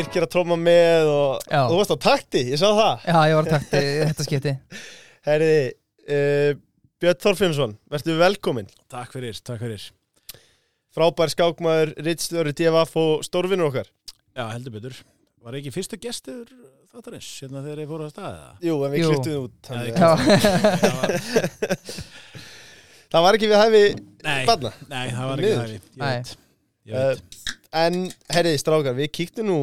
Birkir að tróma með og Já. þú varst á takti, ég sá það Já, ég var takt í þetta skipti Herriði, uh, Björn Þorfinnsson, verður velkomin Takk fyrir, takk fyrir Frábær skákmaður, rittstjóri, DFF og stórvinnur okkar Já, heldur betur Var ekki fyrstu gestur þáttarins hérna þegar ég fór á staðið það? Jú, en við Jú. kliftum út Já, ég Það var- Það var ekki við hæfi Nei, barna nei, það var ekki Miður. það Ég Nei. veit, ég veit. En, herriði, strákar, við kíktum nú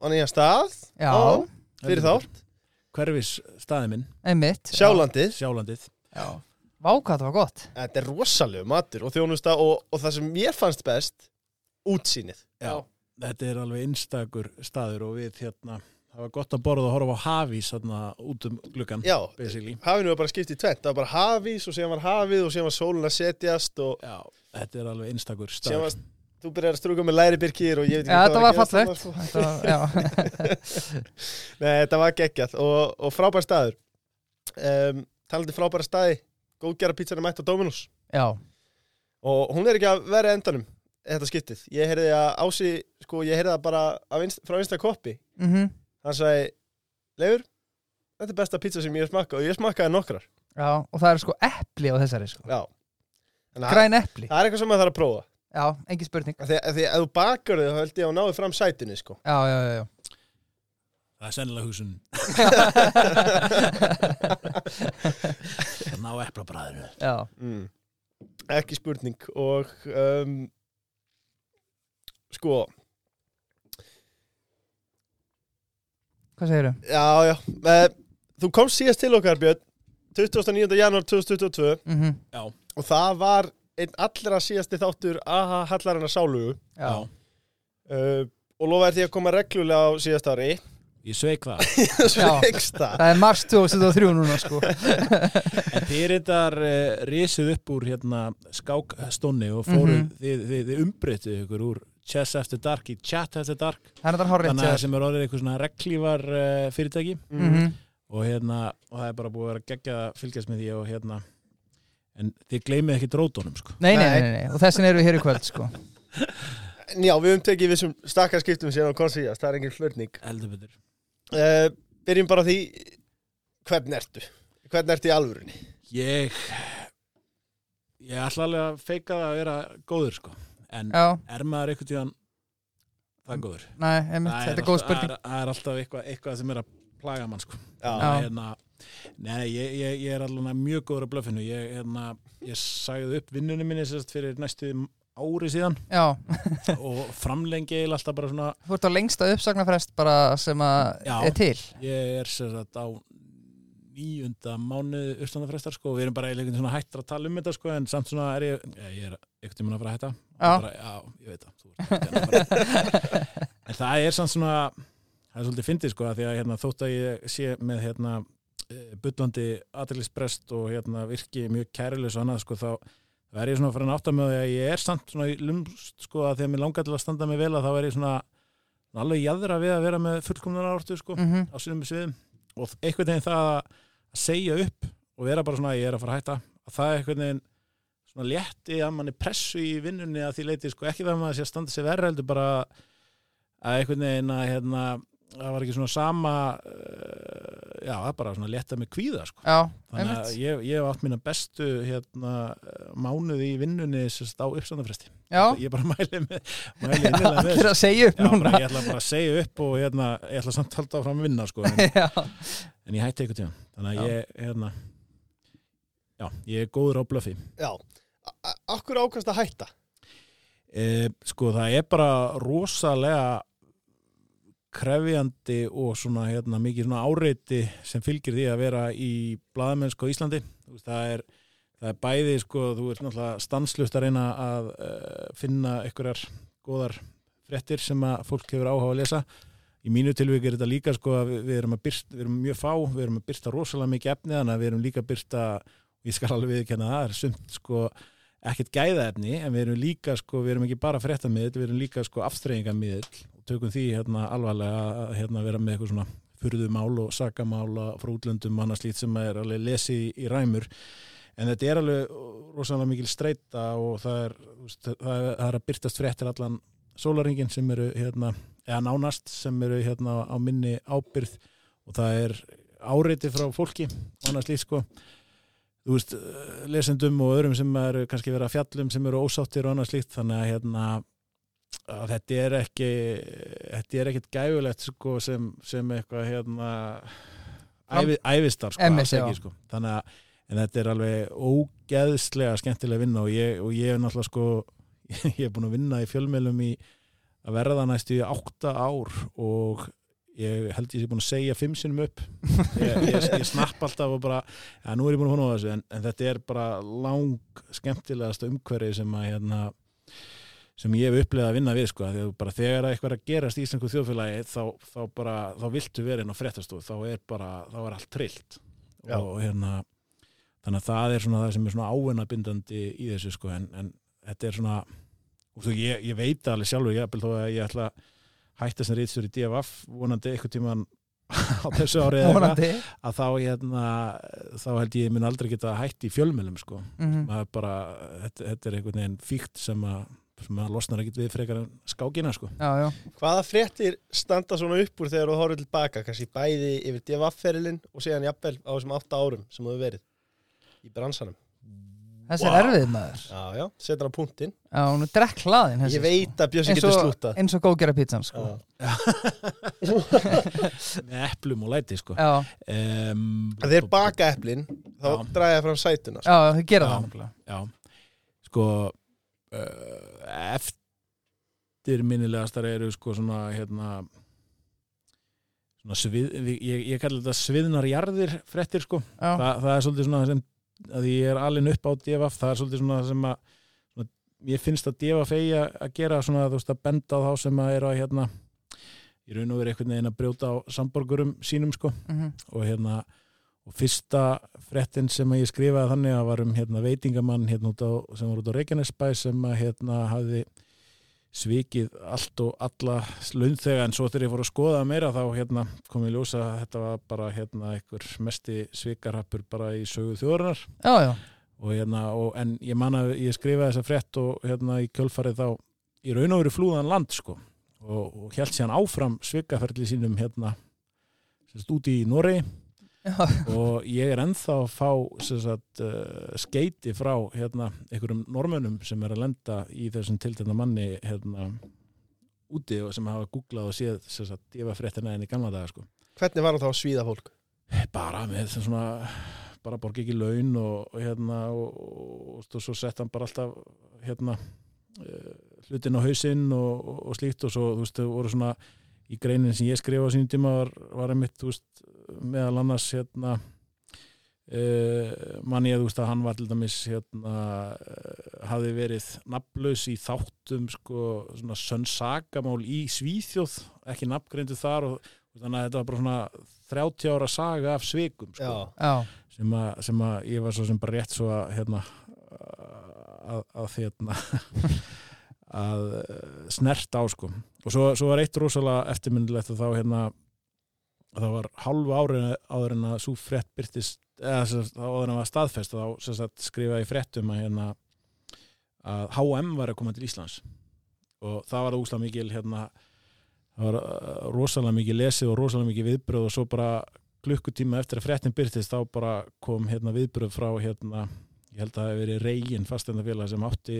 á nýja stað. Já, á, fyrir þátt. Hverfis staðið minn, einmitt. Sjálandið sjálandið Já, Vá, hvað það var gott. Þetta er rosalegu matur og þjónusta og, og það sem mér fannst best útsýnið. Já, þetta er alveg einstakur staður og við hérna Það var gott að borða og horfa á hafís hérna út um gluggan Já, Basically. hafinu var bara skipt í tvent Það var bara hafís og síðan var hafið og síðan var sólun að setjast og Já, þetta er alveg einstakur síðan staður. var þú byrjar að strúka með læri byrkir og ég veit ekki Já, hvað þetta að var fallegt þarna, sko. Þetta var, já. Nei, þetta var geggjað og, og frábær staður. Um, Talandi frábæra staði Góðgerra pítsan er mætt á Dominus Já, og hún er ekki að vera endanum þetta skiptið. Ég heyrði að Ási sko, ég heyrði það bara af inst, frá einsta koppi mhm. Hann sagði, Leifur þetta er besta pizza sem ég hef smakkað og ég smakkaði nokkrar. Já, og það er sko epli á þessari sko. Já. Að Græn epli. það er eitthvað sem maður þarf að prófa Já, engin spurning Því að ef þú bakar þig þá held ég að náðu fram sætinu sko. Já, já, já, já. Það er sennilega hugsun ná eplabræðinu já. mm. ekki spurning og um, sko Hvað segirðu? já já uh, þú komst síðast til okkar Björn 29. janúar 2022 Mm og það var einn allra síðasti þáttur aha hallarina sálugu. Uh, og lofaði því að koma reglulega á síðast ári. Ég sveik það. Það. Er mars 2003 núna sko. En þið reyndar uh, risið upp úr hérna skákstónni og fóruð, Mhm. þið, þið, þið umbreytið ykkur úr Chess After Dark í Chat After Dark. Það er þetta horrið þannig að sem er orðið eitthvað svona reglívar uh, fyrirtæki mm og hérna, og það er bara búið að vera geggja að fylgjast með því og hérna en þið gleymið ekki drótonum sko. Nei, nei, Nei. nei, nei, og þessin eru við hér í kvöld sko. Já við höfum tekið við sem stakkarskiptum síðan á kom síðast, það er engin flörning Eldur betur. Uh, byrjum bara því hvern ertu? Hvern ertu í alvörunni? Ég ég ætla alveg að feika það að vera góður sko. En Já, er maður eitthvað tíðan það góður? nei, einmitt, Það þetta er góð spurning. Það er, það er alltaf eitthvað, eitthvað sem er að plaga mann sko hérna, Nei, ég, ég, ég er alveg mjög góður á blöffinu ég, hérna, ég sagði upp vinnunum minni sérst, fyrir næstu ári síðan. Og framlengi eiginlega alltaf bara svona þú ert á lengsta uppsagnarfrest bara sem að Já. er til. Ég er sérst á nýjunda mánuði uppstandafrestar sko, við erum bara eiginlega svona hættir að tala um þetta sko, en samt svona er ég, ég, ég er ekkert tíma að fara að hætta. Já. bara, já, ég veit það en það er samt svona það er svolítið fyndið sko, að því að hérna, þótt að ég sé með hérna bullandi aðrilisbrest og hérna virki mjög kærilegs og annað sko, þá er ég svona fyrir að átta með því að ég er samt svona í lumst sko, að því að mér langar til að standa mig vel að þá er ég svona alveg jæðra við að vera með fullkomnar ártu sko mm á sínum sviðum. Og einhvern veginn það að segja upp og vera bara svona ég er að fara að hætta. Að það er einhvern veginn svona létti að manni pressu í vinnunni að því leiti sko ekki það að maður sé að standa sig verra heldur bara að einhvern veginn að hérna það var ekki svona sama uh, já það er bara svona létta með kvíða sko. Já, þannig að ég, ég hef átt mína bestu hérna eh, mánuði í vinnunni sérst á uppstandafresti Já, ég bara mæli með mæli innilega með allir að segja upp Já, núna. bara, ég ætla bara að segja upp og hérna, ég ætla samt halda áfram að vinna sko, en, Já, en ég hætti eitthvað tíma þannig Já. að ég, hérna já, ég er góður á blöfi já. Akkur ákvæmst að hætta? E, sko, það er bara rosalega krefjandi og svona hérna, mikið svona áreiti sem fylgir því að vera í blaðamennsku á Íslandi. Það er, það er bæði sko, þú ert náttúrulega stanslust að reyna að uh, finna einhverjar góðar fréttir sem að fólk hefur áhuga að lesa. Í mínu tilvík er þetta líka sko að við, erum að byrta, við erum mjög fá, við erum að byrta rosalega mikið efni þannig að við erum líka að byrta ég skal alveg viðkenna það, það er sumt sko ekkert gæðaefni en við erum líka sko, við erum ekki bara fréttamiðl, við erum líka sko aftreyingamiðl og tökum því hérna alvarlega að hérna vera með eitthvað svona furðumál og sakamál frá útlöndum og annað slít sem er alveg lesið í, í ræmur. En þetta er alveg rosalega mikil streyta og það er, það er, að byrtast fréttir allan sólaringin sem eru hérna, eða nánast sem eru hérna á minni ábyrð og það er áreiti frá fólki annars líkt sko þú veist, eh, lesendum og öðrum sem eru kannski verið að fjallum sem eru ósáttir og annars líkt þannig að hérna að þetta er ekki þetta er ekkit gæfulegt sko sem, sem eitthvað hérna ævi, ævistar sko, ekki, sko. þannig að þetta er alveg ógeðslega skemmtilega vinna og ég, og ég er náttúrulega sko ég er búin að vinna í fjölmjölum í að verða næstu í átta ár og ég held ég sé búin að segja fimm sinnum upp. Ég, ég, ég snapp alltaf og bara ja, nú er ég búin að hóna á þessu en, en þetta er bara lang skemmtilegasta umhverfi sem að hérna sem ég hef upplegað að vinna við sko. Þegar að eitthvað er að gerast í íslensku þjóðfélagi þá, þá bara, þá viltu vera inn á fréttastof þá er bara, þá er allt trillt. Já. og hérna þannig að það er svona það sem er svona ávinnabindandi í þessu sko en, en þetta er svona og þú, ég, ég veit alveg sjálfur ég ætla að hætta sem rýtstur í DFF vonandi eitthvað tíman á þessu árið eða eitthvað, að þá hérna þá held ég mun aldrei geta hætt í fjölmjölum sko. Mhm. það er bara, þetta, þetta er einhvern veginn fíkt sem að, sem að losnar ekkit við frekar en skákina sko. Já, já. Hvaða fréttir standa svona upp úr þegar þú horfður tilbaka, kannski bæði yfir DFF-ferilinn og síðan jafnvel á þessum átta árum sem þú hefur verið í bransanum? Þessi er erfið maður Já, já, setur hann á punktinn. Já, hún er drekk hlaðin Ég veit að Eins getur sko. Eins og góðgera pizzan sko Já. með eplum og læti sko Já, um, er baka eplin, þá Já. draga fram sætuna. sko. já, þau gera Já. það nefnilega. já, sko uh, eftirminnilegastar eru sko svona hérna svona svið, ég, ég kalli þetta sviðnarjarðir frettir sko Já, Þa, það er svolítið svona sem að ég er alin upp á DFF, það er svolítið svona sem að svona, ég finnst að DFF eigi að gera svona, þú veist, að benda á þá sem að eru að hérna í raun og verið einhvern veginn að brjóta á samborgurum sínum sko. Mhm, og hérna og fyrsta frettin sem að ég skrifaði þannig að var um hérna veitingamann hérna út á, sem var út á Reykjanesbæ sem að hérna hafði svikið allt og alla launþega en svo þegar ég fór að skoða meira þá hérna kom ég ljósa að þetta var bara hérna einhver mesti svikarhappur bara í sögu þjóðarinnar. Já, já. Og hérna og, en ég man að ég skrifaði þessa frett og hérna í kjölfarið þá í raun og veru flúðan land sko og, og held sér áfram svikaferli sínum hérna úti í Noregi og ég er ennþá að fá sem sagt, uh, skeiti frá hérna, einhverjum normönum sem er að lenda í þessum tiltegna manni hérna, úti og sem hafa googlað og séð sem sagt, difa fréttina enn í gamla daga sko. Hvernig var hann þá að svíða fólk? bara með þessum svona bara borgi ekki laun og, og hérna og, og, og svo sett hann bara alltaf hérna uh, hlutin á hausinn og, og, og slíkt og svo þú veist þau voru svona í greinin sem ég skrifa á sínum tíma var, var einmitt þú veist meðal annars hérna uh, mann ég þú veist að hann var til dæmis hérna uh, hafði verið nafnlaus í þáttum sko svona sönsagamál í Svíþjóð ekki nafngreindu þar og þannig að þetta var bara svona 30 ára saga af svikum sko, sem, að, sem að ég var svo sem bara rétt svo að hérna að, að hérna að eh, snert á sko og svo, svo var eitt rosalega eftirmyndilegt að þá hérna að það var halvu árið áður en að svo frétt byrtist eða sem sagt, áður en að var staðfest og þá sagt, skrifaði ég fréttum að hérna að HM var að koma til Íslands. Og það var úslega mikil hérna það var uh, rosalega mikið lesið og rosalega mikið viðbröð og svo bara klukkutíma eftir að fréttin byrtist þá bara kom hérna viðbröð frá hérna ég held að það hefði verið reygin fastendafélag sem átti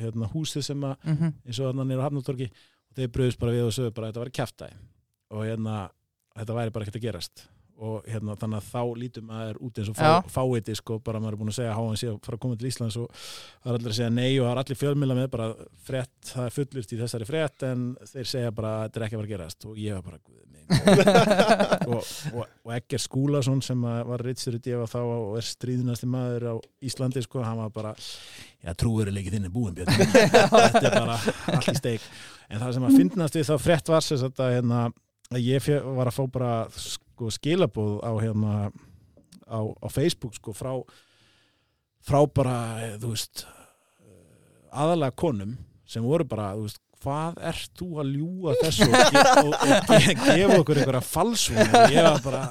hérna húsið sem að mhm, eins og þannig nýra hafnatorki og þeir bröðust bara við og sögðu bara að þetta var kjaftaði og hérna þetta væri bara ekkert að gerast. Og hérna þannig að þá lítum maður út eins og fá, fáiti sko bara maður er búin að segja háan að fara að koma til Íslands og það er allir að segja nei og það er allir fjölmjöla með bara frétt, það er fullist í þessari frétt en þeir segja bara að þetta er ekki að fara að gerast. Og ég var bara og, og, og Egger Skúlason sem að var í djefa þá og er stríðunasti maður á Íslandi sko, hann var bara já, trúveruleikið þinn er búin Björn. Þetta er bara allt í steik en það sem að fyndnast við þá frétt var sem að, hérna, að ég var að fá bara sko, skilabóð á, hérna, á, á Facebook sko, frá, frá bara þú veist aðalega konum sem voru bara þú veist, hvað ert þú að ljúga þessu og, og, og ge gefa okkur einhverja falsvun og ég var bara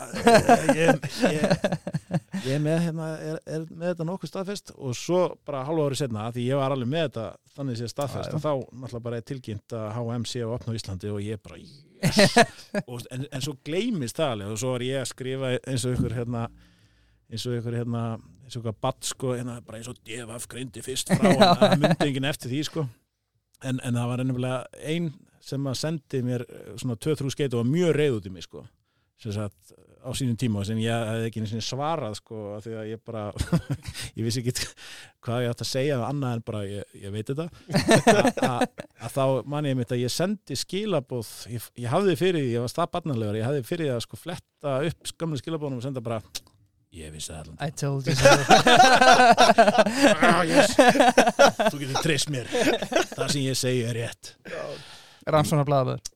ég, ég, ég er með, hérna, er, er með þetta nokkuð staðfest og svo bara hálfa ári setna því ég var alveg með þetta þannig sé staðfest og þá náttúrulega bara er tilkynnt að H&M sé að opna á Íslandi og ég bara yes. og, en, en svo gleymist það alveg og svo var ég að skrifa eins og ykkur hérna eins og ykkur hérna eins og ykkur batt sko hérna, bara eins og devaf greindi fyrst frá en það myndi enginn eftir því sko. En, en það var ennumlega ein sem að sendi mér eh, svona 2-3 skeit og var mjög reyð út í mig sko. Sem sagt á sínum tíma sem ég hefði ekki svarað sko af því að ég bara ég vissi ekki hvað ég átt að segja annað en bara ég, ég veit þetta. Að- að að þá man ég mitt að ég sendi skilabóð ég, ég hafði fyrir því, ég var staðbarnalegur ég hafði fyrir því að sko fletta upp skömmlu skilabóðum og senda bara ég vissi það allan I told you so. Ah, yes. þú getur treyst mér. Það sem ég segi er rétt.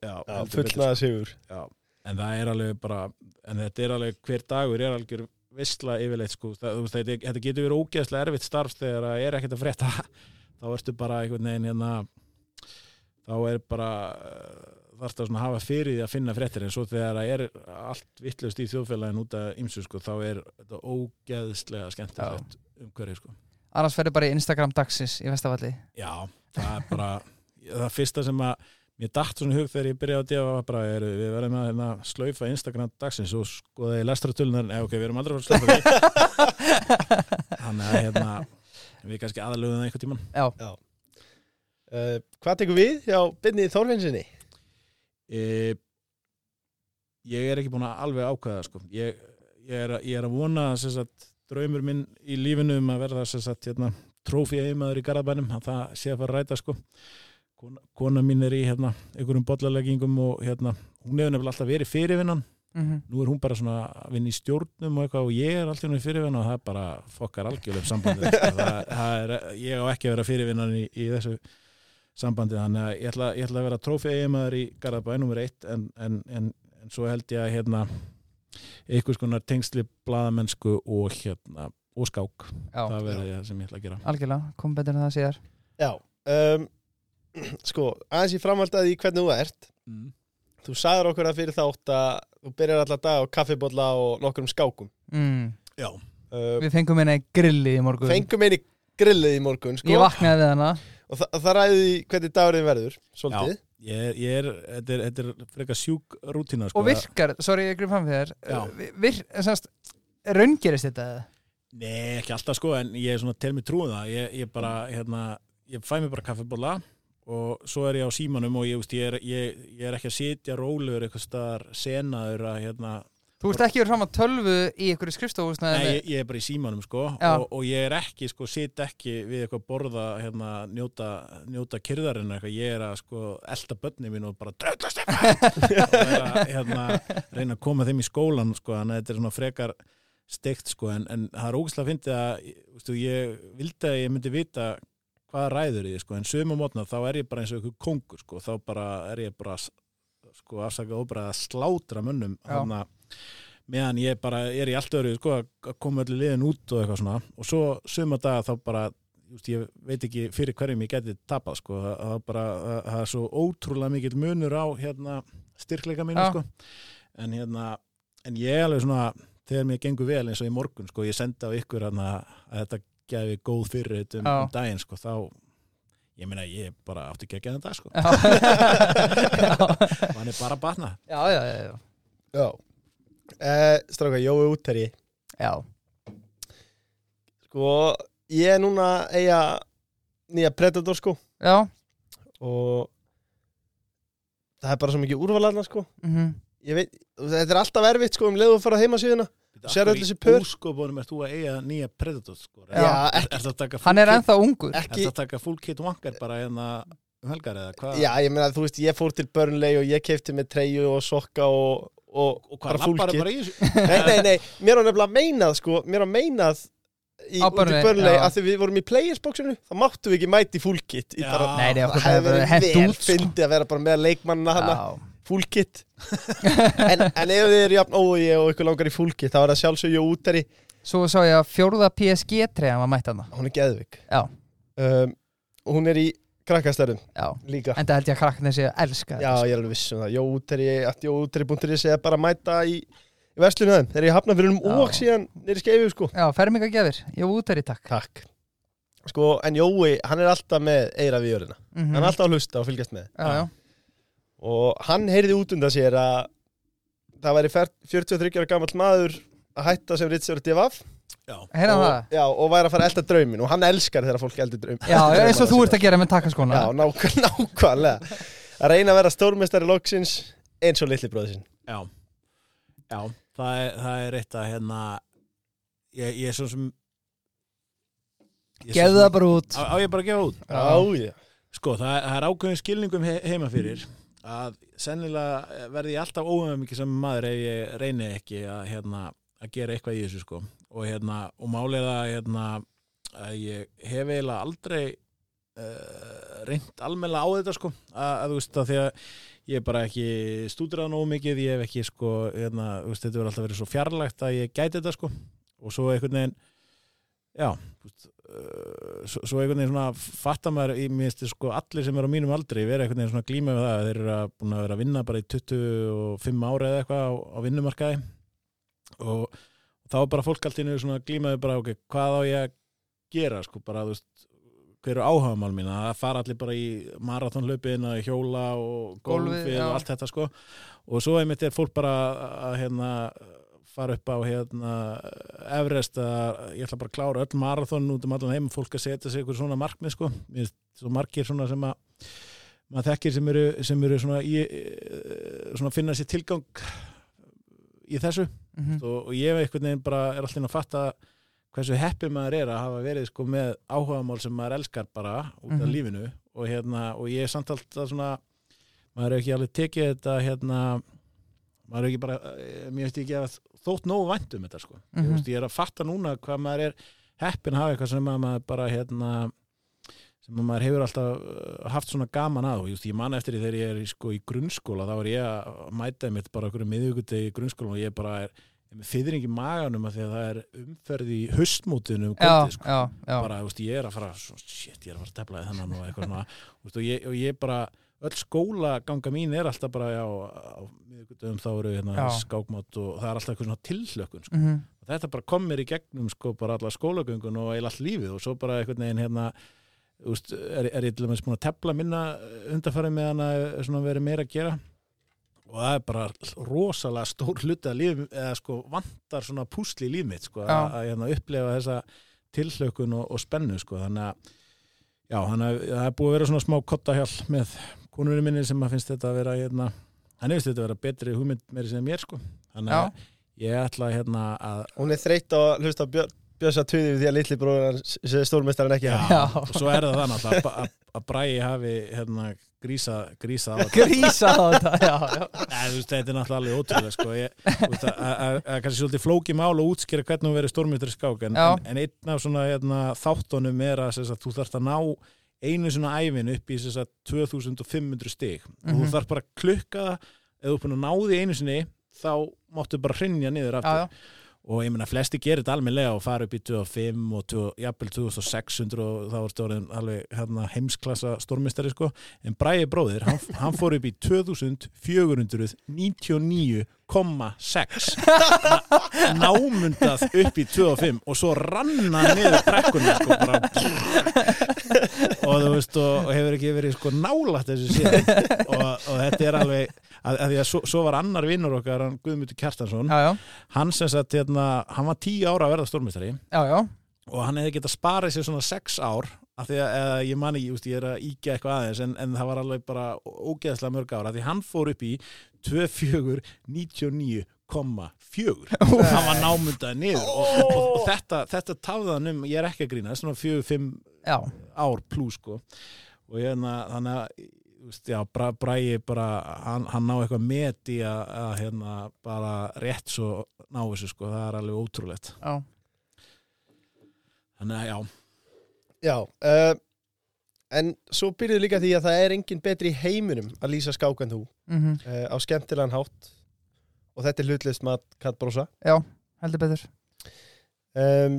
Já, heldur betur. fullnaða sigur Já, en það er alveg bara en þetta er alveg, hver dagur er algjör vissla yfirleitt sko, það, þú veist, þetta, getur verið ógeðslega erfitt starf þegar það er ekkert að frétta. Þá ertu bara einhvern veginn hérna þá er bara þarfst að hafa fyrir því að finna fréttir. En svo þegar það er allt vittlust í þjóðfélagin út af ymsu sko, þá er þetta ógeðslega skemmtilegt umhverju sko. Annars ferður bara í Instagram dagsins í Vestafalli Já, það er bara það fyrsta sem að mér datt svona hug þegar ég byrjaði að defa var bara er, við verðum að hérna, slaufa Instagram dagsins og skoða í lestratölunar eða ok, við erum aldrei að slaufa því þannig að hérna við kannski aðalögum það einhvern tíman Já, uh, Hvað tekur við hjá Binni Þorfinsinni? e, ég er ekki búin að alveg ákveða sko. ég, ég, er, ég er að vona sem sagt, draumur minn í lífinu um að verða hérna, trófi eiginmaður í Garðabænum að það sé að fara að ræta sko. Kona, kona mín er í hérna, einhverjum bollaleggingum og hérna, hún hefur nefnilega alltaf verið fyrirvinnan. Mhm. Nú er hún bara svona að vinna í stjórnum og eitthvað og ég er alltaf í fyrirvinnan og það er bara fokkar algjörlega sko. er, ég á ekki að vera fyrirvinnan í, í þessu sambandi þannig að ég ætla, ég ætla að vera trófi eiginmaður í Garðabæ nummer eitt en, en, en, en svo held ég að hérna einhvers konar tengsli blaðamennsku og hérna og skák, Já, það verði það sem ég ætla að gera. Algjörlega, kom betur en það síðar. Já um, Sko, aðeins ég framhaldaði í hvernig þú ert mm. Þú sagðir okkur að fyrir þátt að þú byrjar allar dag á kaffibólla og nokkrum skákum mm. Já, uh, Við fengum hérna í grilli í morgun Fengum einn í grillið í morgun sko, Ég vaknaði við hana og þa það ræði hvernig dagurinn verður Svolítið ég er, ég er þetta er, þetta er frekar sjúk rútína sko, Og virkar, sorry ég grif fram fyrir Já. þér vir, semst, Raungerist þetta eða? Nei, ekki alltaf sko, en ég er svona til mig trúið það. Ég, ég bara, hérna, ég fæ mér bara kaffibólla og svo er ég á símanum og ég, veist, ég, er, ég, ég er ekki að sitja rólegur eitthvað staðar senaður að, hérna, Þú ert ekki verið fram að tölvu í ykkur skrifstofúsnaði nei, ég, ég er bara í símanum sko og, og ég er ekki, sko, sit ekki við eitthvað borða, hérna, njóta, njóta kyrðarinn eitthvað, ég er að, sko, elda börni mín og bara dröglast eitthvað hérna, reyna að koma þeim í skólan, sko, þannig að þetta er svona frekar steikt sko en, en það er ógæslega að fyndi að veistu, ég vildi að ég myndi vita hvað ræður því sko? En sömu mótna þá er ég bara eins og einhver kongur sko. Þá bara er ég bara sko afsakað óbræð að slátra mönnum Já. þannig að meðan ég bara er í allt öðru sko að að koma öllu liðin út og eitthvað svona. Og svo sömu daga þá bara just, ég veit ekki fyrir hverjum ég geti tapað sko. Það, það, bara, það, er svo ótrúlega mikill munur á hérna styrkleika mínu Já. sko. En hérna en ég er alveg svona þegar mér gengur vel eins og í morgun sko, ég sendi á ykkur hana, að þetta gefi góð fyrir um, um daginn sko, þá ég meina ég bara átti ekki að geða þetta sko. Já, hann er bara að batna já, já, já, já. Já uh, Stráka, Jói útherji já. Sko, ég er núna eiga nýja Predator sko já. og það er bara svo mikið úrvalarna sko mhm. Ég veit, þetta er alltaf erfitt sko um leiðu að fara heima síðuna Sérðu öll þessi pör? Úskopunum er þú að eiga nýja Predator sko. Já, er, ekki- er það að taka Hann er full ennþá ungur ekki ertu að taka full kit wanker bara hérna um helgar eða hvað Já, ég meina, þú veist, ég fór til Burnley og ég kefti með treyju og sokka og, og, og hvað full kit. bara Nei, nei, nei, mér var nefnilega meinað, sko, mér var meinað í, Burnley, að því við vorum í playersboxinu, þá máttu við ekki mæti full kit bara, Nei, nei, það hefði hefði verið vel út sko. fyndi að vera bara með leikmannina hana, Já. Full kit en, en ef þið eru jafn ói og ykkur langar í full kit, þá er það sjálfsögju úteri Svo sá ég að fjórða PSG-treyjan var mætt hana hún er geðvik Já. um, og hún er í krakkastærum Já, líka. En það held ég að krakkarnir sé að elska Já, ég er alveg viss um það. Jó úteri, að jó úteri.is eða bara mæta í í verslunum þeim. Þegar ég hafna fyrir um Já. og síðan nýri skeifu sko. Já, út þær í takk. Takk. Sko, en Jói, hann er alltaf með eira við jörðina. Mm Hann er alltaf að hlusta og fylgjast með. Já, já, Og hann heyrði út undan sér að það væri fer- 43 ára gamall maður að hætta sem Já, heyrðan og, og væri að fara að elda draumin og hann elskar þegar fólk eldir draum Já, eins og þú ert að gera með takkaskóna Já, nák nákvæmlega. Að reyna að vera stórmestari loksins eins og litli bróði sinn. Já, já það, er, það er eitt að hérna ég, ég er svo sem Gefðu það bara út. Á, á ég bara að gefa út? Já, já. Sko, það, það er ákveðin skilningum he heima fyrir að sennilega verði ég alltaf óhefum mikið sem maður ef ég reyni ekki að, hérna, að gera eitthvað í þessu sko. Og, hérna, og málið að, hérna, að ég hef eiginlega aldrei uh, reynt almennilega á þetta sko. Að, að þú veist að því að ég bara ekki stúdrað nógu mikið, ég hef ekki sko, hérna, veist, þetta verður alltaf verið svo fjarlægt að ég gæti þetta sko. Og svo einhvern veginn já, þú veist, svo, svo einhvern veginn svona fattar maður í mér finnst sko allir sem eru á mínum aldri vera einhvern veginn svona glíma við það. Að þeir eru að búin að vera að vinna bara í 25 ára eða eitthvað á, á vinnumarkaði. Og, þá er bara fólk allt í nýju svona glímaði bara ok, hvað á ég að gera sko bara þú veist hver eru áhagamál mín? Að fara allir bara í marathonlaupin að hjóla og já. og allt þetta sko. Og svo einmitt er fólk bara að hérna fara upp á hérna Everest að ég ætla bara að klára öll marathon út um allan heim fólk að setja sig ykkur svona markmið sko svo margir svona sem að maður þekkir sem eru, sem eru svona, í, eh, svona finna sér tilgang í þessu Mhm. og, og ég einhvern veginn bara er alltaf að fatta hversu heppið maður er að hafa verið sko með áhugamál sem maður elskar bara út af Mhm. lífinu og hérna og ég er samt alltaf svona maður er ekki alveg tekið þetta hérna maður er ekki bara, eh, mér veist ekki að þótt nógu vænt um þetta sko ég, Mhm. veist, ég er að fatta núna hvað maður er heppin að hafa eitthvað sem að maður bara hérna sem að maður hefur alltaf uh, haft svona gaman að og just, ég man eftir því þegar ég er sko, í grunnskóla þá er ég að mæta mitt bara okkur miðugutegi í grunnskóla og ég bara er, með fyrring í maganum að því að það er umferð í um kvöldið sko. bara, ég er að fara shit, ég er að fara að tefla þennan og eitthvað svona og, ég, og ég bara, öll skóla ganga mín er alltaf bara, já á miðugudöfum þá eru hérna skákmátt og það er alltaf eitthvað svona tilhlökkun sko. Mhm. og þetta bara kom mér í gegnum sko bara alla skólagöngun og eil allt lífið og svo bara einhvern veginn hérna úst, er, er ég til dæmis búin að tepla minna undarfæri með hann að verið meira að gera og það er bara rosalega stór hluti að líf eða sko vantar svona púsli í líf mitt sko Já. að, hérna, upplefa þessa tilhlökun og, og spennu sko þannig að já, þannig að það er búið að vera svona smá kottahjál með konurinn minni sem að finnst þetta að vera hérna, hann finnst þetta að vera betri hugmynd meiri sem mér sko. Þannig að ég ætla hérna að Hún er þreytt á að hlusta á Björn Björns að tuði við því að litli bróður stórmestarinn ekki Já. og svo er það þannig að, að, að Bræi hafi hérna, grísa, grísa á þetta. Grísa á þetta, já, já. Nei, þú veist, þetta er náttúrulega alveg ótrúlega sko. þú að, að, að kannski svolítið flóki mál og útskýra hvernig hún verið stórmyndur skák en, en, en einn af svona hérna, þáttunum er að, þú þarft að ná einu svona ævin upp í sem sagt, 2500 stig. Og Mhm. þú þarft bara að klukka ef þú er búin að ná því einu sinni þá máttu bara hrinja niður Já, aftur já, og ég meina flesti gerir þetta almennilega og fara upp í 2005 og 20, jafnvel 2600 og það var stórinn alveg hérna, heimsklassa stórmistari sko. En Bræði bróðir, hann, hann fór upp í 2499,6 námundað upp í 2005 og svo ranna niður brekkunni sko bara og þú veist og, og hefur ekki verið sko nálægt þessu síðan. Og, og þetta er alveg að, að því að svo, svo var annar vinnur okkar Guðmundur Kjartansson. Já, já, hann sem sagt, hérna, hann var tíu ára að verða stórmestari og hann hefði getað sparað sér svona sex ár af því að eða, ég man ekki, just, ég er að íkja eitthvað aðeins en, en það var alveg bara ógeðslega mörg ára því hann fór upp í 2499,4 hann var námundaði niður og, og, og þetta, þetta tafðan um, ég er ekki að grína svona 4-5 já. ár plus sko. Og ég þannig að já, bra, bræði bara hann, hann ná eitthvað met í að, að hérna, bara rétt svo ná þessu sko, það er alveg ótrúlegt. Já. þannig að já, Já, uh, en svo byrjuðu líka því að það er engin betri í heiminum að lýsa skák en þú Mm uh, á skemmtilegan hátt. Og þetta er hlutlist mat Kat Brosa. Já, heldur betur. Um,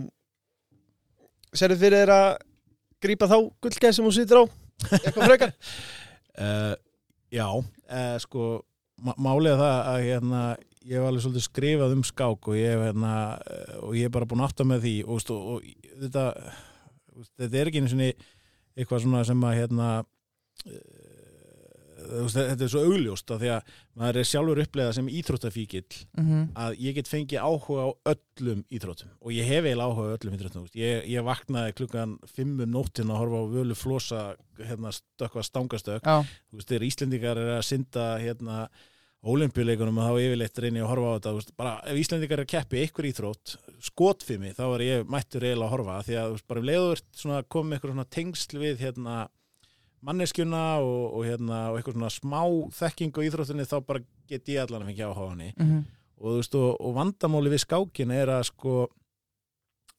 Serðu fyrir þér að grípa þá gullgæð sem hún situr á? Eitthvað frekar uh, já uh, sko málið það að hérna, ég hef alveg svolítið skrifað um skák og ég hef hérna, eh, og ég er bara búin átta með því og, og, og þetta þetta er ekki einu sinni eitthvað svona sem að hérna þetta er svo augljóst af því að maður er sjálfur upplegað sem íþróttafíkill Mhm. að ég get fengið áhuga á öllum íþróttum og ég hef eiginlega áhuga á öllum íþróttum ég, ég vaknaði klukkan 5 um nóttin að horfa á völu flosa hérna, stökkva stangastökk. Þegar Íslendingar er að synda hérna ólimpíuleikunum og þá yfirleitt reyni að horfa á þetta veist, bara ef Íslendingar er að keppi ykkur íþrótt skotfimi, þá er ég mættur eiginlega að horfa því að veist, bara um leiður komið ykkur tengsl við hérna manneskjuna og, og hérna og eitthvað svona smá þekking á íþróttinni þá bara get ég allan að fengja á henni. Mhm, og, þú veist, og, og vandamáli við skákin er að sko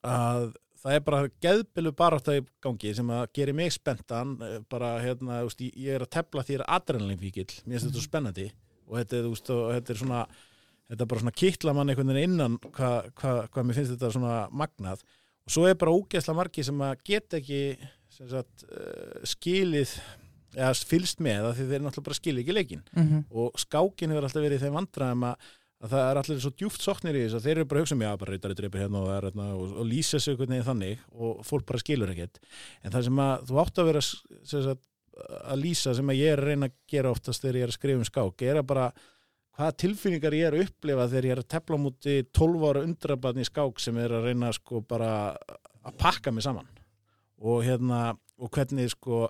að það er bara geðbilu barátt í gangi sem að gera mig spenntan eh, bara hérna, þú veist, ég, er að tefla því að adrenalinfíkil, mér finnst þetta svo spennandi. Og þetta, þú veist, og þetta er svona þetta er bara svona kittla mann einhvern veginn innan hvað hva, hva mér finnst þetta svona magnað og svo er bara ógeðsla margi sem að geta ekki sagt, uh, skilið eða fylst með að því þeir náttúrulega bara skilið ekki leikin mhm, og skákin hefur alltaf verið í þeim vandræðum að, að það er allir svo djúft soknir í þess að þeir eru bara að hugsa um já, bara reytari dreipir hérna og, það er hérna, og, og lýsa sig veginn þannig og fólk bara skilur ekkert. En það sem að þú átt að vera sagt, að lýsa sem að ég er að reyna að gera oftast þegar ég er að skrifa um skák er að bara hvaða tilfinningar ég er að upplifa þegar ég er að tepla á múti 12 ára undrabarn í skák sem er að reyna sko bara að pakka mig saman. Og hérna og hvernig sko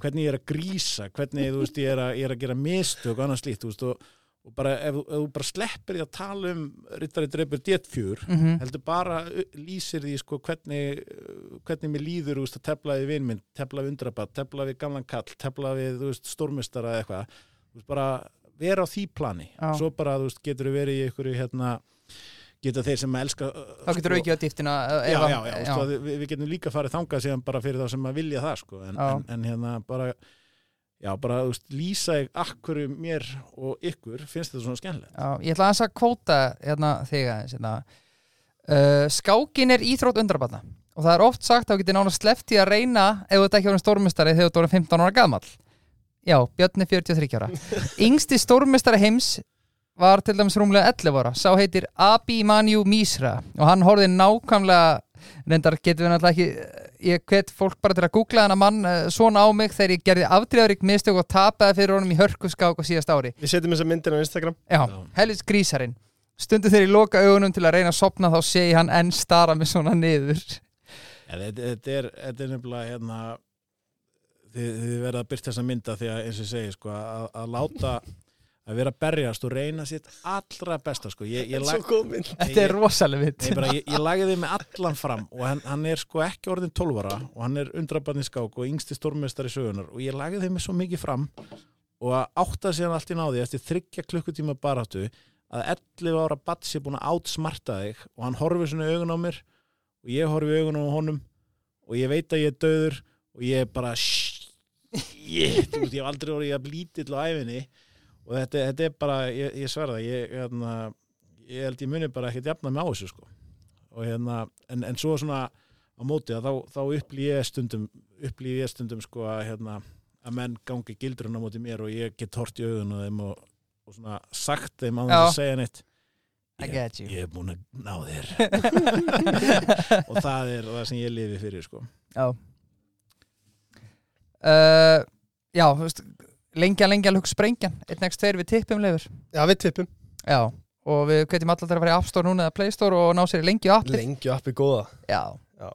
hvernig ég er að grísa, hvernig þú veist ég er að, ég er að gera mistök og annað slíkt veist og, og bara ef, ef þú bara sleppir því að tala um rittari dreipur déttfjör mhm, heldur bara lýsir því sko hvernig, hvernig mér líður veist, að tefla við vinminn, tefla við undrabat tefla við gamlan kall, tefla við veist, stórmestara eða eitthvað bara vera á því plani Já. svo bara þú veist, getur þú verið í ykkur hérna, geta þeir sem að elska Þá getur sko, aukið á dýftina já, já, já, já. Við, við getum líka farið þangað síðan bara fyrir þá sem að vilja það sko. en, en, en hérna bara já, bara þú veist, lýsa ég akkur mér og ykkur finnst þetta svona skemmtilegt Já, ég ætla aðeins að kvóta hérna, þig aðeins hérna. uh, Skákin er íþrótt undrabanna og það er oft sagt að þú getur nána sleppt í að reyna ef ert ekki orðin stórmestari þegar þú orðin 15 ára gamall Já, Björn er 43 ára. Yngsti stórmestari heims var til dæmis rúmlega 11 ára. Sá heitir Abimanyu Misra og hann horfði nákvæmlega reyndar getum við náttúrulega ekki ég hvet fólk bara til að googla þennan mann uh, svona á mig þegar ég gerði afdriðarík mistök og tapaði fyrir honum í hörkuskák á síðast ári. Við setjum þessa myndin á Instagram. Já, helvits grísarinn. Stundu þegar ég loka augunum til að reyna að sopna þá sé ég hann enn stara mig svona niður. Ja, þetta, þetta, er, þetta er nefnilega hérna þið, þið verða að byrta þessa mynda því að eins og ég segi sko, að, að láta að vera að berjast og reyna sitt allra besta sko. ég, ég, lag, mynd Þetta er rosalega Nei, bara, ég, ég lagði þið með allan fram og hann, hann er sko ekki orðin 12 ára og hann er undrabarni skák og yngsti stórmestari sögunar og ég lagði þið með svo mikið fram og að átta sig hann allt í náði eftir þryggja klukkutíma baráttu að 11 ára batsi er búin að átsmarta þig og hann horfir svona augun á mér og ég horfi í augun á honum og ég veit að ég er döður og ég er bara shit, ég, þú veist, ég hef aldrei orðið að lítill á æfinni og þetta, þetta er bara, ég, ég sverða ég, hérna, ég held ég muni bara ekkert jafna með á þessu sko. Og hérna, en, en svo svona á móti að þá, þá upplýð ég stundum upplýð ég stundum sko að hérna, að menn gangi gildrun á móti mér og ég get hort í augun á þeim og, og svona sagt þeim á þess að segja neitt. I ég, get you. ég er búin að ná þér. Og það er það sem ég lifi fyrir sko. Já uh, Já, þú veist Lengja, lengja, lukk sprengjan. Einn ekst tveir við tippum leifur. Já, við tippum. Já, og við hvetjum allar til að fara í App Store núna eða Play Store og ná sér í lengju appið. Lengju appi góða. Já, Já.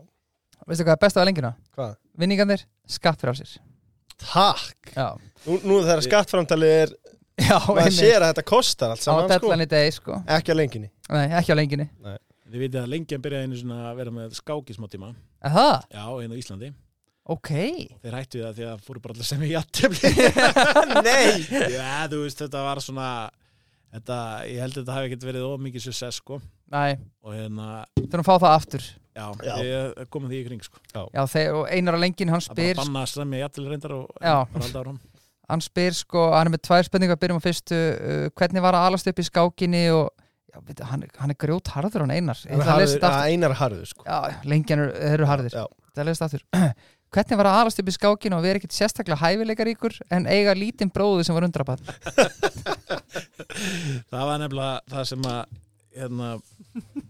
veistu hvað er besta á lengjuna? Hvað? Vinningarnir, skattfrjálsir Takk. Já, Nú, nú þegar skattframtalið er já maður sér að þetta kostar allt Á saman sko. dellan í degi, sko. Ekki á lengjunni. Nei, ekki á lengjunni. Þið vitið að lengi að byrja einu svona að vera með skák í smá tíma Er Það? já, einu á Íslandi Ok. Þeir hættu það því að fóru bara allir sem ég jættefli Nei. Já, þú veist, þetta var svona þetta, ég held að þetta hafi ekkert verið of mikið success, sko. Nei, og hérna, þurfum að fá það aftur. Já, Já. ég komum því í kring, sko. Já, þeir, og einar á lengin, hann að bara spyr banna sem ég jættefli reyndar og Já. bara halda áram hann spyr sko, hann er með tvær spurningar byrjum á fyrstu, uh, hvernig var að alast upp í skákinni og já, veit, hann, er- hann er grjót harður hann einar. Lesa þetta aftur. Einar harður sko. Já, lengjan eru, harðir. Já. Það leðist aftur Hvernig var að alast upp í skákinu og vera ekkert sérstaklega hæfileikaríkur en eiga lítinn bróðu sem var undrabann það var nefnilega það sem að hérna,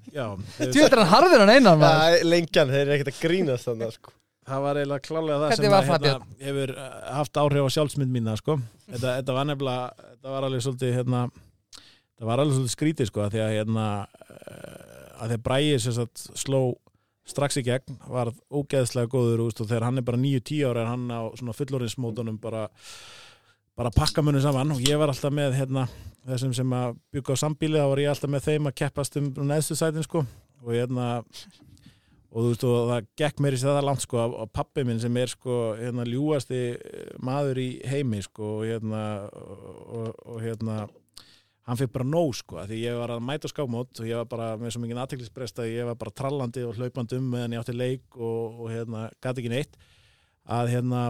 já Tjóður hann harður hann einan maður Það er lengjan, þeir eru ekkert að grínast þannig sko. það var eiginlega klálega það Hvernig sem að, það, hérna, hefur uh, haft áhrif á sjálfsmynd mína sko. þetta, þetta var nefnilega þetta var alveg svolítið hérna, þetta var alveg svolítið skrítið sko, af því að hérna, uh, að því að Bræði sem sagt, sló strax í gegn var ógeðslega góður og þegar hann er bara 9-10 ára er hann á svona fullorinsmótunum bara, bara pakka munum saman. Og ég var alltaf með hérna, þessum sem að byggja á sambíli þá var ég alltaf með þeim að keppast um neðstu sætin sko. Og hérna og þú veist og það gekk mér í það langt sko og pappi minn sem er sko hérna ljúasti maður í heimi sko og hérna og, og hérna hann fikk bara nóg sko því ég var að mæta á skámót og ég var bara með svo mikið aðteklisbrest að ég var bara trallandi og hlaupandi um meðan ég átti leik og, og hérna gæti ekki neitt. Að hérna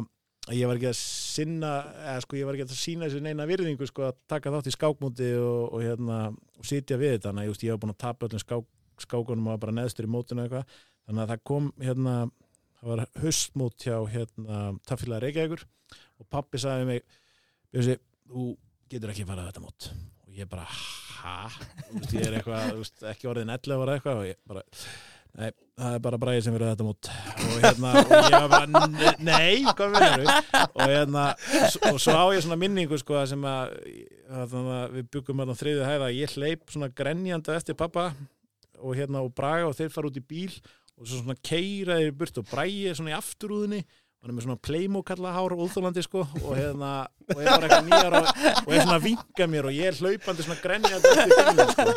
ég var ekki að sinna eða sko ég var ekki að sína þessu neina virðingu sko að taka þátt í skákmóti og, og hérna og sitja við þetta. Þannig að ég var búin að tapa öllum skák, skákunum og bara neðstur í mótinu eitthvað. Þannig að það kom hérna það var höstmót hjá hérna taffélag Reykjavíkur og pappi sagði mig þú getur ekki farað þetta mót og ég bara, hæ? ég er eitthvað, ekki orðin 11 ára eitthvað og ég bara, nei, það er bara bræðið sem verður þetta mót og hérna, og ég bara, "N- nei, hvað verður og hérna, og svo á ég svona minningu sko sem að, að, að við byggum að þriðið hæða, ég hleyp svona grenjandi eftir pappa og hérna og Braga og þeir fara út í bíl og svo svona keira þeir burt og bræði svona í afturúðinni hann er með svona Playmo-kalla hár og úþólandi sko og hérna og er bara eitthvað nýjar og, og er svona að vinka mér og ég er hlaupandi svona grenjandi bílinn sko.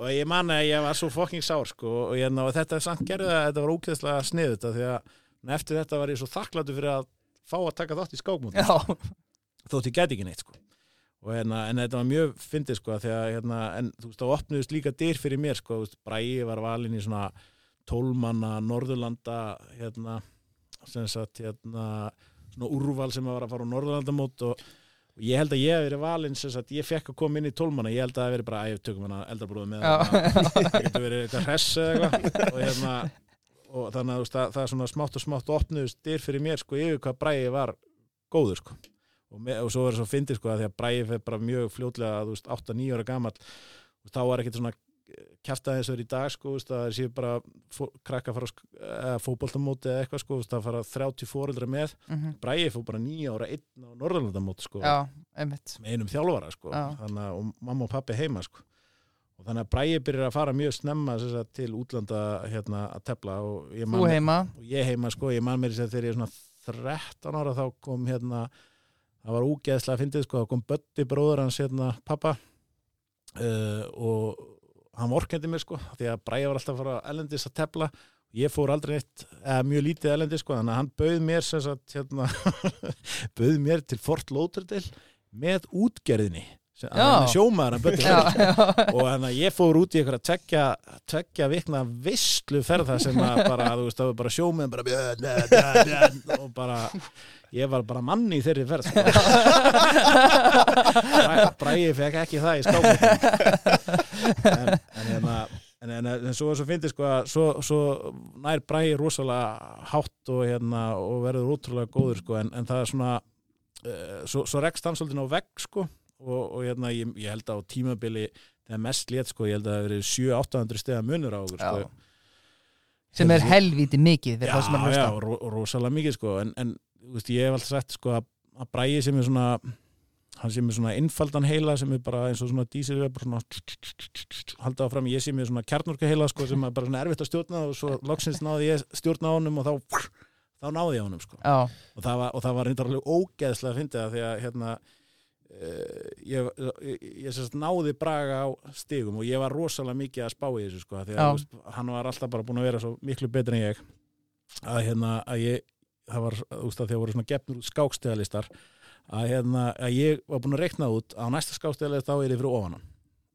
Og ég man að ég var svo fucking sár sko og, hérna, og þetta samt gerði að þetta var ógeðslega sniðut þetta því að eftir þetta var ég svo þakkláttu fyrir að fá að taka þátt í skákmóti Já, þótt ég gæti ekki neitt sko. Og hérna, en þetta var mjög fyndið sko því að hérna, en þú veist, þá opnuðist líka dyr fyrir mér sko, Bræi var valinn í svona tólmanna Norðurlanda hérna, sem sagt hérna, svona úrval sem var að fara á Norðurlandamót og, og ég held að ég hef verið valinn sem sagt, ég fekk að koma inn í tólmanna ég held að það hef verið bara, að ég tökum hana Já. hana. það getur verið eitthvað hress eða eitthvað og hérna og þannig að það, það er svona smátt og smátt opnuðist dyr fyrir mér sko yfir hvað Bræi var góður sko og, með, og svo er það svo fyndið sko að því að Bræði fyrir bara mjög veist 8-9 ára gamall og þá var ekkert svona kjarta eins og er í dag sko það séu bara fó, krakka að fara á sk- eða eitthvað sko þú veist, að fara 30 fóreldra með. Mhm, Bræði fór bara 9 ára einn á Norðurlandamóti sko. Já, með einum þjálfara sko. Að og mamma og pappi heima sko. Og þannig að Bræði byrjar að fara mjög snemma sagt, til útlanda hérna að tepla og ég Þú heima? og ég heima sko, ég man mér þess að þegar ég er svona 13 ára þá kom hérna það var úgeðslega að fyndið sko, þá kom Bötti bróður hans hérna pappa uh, og hann vorkendi mér sko, því að Bræði var alltaf að fara ellendis að tepla ég fór aldrei neitt, eða mjög lítið ellendis sko, þannig að hann bauð mér sem sagt hérna, bauð mér til Fort Lauderdale með útgerðinni er sjómaður og þannig að ég fór út í eitthvað tveggja, tveggja vikna visslu ferða sem að bara, þú veist, það var bara sjómið bara björn, björn, björn, og bara ég var bara manni í þeirri ferð sko. Bræ- Bræði fekk ekki það í skápum en, en, hérna, en, en, en svo, svo fyndi sko að svo, svo nær Bræði rosalega hátt og, hérna, og verður ótrúlega góður sko, en, en það er svona uh, svo, svo rekst hann svolítið á vegg sko og, og hérna, ég, ég held að á tímabili þegar mest létt sko, ég held að það hafi verið 7-800 stegar munur á okkur sko. já Sem er helvíti mikið það er já, ro rosalega mikið sko en, en þú veist, ég hef alltaf sagt sko að, að bræði sem er svona hann sem er svona innfaldan heila sem er bara eins og svona dísilvefur svona halda áfram, ég sem er svona kjarnorka heila sko sem er bara svona erfitt að stjórna og svo loksins náði ég stjórna á honum og þá þá náði ég á honum sko. Og það var, og það var reyndar alveg ógeðslega að fyndi það því að hérna uh, ég, ég, ég sérst náði Braga á stigum og ég var rosalega mikið að spá í þessu sko því að Já. hann var alltaf bara búin að vera svo miklu betur en ég. Að hérna að ég það var, þú veist að því að voru svona gefnur skáksteðalistar að hérna að ég var búin að reikna út að á næsta skáksteðalist þá er ég fyrir ofan hann.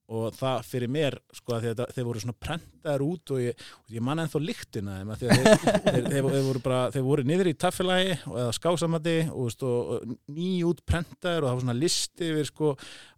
Og það fyrir mér sko að þetta- þeir voru svona prentaðar út og ég, og ég man ennþá lyktina þeim þeir, þeir, þeir, þeir, voru bara, þeir voru niður í taffélagi og eða skásamati og, og, og nýjút prentaðar og það var svona listi yfir sko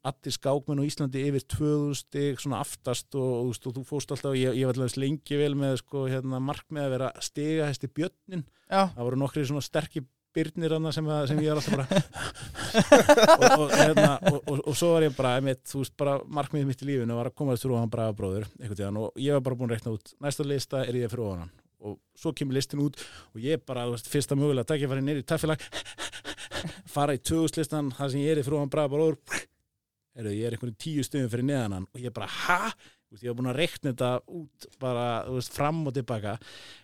allir skákmenn á Íslandi yfir 2000 stig svona aftast og, og, þú og fórst alltaf og ég, ég var alltaf lengi vel með sko hérna markmið að vera stiga hæsti björnin Já, það voru nokkri svona sterkir byrnir annað sem, að- sem ég er alltaf bara og, og, hérna, og, og, svo var ég bara, einmitt, þú veist, bara markmiðið mitt í lífinu var að koma þess fyrir ofan braga bróður tíðan og ég var bara búin að reikna út næsta lista er ég fyrir ofan og svo kemur listin út og ég bara, þú veist, fyrsta mögulega takk ég farið neyri í tafélag fara í töguslistan, það sem ég er fyrir ofan braga bróður Heyrðu, ég er einhvern tíu stöðum fyrir neðan hann og ég bara, veist, ég var búin að reikna þetta út bara, þú veist, fram og tilbaka.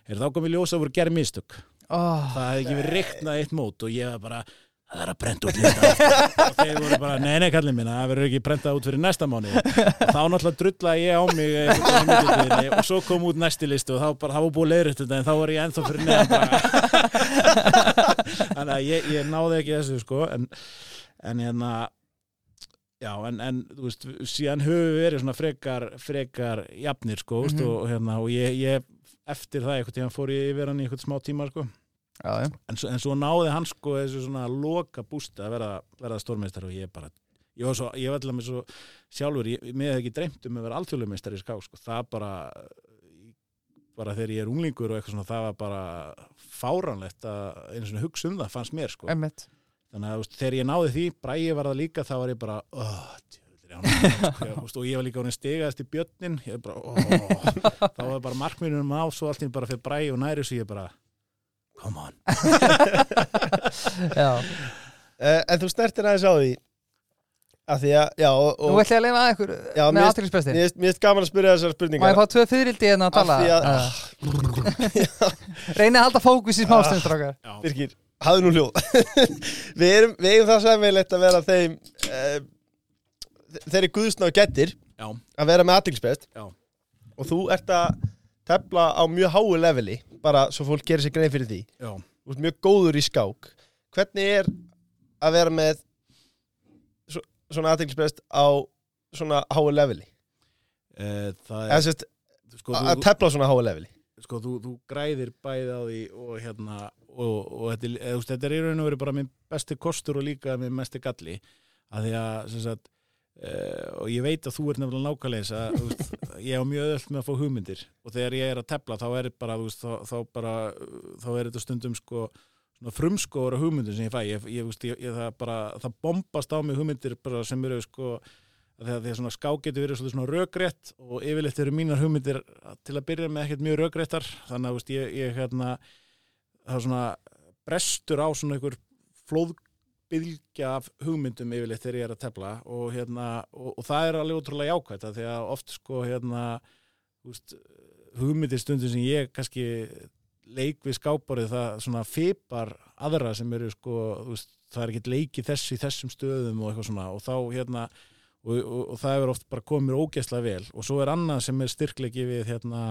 Heyrðu, þá kom ég ljósa að voru gerð mistök Ó, það hefði ekki verið reiknað eitt mót og ég var bara, það er að brenda út og þeir voru bara, nei, nei, kallið minna það verður ekki brendað út fyrir næsta mánu og þá náttúrulega drullaði ég á mig í millitíðinni og svo kom út næsti listu og þá bara, það var búið leiðrætt þetta en þá var ég ennþá fyrir neðan þannig að ég, ég náði ekki þessu sko en, en hérna já, en, en þú veist, síðan höfum við verið svona frekar frekar jafnir sko, mm Mhm. og, hérna, og ég, ég eftir það einhvern tíðan fór ég yfir hann í einhvern smá tíma sko já, já. en svo, en svo náði hann sko þessu svona loka bústi að verða, verða stórmeistar og ég bara ég var, svo, ég var allavega með svo sjálfur ég, mér hefði ekki dreymt um að vera alþjóðlumeistar í skák sko. það bara bara þegar ég er unglingur og eitthvað svona það var bara fáranlegt að einu svona hugsa um það fannst mér sko Einmitt. þannig að veist, þegar ég náði því, bræði var það líka þá var ég bara, oh, sko. Og ég var líka orðin stigaðast í björnin ég bara, oh, þá var bara markminnum á, svo allt einu bara fyrir bræði og næri svo ég bara, come on. Uh, En þú snertir aðeins á því að því að, já, og, Nú og ætla ég að leifa að ykkur Já, með aðtrygglisbesti mér finnst gaman að spyrja þessar Má ég spurningar fá tvö fyririldi hérna að Af tala? því að- Uh, Reyni að halda fókus í smástundur Já, Birgir, hafðu nú hljóð. Við, erum, við eigum það sæmilegt að vera þeim uh, þeirri guðsna og gettir já, að vera með aðtilsbest Já. og þú ert að tefla á mjög háu leveli bara svo fólk gerir sér grein fyrir því. Já. Þú ert mjög góður í skák. Hvernig er að vera með svo, svona aðtilsbest á svona háu leveli? E, það er, sérst sko, að þú, tefla á svona háu leveli. Sko þú, þú græðir bæði á því og hérna og, og þetta, eða, þetta er í raun og verið bara minn besti kostur og líka minn mesti galli. Að því að sagt, uh, og ég veit að þú ert nefnilega nákvæmleis að veist, ég á mjög öll með að fá hugmyndir. Og þegar ég er að tefla þá er bara, veist, þá, þá bara þá er þetta stundum sko frumskóra hugmyndir sem ég fæ. Ég, ég, veist, ég, það bara, það bombast á mig hugmyndir sem eru sko að svona skák getur verið svona rökrétt og yfirleitt eru mínar hugmyndir til að byrja með ekkert mjög rökréttar. Þannig að ég, hérna það er svona brestur á svona einhver flóðbylgja af hugmyndum yfirleitt þegar ég er að tefla og hérna og, og það er alveg ótrúlega jákvæmt af því að oft sko hérna veist, hugmyndir stundum sem ég kannski leik við skáparið það svona fipar aðra sem eru sko veist, það er ekkert leiki þess í þessum stöðum og eitthvað svona. Og þá hérna og, og, það hefur oft bara komið mér ógeðslega vel. Og svo er annað sem er styrklegi við hérna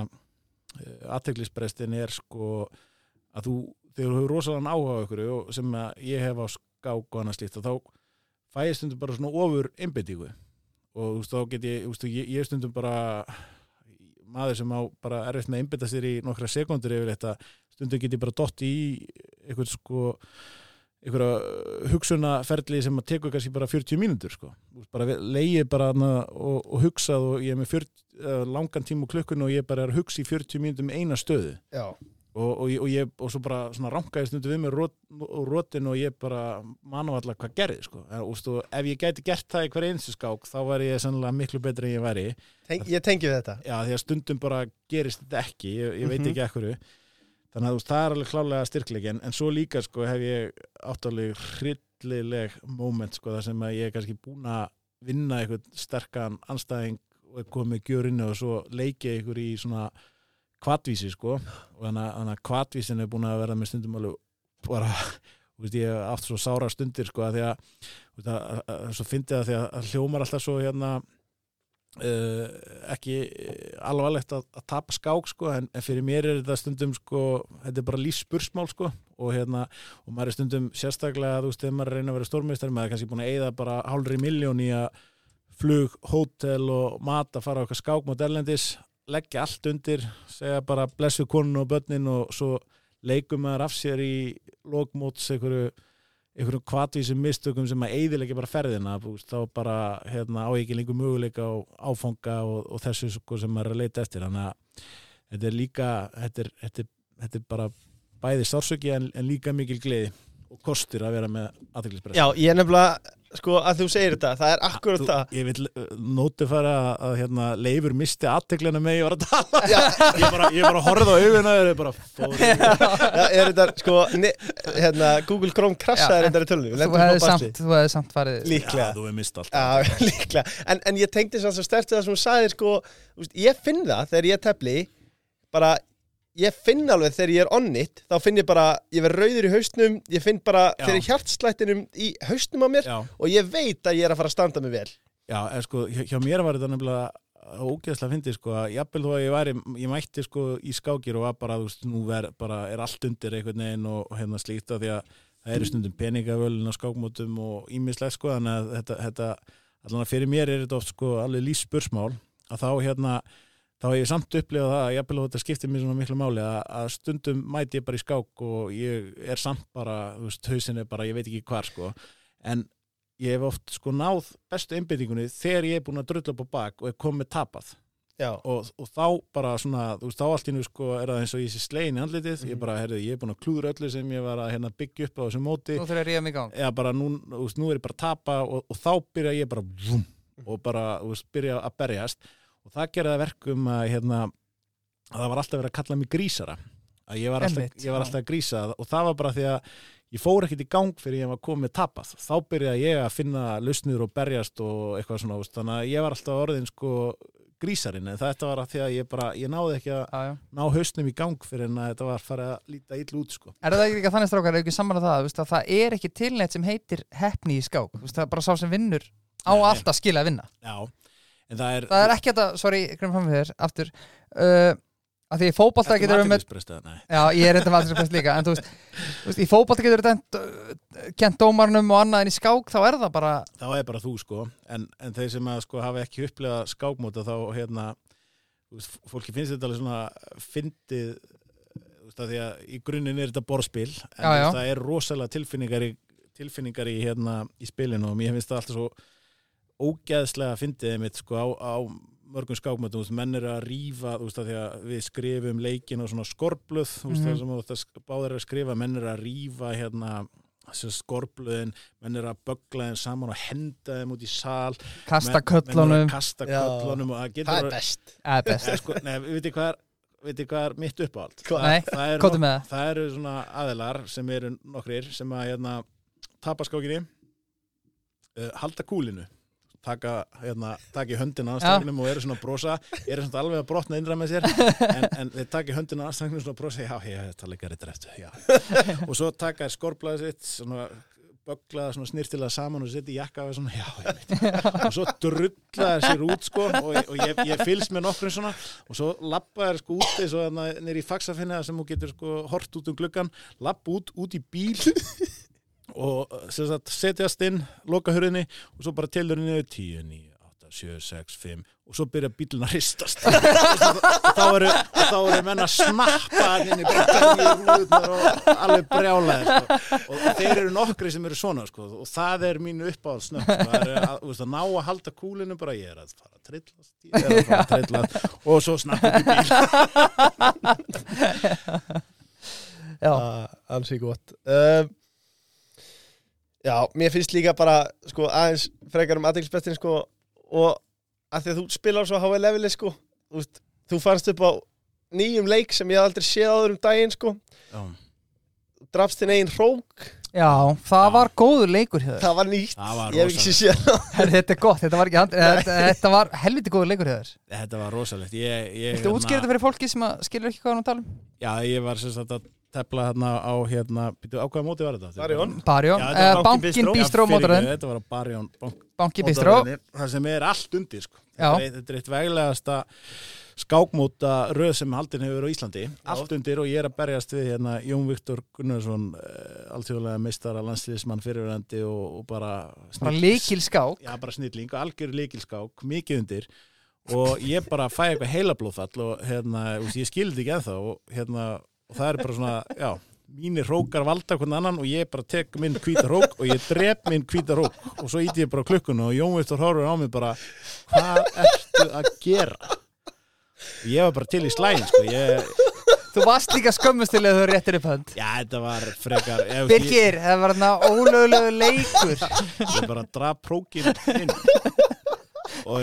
aðteglisbrestin er sko að þú, þegar þú hefur rosalega áhuga og sem að ég hef á skák og annað slíkt og þá fæ ég stundum bara svona ofur einbyttingu og veist, þá get ég, veist, ég, ég stundum bara maður sem á bara erfitt með að einbytta sér í nokkra sekundur yfir þetta. Stundum get ég bara dott í eitthvað sko einhverja hugsunaferli sem að tekur kannski bara 40 mínútur sko. Bara leiði bara og, og hugsað og ég er með 40, uh, langan tíma og klukkun og ég bara er að hugsa í 40 mínútum í eina stöðu. Já, og, og, og, ég, og svo bara svona rankaði stundu við mér rót, og rótin og ég bara manu allar hvað gerði sko. En, og, stu, ef ég gæti gert það í hverja einstu skák þá væri ég sannlega miklu betri en ég væri Teng, ég tengi þetta Já, því að stundum bara gerist þetta ekki, ég, ég veit Mhm. ekki ekkur þannig að þú það er alveg klálega styrkleik en, en svo líka sko hef ég áttalega hryllileg moment sko þar sem að ég er kannski búin að vinna eitthvað sterkan anstæðing og komið gjörinu og svo leiki ég ykkur í svona kvatvísi sko. Og þannig að- að kvatvísin er búin að verða með stundum alveg bara þú veist, ég hef haft svo sára stundir sko að því að, að, að, að svo fyndi það því að, að hljómar alltaf svo hérna uh, ekki alvarlegt að, að tapa skák sko, en, en fyrir mér er þetta stundum sko, þetta er bara lífspursmál sko, og hérna, og maður er stundum sérstaklega, þú veist, þegar maður er að að vera stórmeistar, maður er kannski búin að eyða bara hálfri miljón í að flug, hótel og mat að fara á eitthvað skákmót erlendis leggja allt undir, segja bara blessu konun og börnin og svo leikum maður af sér í lókmóts einhverju, einhverju kvatvísum mistökum sem að eiðilegja bara ferðina búst, þá bara hérna, á ekki lengur möguleika á áfanga og, og þessu sko, sem maður er að leita eftir. Þannig að þetta er líka þetta er, þetta er, þetta er bara bæði sársöki en, en líka mikil gleði og kostur að vera með aðeinspress Já, ég er nefnilega, sko, að þú segir þetta Það er akkurat Þú, það. ég vil uh, nóti fara að, að hérna, leifur misti aðteglina með ég var að tala. Já, ég bara, ég bara horfði á auguna og bara fór í- já, er þetta, sko, ne, hérna, Google Chrome krassaði þetta í tölunni Þú hefði samt, þú hefði samt farið Líklega. Já, þú hefur mist allt. Já, líklega. En, en ég tengdi svo stert við það sem þú sagðir, sko Ég finn það þegar ég tefli Bara, ég finn alveg þegar ég er on it Þá finn ég bara, ég verð rauður í haustnum Ég finn bara Já. fyrir hjartslættinum í haustnum á mér Já, Og ég veit að ég er að fara að standa mig vel já en sko, hjá, hjá mér var þetta nefnilega ógeðslega fyndið sko að jafnvel þó að ég væri, ég mætti sko í skákir og var bara, þú veist, nú ver, bara er allt undir einhvern veginn og, og hérna slíkt af því að það eru stundum peningavölin á skákmótum og ímislegt sko þannig að þetta, þetta allan að fyrir mér er þetta oft sko alveg lífspursmál að þá hérna þá hef ég samt upplifað það að jafnvel þó þetta skiptir mér svona miklu máli að, að stundum mæti ég bara í skák og ég er samt bara, þú veist, hausin er bara, ég veit ekki hvar sko. En ég hef oft sko náð bestu einbyttingunni þegar ég er búin að drulla upp á bak og er komið tapað. Já, og, og þá bara svona, þú veist, þá allt í nú sko er það eins og ég sé slegin í andlitið. Ég bara, herrið, ég er búin að klúður öllu sem ég var að hérna, byggja upp á þessu móti. Nú þurfum að ríða mig í gang. Eða bara nú, þú veist, nú er ég bara að tapa og, og þá byrja ég bara vum, og bara, þú veist, byrja að berjast og það gerði það verkum að hérna, að það var alltaf verið að kalla mig grísara. Að ég var alltaf, ég var alltaf að grísa og það var bara því að ég fór ekkert í gang fyrir ég var komið tapað þá byrjaði ég að finna lausnir og berjast og eitthvað svona, þannig að ég var alltaf orðin sko grísarinn. En þetta var að því að ég bara, ég náði ekki að já. ná hausnum í gang fyrir en að þetta var farið að líta ill út sko. Er það ekki þannig strákar, er ekki saman að það, þú veist, að það er ekki tilneitt sem heitir heppni í skák, það er bara sá sem vinnur á alltaf skilja að vinna. Já, en það er Það er ekki þetta, sorry, grunn fram fyrir þér, aftur, uh, að því í fótbolta getur við með, já, ég er þetta aðeins líka, en þú veist, þú veist, í fótbolta getur við uh, kent dómarnum og annað en í skák, þá er það bara, þá er bara þú sko. En, en þeir sem að sko hafa ekki upplegað skákmóta þá hérna veist, fólki finnst þetta alveg svona fyndið því að í grunninn er þetta borðspil en Já, já. það er rosalega tilfinningar í, tilfinningar í hérna í spilinu og mér finnst það alltaf svo ógeðslega fyndið mitt sko á, á mörgum veist, menn eru að rífa þú veist, að því að við skrifum leikin og svona skorblöð, þú veist, Mhm. það sem þú veist, að að skrifa, menn eru að rífa hérna þessi skorblöðin, menn eru að bögla þeim saman og henda þeim út í sal. Kasta köllunum, að kasta köllunum og það getur það er best. Eða best, Eh, sko, nei, við veitir hvað er hvað er mitt uppáhald? Það eru, kóttu nok með það. það eru svona aðilar sem eru nokkrir sem að hérna, tapa skákinni uh, halda kúlinu taka, hérna, taka í höndina stafnum og eru svona að brosa eru svona alveg að brotna innra með sér en, en þeir taka í höndina á stafnum svona að brosa já, ég tala ekki að eftir já. og svo taka þér skorplaði sitt svona böglaða svona snirtilega saman og setja í jakka og svona, já, og svo drullaði sér út sko og, og ég, ég fylgst með nokkrum svona og svo lappaði sko út eins og nýri í faxafinna sem þú getur sko hort út um gluggan lapp út, út í bíl og sem sagt, setjast inn loka hurðinni og svo bara telur henni 10, 9, 8, 7, 6, 5 og svo byrja bílun að hristast og þá eru eru menn að snappa rúðunar og alveg brjálæði sko. og þeir eru nokkri sem eru svona sko, og það er mínu uppáhaldsnögt sko. það er að, þú veist, að ná að halda kúlinu bara ég er að fara að trillast að fara að trillast og svo snappa í bíl Já, uh, alls í gott um, Já, mér finnst líka bara sko, aðeins frekar um aðeinsbestin sko, og að því að þú spilar svo háa leveli sko, veist, þú fannst upp á nýjum leik sem ég aldrei séð áður um daginn sko, Já. drafst þinn eigin hrók já, það Já. var góður leikur hjá þér. það var nýtt, Það var ég hef ekki rosalegt. séð það Herri, Þetta er gott, þetta var ekki hand, þetta, þetta var helviti góður leikur hjá þér. Þetta var rosalegt ég, ég, Viltu útskýra þetta fyrir fólki sem að skilur ekki hvað hann að tala um? Já, ég var sem sagt að tefla hérna á hérna, á hvaða móti var þetta? Barjón. Barjón, uh, Bankin Bistró. Mótoröðin, Þetta var Barjón bank, Bankin Bistró Það sem er allt undir sko. Já. Þetta er- eitt veglegasta skákmóta röð sem haldin hefur á Íslandi allt undir og ég er að berjast við hérna Jón Viktor Gunnarsson uh, alþjóðlega meistara landsliðismann fyrirverandi og, og bara bara líkil skák já, bara snilling og algjör líkilskák, mikið undir og ég bara fæ eitthvað heilablóðfall og hérna, ég skildi ekki ennþá og hérna, og það er bara svona, já mínir rókar valda hvernig annan og ég bara tek minn hvíta rók og ég drep minn hvíta rók og svo íti ég bara klukkuna og Jón Viktor horfur á mig bara hvað ertu að gera? Ég var bara til í slæðin sko, ég, þú varst líka skömmustilega þegar þú réttir upp hönd. Já þetta var frekar ég, ég, Birgir, það var þarna ólögulegu leikur. Ég bara draf prókin inn. Og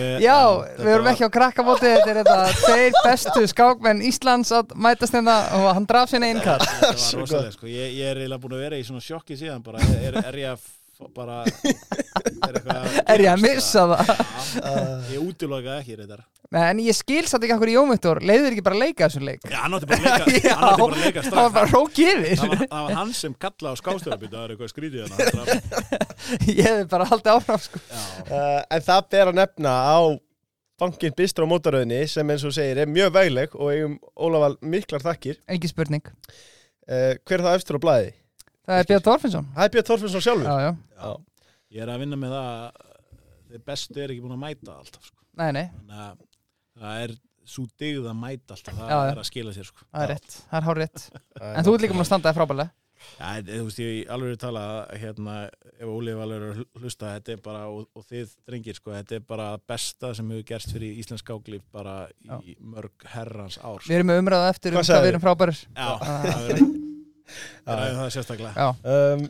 ég, Já, við erum var- ekki á krakkamóti Þetta er þetta tveir bestu skákmenn Íslands að mætast hérna og hann draf sinna einkall Þetta var rosalega sko, ég, ég er eiginlega búin að vera í svona sjokki síðan bara, er, er ég að bara er, eitthvað Er ég að missa það? það? Ég útiloka ekki Nei, en ég skil satt ekki okkur í Jómiktor Leiður ekki bara að leika þessum leik? Já, hann átti bara að leika, bara að leika það var bara rók yfir Það var, það var hann sem kalla á skástjórabýta það er eitthvað skrítið hann Ég hefði bara haldið áfram sko. Uh, en það ber að nefna á bankin Bistro á mótaröðinni sem eins og segir er mjög vegleg og eigum Ólafal miklar þakkir. Ekki spurning Uh, hver er það eftir á blæði? Það er Björn Þorfinsson Það er Björn Þorfinsson sjálfur. Já, já, Já. ég er að vinna með það að þeir bestu er ekki búin að mæta alltaf sko. nei, nei, Þannig að það er svo digð að mæta alltaf það Já, já. er að skila sér sko. það er rétt Það er hár rétt En þú ert líka múin að standa það frábælega Já, þú veist, ég alveg er að tala að, hérna, ef Ólif alveg er að hlusta þetta er bara, og, og þið drengir sko, þetta er bara besta sem hefur gerst fyrir Íslensk skáklíf bara í mörg herrans ár sko. Við erum með umræða eftir um Hvað við erum frábærir Já, það er það er það sérstaklega. Um,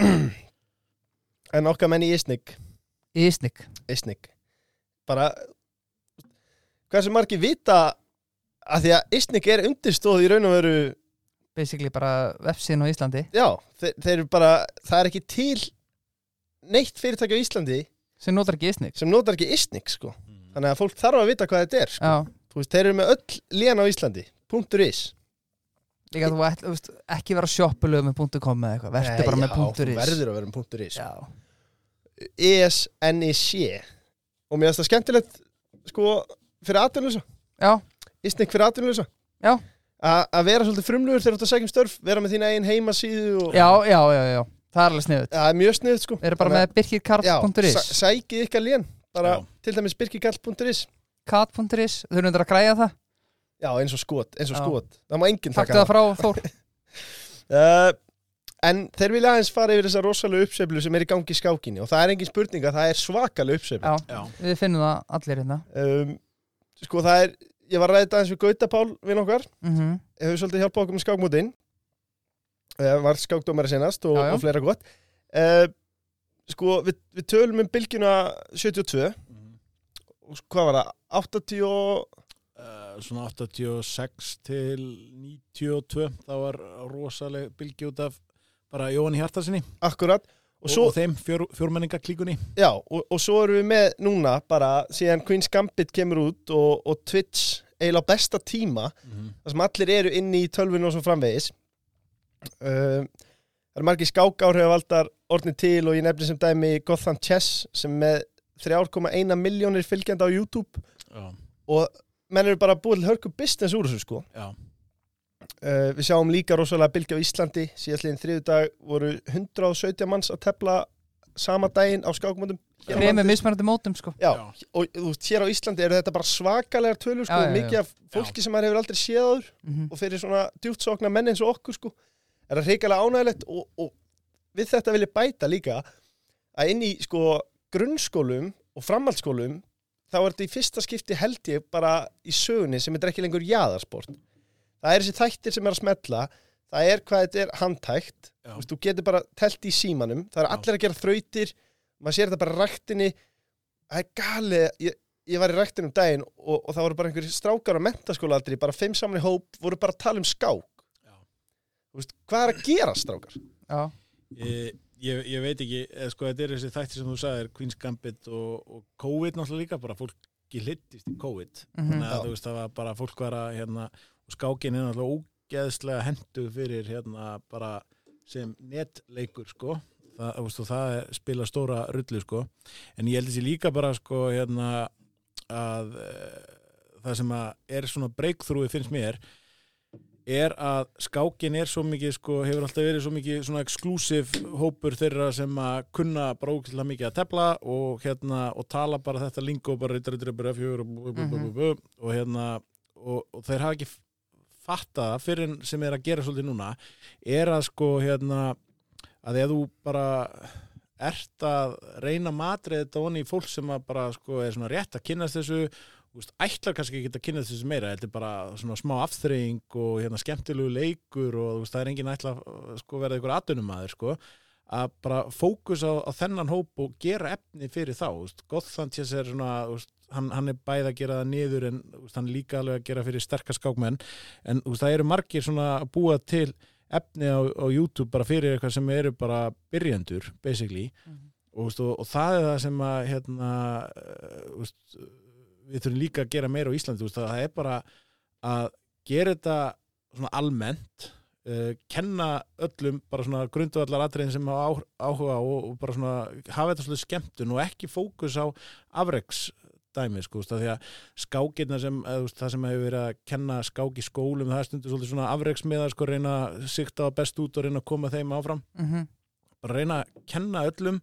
en okkar menn í Isnik, Ísnik. Isnik, bara, hversu margir vita að því að Isnik er undirstóð í raun og veru, Basically bara vefsíðin á Íslandi. Já, þeir, þeir eru bara, það er ekki til neitt fyrirtæki á Íslandi sem notar ekki Ísnik. sem notar ekki Isnik, sko. Þannig að fólk þarf að vita hvað þetta er, sko. Veist, þeir eru með öll lén á Íslandi, punktur is. Líka þú ætl, veist, ekki vera sjoppulög með .com eða eitthvað Vertu bara með þú .is. verður að vera með punktur is. Já, ESNIC og mér finnst það skemmtilegt sko fyrir atvinnlösa já, Ísnik fyrir atvinnlösa Já. Að vera svolítið frumlugur þegar þú ert að segja um störf vera með þína eigin heimasíðu og já, já, já, já. Það er alveg sniðut það er mjög sniðut sko. Við erum bara Þannig með birkirkarl.is að- já, sæ- sækið ykkar lén bara Já. til dæmis birkikall.is kat.is, þau eru undir að græja það já eins og skot, eins og Já. skot. Það má enginn taka það frá Þór. Uh, en þeir vilja aðeins fara yfir þessa rosalega uppseflu sem er í gangi í skákinni og það er engin spurning að það er svakalega uppseflu Já, Já, við finnum það allir hérna. Um, sko það er ég var að ræða aðeins við Gautapál við okkar. Mm hefur svolítið hjálpað okkur með skákmótin. Uh, var skákdómari senast og, Já, já. og fleira gott. Uh, sko við, við tölum um bylgjuna 72 og hvað var það? 80 og svona 86 til 92 þá var rosaleg bylgi út af bara Jóhann Hjartarsinni akkurat. Og, og, svo, og þeim fjör, fjórmenningaklíkunni. Já, og, og svo erum við með núna bara síðan Queen's Gambit kemur út og, og Twitch eiginlega á besta tíma þar sem allir eru inni í tölvinu og svo framvegis. Uh, það eru margir skákáhrifavaldar orðnir til og ég nefnir sem dæmi Gotham Chess sem með 3,1 miljónir fylgjandi á YouTube. Já, og menn eru bara búið til hörku business úr þessu sko. Já, uh, við sjáum líka rosalega bylgi á Íslandi. Síðastliðin þriðu dag voru 117 manns að tefla sama daginn á landi. með mismunandi mótum sko. Já, Já. og þú veist, hér á Íslandi eru þetta bara svakalegar tölur sko, Já, já, já. mikið af fólki sem maður hefur aldrei séð áður mm og fyrir svona djúptsokna menn eins og okkur sko, er það reikalega ánægilegt og, og við þetta vil ég bæta líka að inn í sko grunnskólum og framhaldsskólum þá er þetta í fyrsta skipti held ég bara í sögunni sem er ekki lengur jaðarsport. Það er þessi þættir sem er að smetla það er hvað þetta er handtækt. Já. þú, getur bara telt í símanum það er Já. allir að gera þrautir maður sér þetta bara í ræktinni. Það er gali ég, ég var í ræktinni um daginn og, og það voru bara einhverjir strákar á mentaskóla aldrei bara fimm saman í hóp voru bara að tala um skák. Veist, hvað er að gera strákar? Já, Ég, ég, ég veit ekki, eða sko þetta er þessi þættir sem þú sagðir, Queen's Gambit og, og COVID náttúrulega líka, bara fólki hlittist í COVID, Mhm. þannig að Já. þú veist það var bara fólk var að hérna, og skákin er náttúrulega ógeðslega hendu fyrir hérna bara sem netleikur sko, það, veist, það er, spila stóra rullu sko, en ég held þessi líka bara sko hérna að e, það sem að er svona breakthrough finnst mér er að skákin er svo mikið sko, hefur alltaf verið svo mikið svona eksklusív hópur þeirra sem að kunna bara ógæslega mikið að tefla og hérna og tala bara þetta lingo bara reytar reytar bara fjör og, hérna og, og þeir hafa ekki fattað það fyrir sem er að gera svolítið núna er að sko hérna að ef þú bara ert að reyna matrið þetta onni í fólk sem að bara sko er svona rétt að kynast þessu veist, ætlar kannski ekki að kynast þessu meira þetta er bara svona smá afþreying og hérna skemmtilegu leikur og veist, það er engin ætla að sko verða ykkur atvinnumæður sko að bara fókus á, á þennan hóp og gera efni fyrir þá Gothantjes er svona veist, hann, hann er bæð að gera það niður en hann líka alveg að gera fyrir sterkar skákmenn en það eru margir svona að búa til efni á, á YouTube bara fyrir eitthvað sem eru bara byrjendur basically. Þú veist, og, og það er það sem að hérna, uh, þú veist, við þurfum líka að gera meira á Íslandi veist, að það er bara að gera þetta svona almennt uh, kenna öllum bara svona grundvallar atriðin sem á- áhuga og, og bara svona hafa þetta svolítið skemmtun og ekki fókus á afreks dæmi sko, veist, því að skákirna sem, þú veist, það sem hefur verið að kenna skák í skólum, það er stundur svolítið svona afreksmiða sko, reyna að sikta best út og reyna að koma þeim áfram Mhm. bara reyna að kenna öllum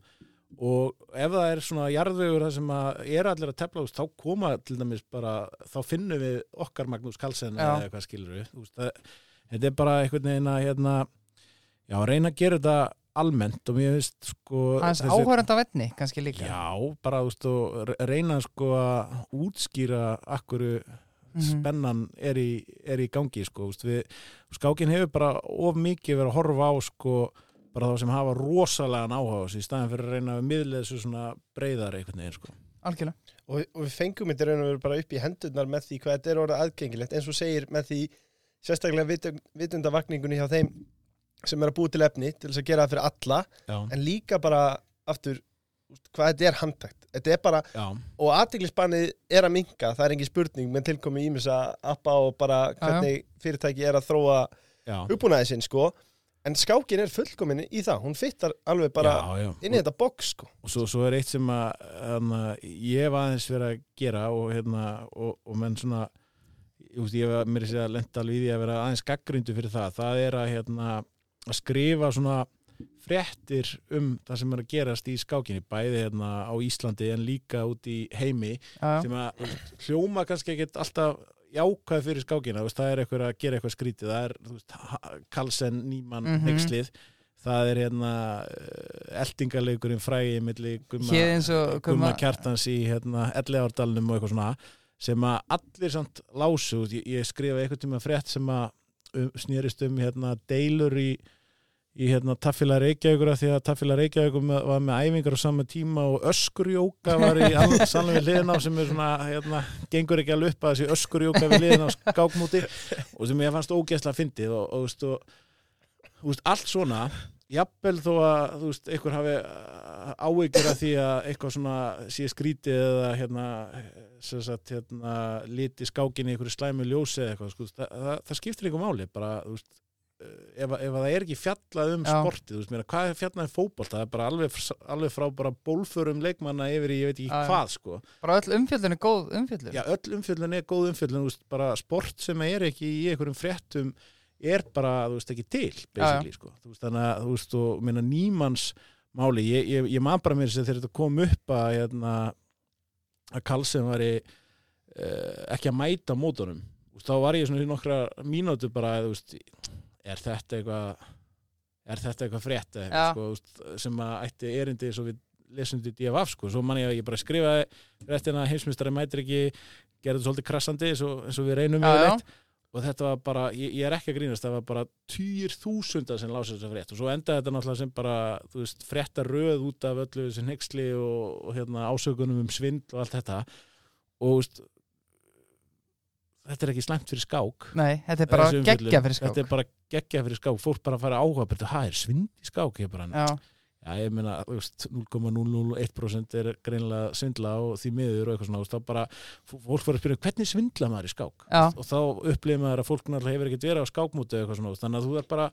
og ef það er svona jarðvegur það sem að er allir að tefla þá koma til dæmis bara þá finnum við okkar Magnús Karlsen Já. eða eitthvað skilur við veist, það, þetta er bara einhvern veginn að hérna, já, reyna að gera þetta almennt og mér finnst sko áhörund af venni kannski líka já, bara veist reyna sko að útskýra akkur Mhm. spennan er í, er í gangi sko, veist, við, skákin hefur bara of mikið verið að horfa á sko bara þá sem hafa rosalega þessu í staðin fyrir að reyna að miðlega þessu svona breyðar einhvern veginn sko. Algjörlega. Og, og við fengum þetta raun og veru bara upp í hendurnar með því hvað þetta er orðið aðgengilegt eins og segir með því sérstaklega vitund, vitundavakningunni hjá þeim sem er að búa til efni til þess að gera það fyrir alla Já, en líka bara aftur hvað þetta er handtækt. Þetta er bara, já, og aðteglisbannið er að minka, það er engin spurning með tilkomi ímissa appa og bara hvernig fyrirtæki er að þróa uppbúnaði sinn sko en skákin er fullkomin í það, hún fittar alveg bara já, já. inn í þetta box sko. Og svo, svo er eitt sem að hana, ég hef aðeins verið að gera og, hérna, og, og menn svona ég, hef mér að segja lenda alveg í því að vera aðeins gaggrundu fyrir það. Það er að, hérna, að skrifa svona fréttir um það sem er að gerast í skákinni bæði hérna á Íslandi en líka út í heimi Já, sem að hljóma kannski ekkert alltaf jákvæð fyrir skákina, veist, það er eitthvað að gera eitthvað skrítið, það er veist, Ha- Karlsen, Nýmann, Mhm. Nexlið það er hérna uh, eldingarleikurinn frægi milli Gumma, Gumma Kjartans í hérna, Ellegárdalnum og eitthvað svona sem að allir samt lásu ég, ég skrifa eitthvað tíma frétt sem að um, snýrist um hérna, deilur í í hérna Taffila Reykjavíkur því að Taffila Reykjavíkur var með æfingar á sama tíma og öskurjóka var í sannlega við liðin á sem er svona hérna, gengur ekki alveg upp að þessi öskurjóka við liðin á skákmúti og sem ég fannst ógeðslega fyndið og, og, veist, og veist, allt svona jafnvel þó að þú veist, einhver hafi áhyggjur af því að eitthvað svona sé skrítið eða hérna, sagt, hérna liti skákinni einhverju slæmu ljósi eða eitthvað, sko, það, það, það skiptir einhver máli bara, þú veist ef, ef að það er ekki fjallað um Já. sportið þú veist, meina, hvað er fjallað um fótbolt það er bara alveg, alveg frá bara bólförum leikmanna yfir í ég veit ekki Já, hvað sko. Bara öll umfjöldun er góð umfjöldun já, öll umfjöllun er góð umfjöllun veist, bara sport sem er ekki í einhverjum fréttum er bara, þú veist, ekki til sko, þannig að þú veist, og minna nýmanns máli, ég, ég, ég man bara mér sem þegar þetta kom upp að hérna, að Karlsson var ekki að mæta mótunum. Þá var ég svona í nokkra mínútu bara, þú veist, er þetta eitthvað er þetta eitthvað frétt sko, sem að ætti erindi svo við í DFF sko, svo man ég að ég bara skrifaði réttina heimsmyndstari mætir ekki gerði þetta svolítið krassandi eins og, eins og við reynum já. yfirleitt. og þetta var bara, ég, ég er ekki að grínast það var bara týr þúsunda sem lása þessa frétt og svo endaði þetta náttúrulega sem bara þú veist, frétta röð út af öllu þessi nexli og, og hérna ásökunum um svindl og allt þetta og þú veist, þetta er ekki slæmt fyrir skák. Nei, þetta er bara geggja fyrir skák. Þetta er bara geggja fyrir skák, fólk bara fara áhuga betur, hæ, er svindl í skák? Ég bara, Já, Já, ég meina, þú veist, 0,001% er greinilega svindla og því miður og eitthvað svona, veist, þá bara fólk fyrir að spyrja, hvernig svindla maður í skák? já, Og þá upplifir maður að fólk náttúrulega hefur ekkert verið á skákmúti eða eitthvað svona, þannig að þú er bara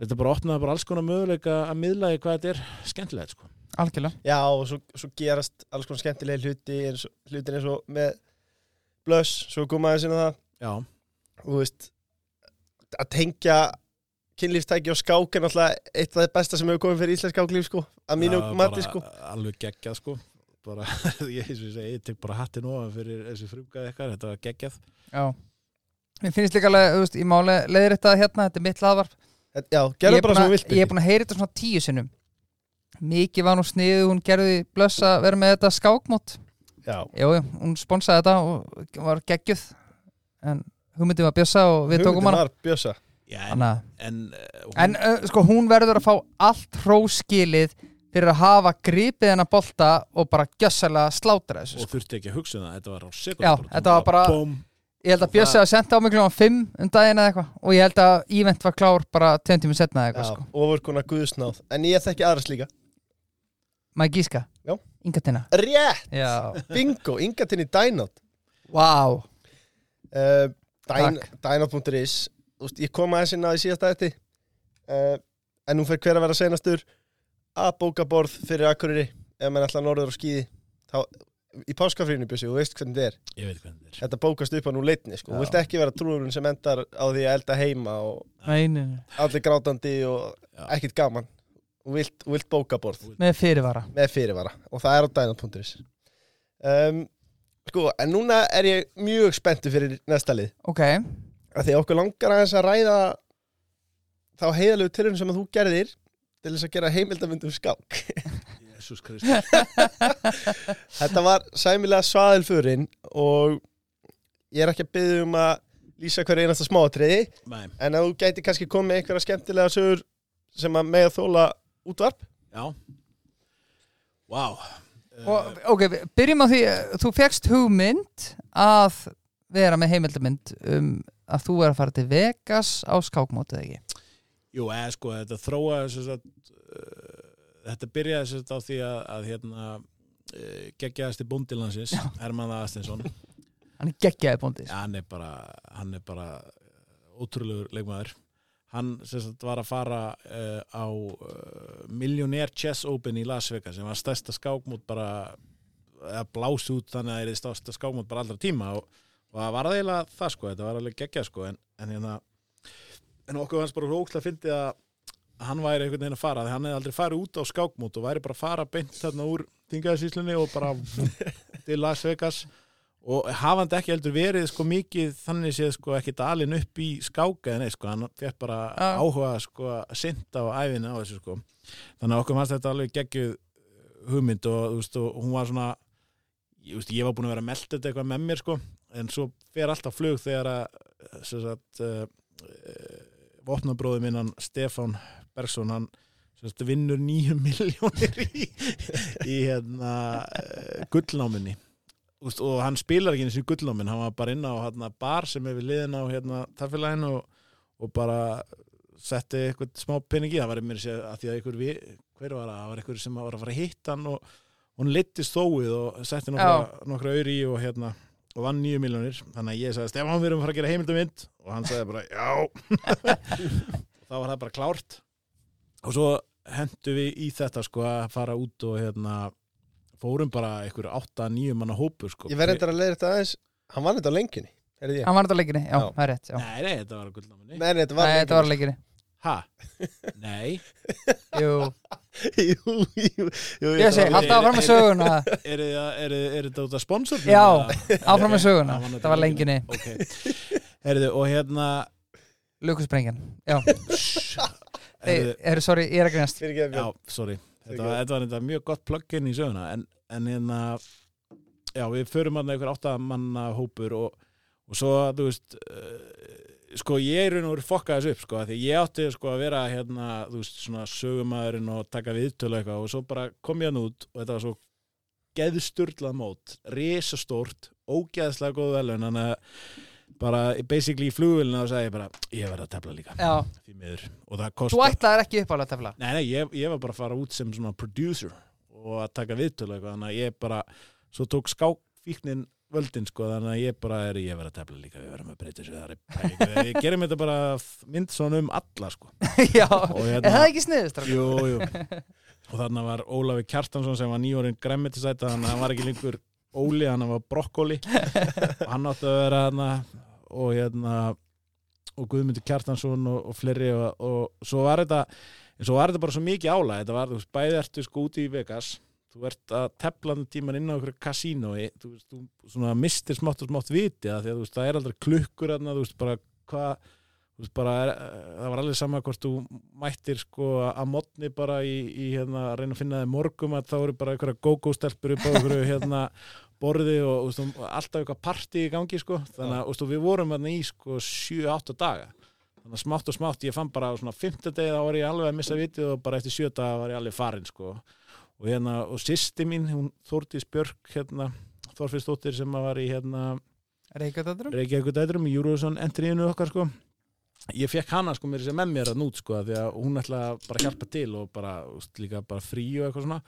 þetta bara opnaði bara alls konar möguleika að miðlaði hvað þetta er skemmtilegt, sko. algjörlega. Já, og svo, svo gerast alls konar skemmtilega hluti eins, og- hlutin eins og með blöss, svo komaði sinna það. Já, og þú veist að tengja kynlífstæki og skák er náttúrulega eitt af það besta sem hefur komið fyrir íslensk skáklíf sko, að mínu Já, mati bara sko. alveg geggjað sko. Bara, ég, ég segi, ég tek bara hattin ofan fyrir þessi frumgæði eitthvað, þetta var geggjað. Já. Mér finnst líka alveg, veist, ég máli leiðir þetta hérna, þetta er mitt laðvarp Já, Ég gerðu er bara sem þú vilt Ég er búin að heyra þetta svona tíu sinnum. Mikið var nú sniðu, hún gerði blöss að vera með þetta skákmót Jú, hún sponsaði þetta og var geggjuð. En hugmyndið var bjössa og við tókum hana. var bjösa Já, en, að en, uh, hún, En uh, sko hún verður að fá allt hróskilið fyrir að hafa gripið hennar bolta og bara gjössalega slátra þessu og sko. þurfti ekki að hugsa um það, þetta var á sekund Já, þetta var bara- búm, Ég held að Bjössi hafa sendt á mig kljóðan 5 um daginn eða eitthvað. Og ég held að ívent var klár bara 10 tímur setna eða eitthvað Já, sko. ofurkona guðsnáð. En ég þekki aðras líka Maður gíska? Já. Inga tina Rétt, Já. Bingo, ingatinni Dynot. Vá. Uh, Dyn, Takk. Dynot.is Þú veist, Ég kom aðeins inn á í síðasta þetta uh, En nú fer hver að vera senastur að bóka borð fyrir Akureyri. Ef mann ætla norður og skýði þá, í páskafrínu bjössi, þú veist hvernig þetta er. Ég veit hvernig þetta er. Þetta bókast upp á nú leitni sko. Þú vilt ekki vera trúurinn sem endar á því að elda heima og Nei, nei, nei. allir grátandi og Já. ekkit gaman þú vilt, þú vilt. Bóka borð Með fyrirvara. Með fyrirvara. Og það er á dænat.is um, sko, en núna er ég mjög spenntu fyrir næsta lið. Ok, af því að okkur langar aðeins að ræða þá heiðalegu tilhörun sem að þú gerðir til þess að gera heimildamundum skák. Jesus Krist. Þetta var sæmilega svaðilfurinn og ég er ekki að byggja um að lýsa hverju einasta smáatriði. Nei, en að þú gæti kannski komið með einhverja skemmtilega sögur sem að með að þóla útvarp. Já. Vá. Og, ok, byrjum á því eh, Þú fegst hugmynd að vera með heimildamynd um að þú er að fara til Vegas á skákmótið ekki? Jú, eða sko, þetta þróaði sagt, uh, þetta byrjaði sagt á því að, að hérna uh, geggjaðasti búndilansins, Herman Aðsteinsson Hann er geggjaði bóndið ja, hann er bara, hann er bara ótrúlegur leikmaður hann sagt var að fara uh, á uh, Millionaire Chess Open í Las Vegas sem var stærsta skákmót bara eða blás út þannig að það er stærsta skákmót bara allra tíma og, og það var eiginlega það sko, þetta var alveg geggjað sko en, en hérna en okkur hans bara rókla að fyndi að hann væri einhvern veginn að fara, því hann hefði aldrei farið út á skákmót og væri bara að fara beint þarna úr þingaðsíslunni og bara til Las Vegas og hafandi ekki heldur verið sko mikið þannig séð sko ekki dalinn upp í skáka en nei sko, hann fekk bara Já. áhuga sko að synda á æfinni á þessu sko þannig að okkur fannst þetta alveg geggjuð hugmynd og þú veist og hún var svona ég, veist, ég var búin að vera að melda þetta eitthvað með mér sko en svo fer alltaf flug þegar að sem sagt uh, uh, vopnabróði minn hann Stefán Bergson hann sagt, vinnur nýju miljónir í, í hérna uh, gullnáminni Úst, og hann spilar ekki eins og gullnáminn hann var bara inn á hérna, bar sem við liðin á hérna, tafélaginu og, og bara setti eitthvað smá pening í. Það var mér að segja að því að einhver hver var það, það var einhver sem var að fara að hitta hann og hún leittist þóið og setti nokkra, nokkra auðri í og hérna og vann nýju miljónir, þannig að ég sagði Stefán við erum að fara að gera heimildamind og hann sagði bara já. Þá var það bara klárt. Og svo hendu við í þetta sko að fara út og hérna fórum bara einhverju 8-9 manna hópur sko. Ég verði þetta að leiða þetta aðeins hann vann þetta á lengjunni? Hann var þetta á leikinni, já, Já. það er rétt já. Nei, nei, þetta var að gullnáminni Nei, nei, þetta var Nei, þetta var á leikinni Ha? Nei. Jú, jú, jú, jú, ég segi, halda áfram með söguna. Er þetta út af sponsor? Já, áfram með söguna. Það var lenginni. Ok. Herðu, og hérna Lukusbrengjan, já. Herðu, er, sorry, ég er að að Já, sorry Þetta þetta var þetta mjög gott plugin í söguna en, en hérna Já, við förum að einhver áttamanna hópur og, og svo, þú veist uh, sko, ég er raun og verið fokka þessu upp sko, því ég átti sko að vera hérna, þú veist, svona sögumæðurinn og taka viðtölu eitthvað og svo bara kom ég hann út og þetta var svo geðsturlað mót, risastórt ógeðslega góð velun þannig að bara basically í flugvélina og sagði ég bara, ég verði að tefla líka. Já, því miður. Og það þú kostar ætlaðir ekki upp á að tefla? Nei, nei, ég, ég var bara að fara út sem svona producer og að taka viðtölu eitthvað. Þannig að ég bara, svo tók skákfíknin völdin sko, þannig að ég bara er ég verið að tefla líka, við verðum að breyta þessu það er ég gerum þetta bara mynd svona um alla sko. Já, og er hérna, það ekki sniðust? jú, jú. Og þarna var Ólafi Kjartansson sem var nýjórinn græmmetisæta, þannig að hann var ekki lengur Óli, hann var brokkoli. Og hann átti að vera og hérna og Guðmundur Kjartansson og, og fleiri og, og svo var þetta svo var þetta bara svo mikið álæg þetta var, þú veist, bæði ertu sko úti í Vegas þú ert að teflan tíman inn á okkur kasínói, þú veist, þú svona mistir smátt og smátt viti að því að þú veist, það er aldrei klukkur aðna, þú veist, bara hvað þú veist, bara, er, það var alveg sama hvort þú mættir sko að modni bara í, í hérna, að reyna að finna þig morgum að þá eru bara einhverja go-go-stelpur upp á einhverju hérna borði og, og veist, alltaf eitthvað party í gangi sko, þannig að veist, við vorum hérna í sko 7-8 daga. Þannig að smátt og smátt ég fann bara á svona 5. degi þá var ég alveg að missa vitið og bara eftir 7 daga var ég alveg farin sko. Og hérna og sýsti mín, hún Þórtís Björk hérna, Þorfinsdóttir sem var í hérna Reykjavík Reykjavík dætrum í Júruðsson endriðinu okkar sko. Ég fekk hana sko mér sem með mér að nút sko því að hún ætlaði bara að hjálpa til og bara, úst, líka bara frí og eitthvað svona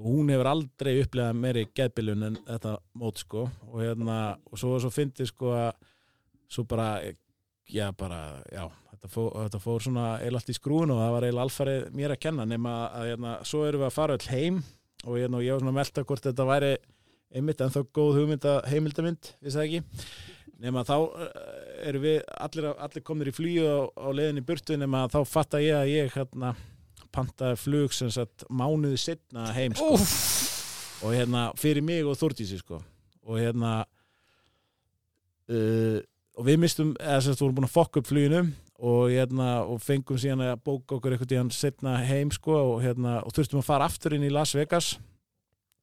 og hún hefur aldrei upplegað meiri geðbilun en þetta mót sko. Og hérna og svo, svo fyndi sko að svo bara já bara, já þetta fór, þetta fór svona eilalt í skrúin og það var eiginlega alfarið mér að kenna nema að hérna, svo erum við að fara öll heim. Og hérna, ég var svona að melda hvort þetta væri einmitt en þá góð hugmynda heimildamind, við sagði ekki. Nema þá erum við allir, allir komnir í flýju á, á leiðinni burtu nema þá fatta ég að ég hérna pantaði flug sem sagt mánuði setna heim sko. og hérna fyrir mig og Þórtísi sko og hérna uh, og við mistum, eða að þú vorum búin að fokka upp fluginu og, hérna, og fengum síðan að bóka okkur eitthvað tíðan setna heim sko, og, hérna, og þurftum að fara aftur inn í Las Vegas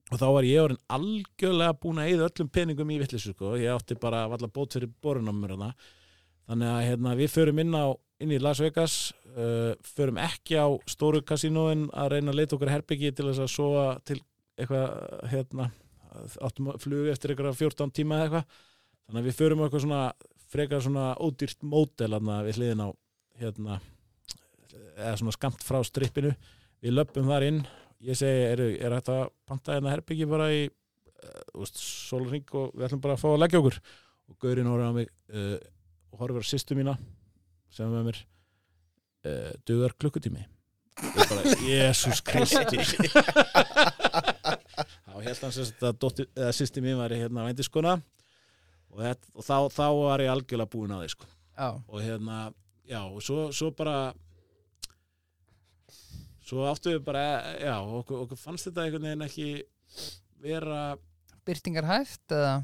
og þá var ég orðin algjörlega búin að eða öllum peningum í vittlisu sko. ég átti bara að valla bót fyrir borunamur þannig að hérna, við förum inn, á, inn í Las Vegas uh, förum ekki á stóru kasínóin að reyna að leita okkur herbyggi til þess að sofa til eitthvað hérna, flug eftir eitthvað 14 tíma eða eitthvað. Þannig að við förum okkur svona frekar svona ódýrt mótel við hliðin á hérna, eða svona skamt frá strippinu. Við löpum þar inn. Ég segi, er, er þetta panta hérna herbyggi bara í uh, eh, solring og við ætlum bara að fá að leggja okkur. Og Gaurin horfður á mig uh, og horfður á sýstu mína sem með mér uh, dugar klukkutími. Og bara, Jésús Kristi. Þá held hans að sýsti mín var hérna á eindiskona og, þetta, og þá, þá var ég algjörlega búin á því sko. og hérna já og svo, svo bara svo áttu við bara já okkur, okkur fannst þetta einhvern veginn ekki vera byrtingar hægt eða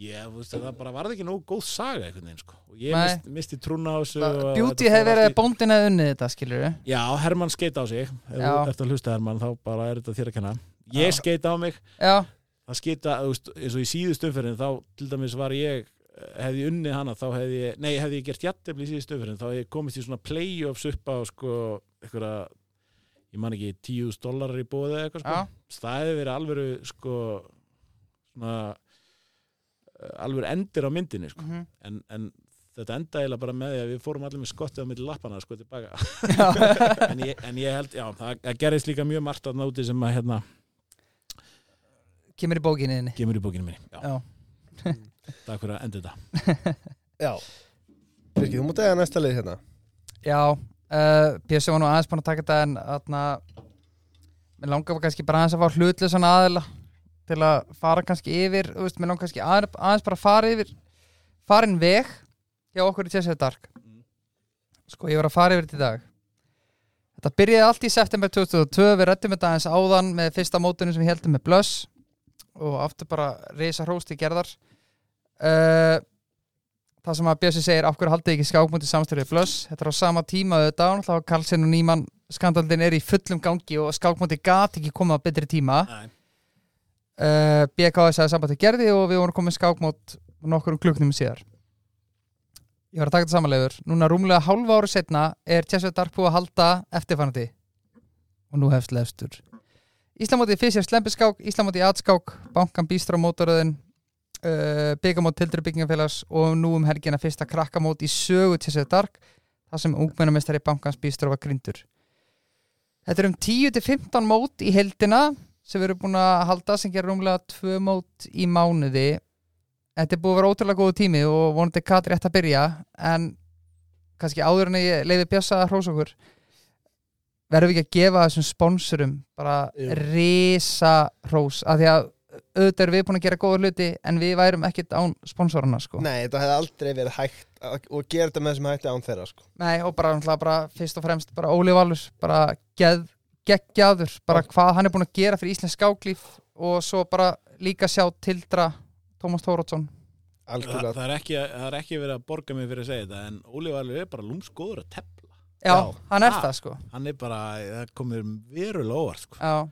Já, veist, það bara varði ekki nógu góð saga einhvern veginn sko. Og ég mist, misti trúna á þessu Beauty hefur verið bóndin að unnið þetta, skilur við Já, Herman skeita á sig. Ef þú ert að hlusta Herman, þá bara er þetta þér að kenna. Ég skeita á mig. Já. Það skita, eins og í síðustumferðin þá til dæmis var ég hefði unnið hana, þá hefði ég nei, hefði ég gert jættefli í síðustumferðin, þá hefði ég komist í svona play-offs upp á sko eitthvað, ég man ekki 10.000 dólarar í bóði eða eitthvað sko. Ja. það hefði verið alvöru sko svona alvöru endir á myndinni sko. Mm -hmm. en, en þetta enda eiginlega bara með því að við fórum allir með skottið á milli lappana sko tilbaka. En, ég, en ég held, já, það gerðist líka mjög margt á náti sem að hérna Kemur í bókinni Kemur í bókinni minni, já, já. Takk fyrir að enda þetta. Já. Birgir, þú mútti eða næsta leið hérna. Já, uh, Björsi var nú aðeins búin að taka þetta en aðna Mér langar var kannski bara aðeins að fá hlutlega aðeila til að fara kannski yfir veist, Mér langar kannski aðeins, aðeins bara að fara yfir farin veg hjá okkur í Tjessið Dark. Mm. Sko, ég var að fara yfir þetta í dag. Þetta byrjaði allt í september 2002 Við rættum þetta aðeins áðan með fyrsta mótunum sem við heldum með Blöss og aftur bara reysa hróst í gerðar. Uh, það sem að Bjössi segir af hverju haldið ekki skákmúti samstyrðið blöss þetta er á sama tíma auðvitað þá Karlsson og Nýmann skandaldin er í fullum gangi og skákmúti gati ekki koma á betri tíma uh, BKS aðeins sambandi gerði og við vorum komið skákmút nokkur um klukknum síðar. Ég var að taka þetta samanlegur núna rúmlega hálfa ári setna er Tjessveit Dark búið að halda eftirfannandi og nú hefst lefstur Íslamótið Fysjar Slempiskák, Íslamótið Atskák, Bankan Bístrá mótoröðin, uh, byggamót Tildur byggingafélags og nú um helgina fyrsta krakkamót í sögu sér dark, það sem ungmennamestari Bankans Bístrá var grindur. Þetta er um 10-15 mót í heldina sem við erum búin að halda sem gerur umlega 2 mót í mánuði. Þetta er búin að vera ótrúlega góðu tími og vonandi Katri ætti að byrja en kannski áður en ég leiði bjössa að hrósa okkur verðum við ekki að gefa þessum sponsorum bara Jú. risa hrós af því að auðvitað erum við búin að gera góða hluti en við værum ekkit án sponsorana sko. Nei, þetta hefði aldrei verið hægt og gera þetta með þessum hætti án þeirra sko. Nei, og bara, bara fyrst og fremst bara Óli Valur, bara geð, geggjaður, bara hvað hann er búin að gera fyrir Íslands skáklíf og svo bara líka sjá tildra Tómas Tórótsson það, Algjörlega það, er ekki, það er ekki verið að borga mig fyrir að segja þetta en Óli Valur er bara lúmskóður að tepla Já, Já. hann er Ah. það sko hann er bara, það komir verulega óvart sko. Já,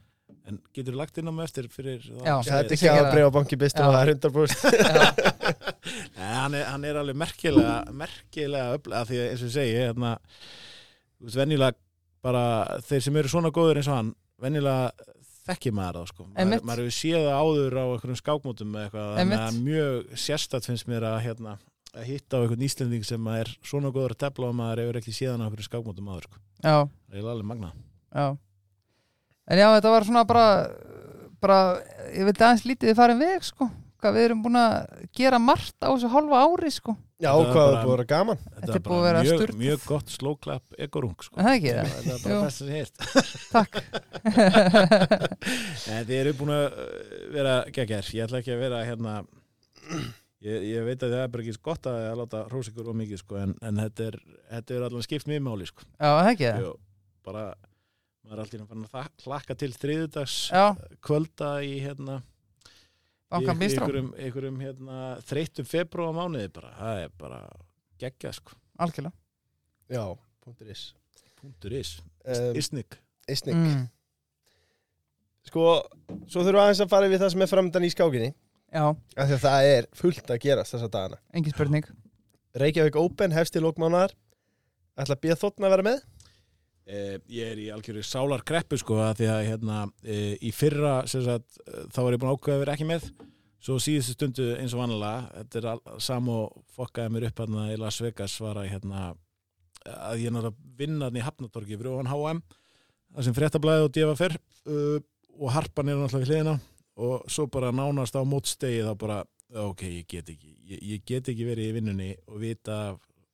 en getur þú lagt inn á mig eftir fyrir Já. Hætti þetta? ekki að breyfa banki bistum Já. og það er 100% já, Nei, hann, er, hann er alveg merkilega merkilega öfla því að eins og segi hérna, þú veist, venjulega bara þeir sem eru svona góður eins og hann venjulega þekki maður það sko. maður, maður hefur séð það áður á einhverjum skákmótum eða eitthvað, þannig að mjög sérstætt finnst mér að, hérna, að hitta á einhvern Íslending sem er svona góður að tefla og maður hefur ekki séð hann á einhverjum skákmótum áður sko. já, það er alveg magna já. En já, þetta var svona bara bara, ég veit aðeins lítið við farin veg sko, hvað við erum búin að gera margt á þessu hálfa ári sko Já, hvað bara- það búið að vera gaman Þetta er er búið að vera mjög, sturlað. mjög gott slóklapp egorung sko. Það ekki það? þetta er bara best að sé hirt Takk þið eru búin að uh, vera geggjær, ég ætla ekki að vera hérna ég, ég veit að það er bara ekki gott að, að láta hrósikur og mikið sko, en, en þetta er, þetta er allan skipt mjög máli sko. Já, það ekki það bara maður er alltaf hlakka til þriðudags Já, kvölda í hérna bankan í, bístrá einhverjum, hérna, þreyttum februar mánuði bara, það er bara geggjað sko, Algjörlega. Já, punktur is. Punktur is. Um, isnik, Isnik. Mm. Sko, svo þurfum við aðeins að fara við það sem er framöndan í skákinni. Já, af því að það er fullt að gerast þessa dagana. Engin spurning. Reykjavík Open hefst í lókmánaðar ætla að býða þóttna að vera með Eh, ég er í algjöru sálar kreppu sko að því að hérna eh, í fyrra sagt, eh, þá var ég búin að ákveða að vera ekki með. Svo síðustu stundu eins og vanlega þetta er al- sam og fokkaði mér upp hérna í Las Vegas var að hérna að ég náttúrulega vinna hann í Hafnatorgi fyrir ofan HM það sem fréttablaði og djefa fyrr uh, og harpan er náttúrulega við hliðina. Og svo bara nánast á mótstegi þá bara ok, ég get ekki ég, ég get ekki verið í vinnunni og vita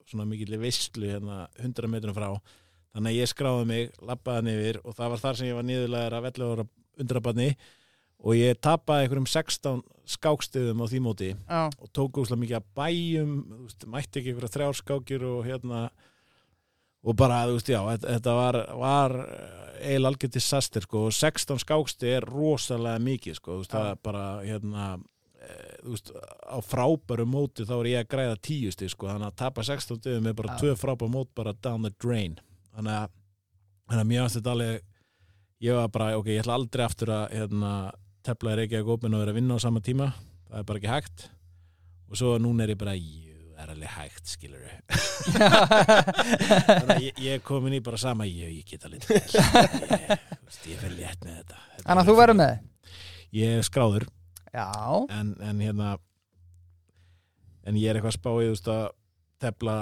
svona mikill veistlu hérna 100 metrum frá þannig að ég skráði mig, lappaði hann yfir og það var þar sem ég var niðurlegar af 11 ára undrabarni og ég tapaði einhverjum 16 skákstöðum á því móti Já, og tók úslega mikið að bæjum veist, mætti ekki einhverja þrjár skákir og hérna og bara, þú veist, já, þetta, var, var eil algjör disaster sko, og 16 skáksti er rosalega mikið sko, þú veist, það er bara hérna, eh, þú veist, á frábæru móti þá er ég að græða tíusti sko, þannig að tapa 16 stöðum er bara tvö frábæru mót bara down the drain þannig að, þannig að mér varst þetta alveg ég var bara, ok, ég ætla aldrei aftur að hérna, tefla ekki að gópin og vera að vinna á sama tíma, það er bara ekki hægt. Og svo núna er ég bara það er alveg hægt, skilur þannig að ég, ég er komin í bara sama, jú, ég get alveg ég, ég fer létt með þetta, Þannig að þú verður með? Ég er skráður, en, en hérna en ég er eitthvað spáið, að tefla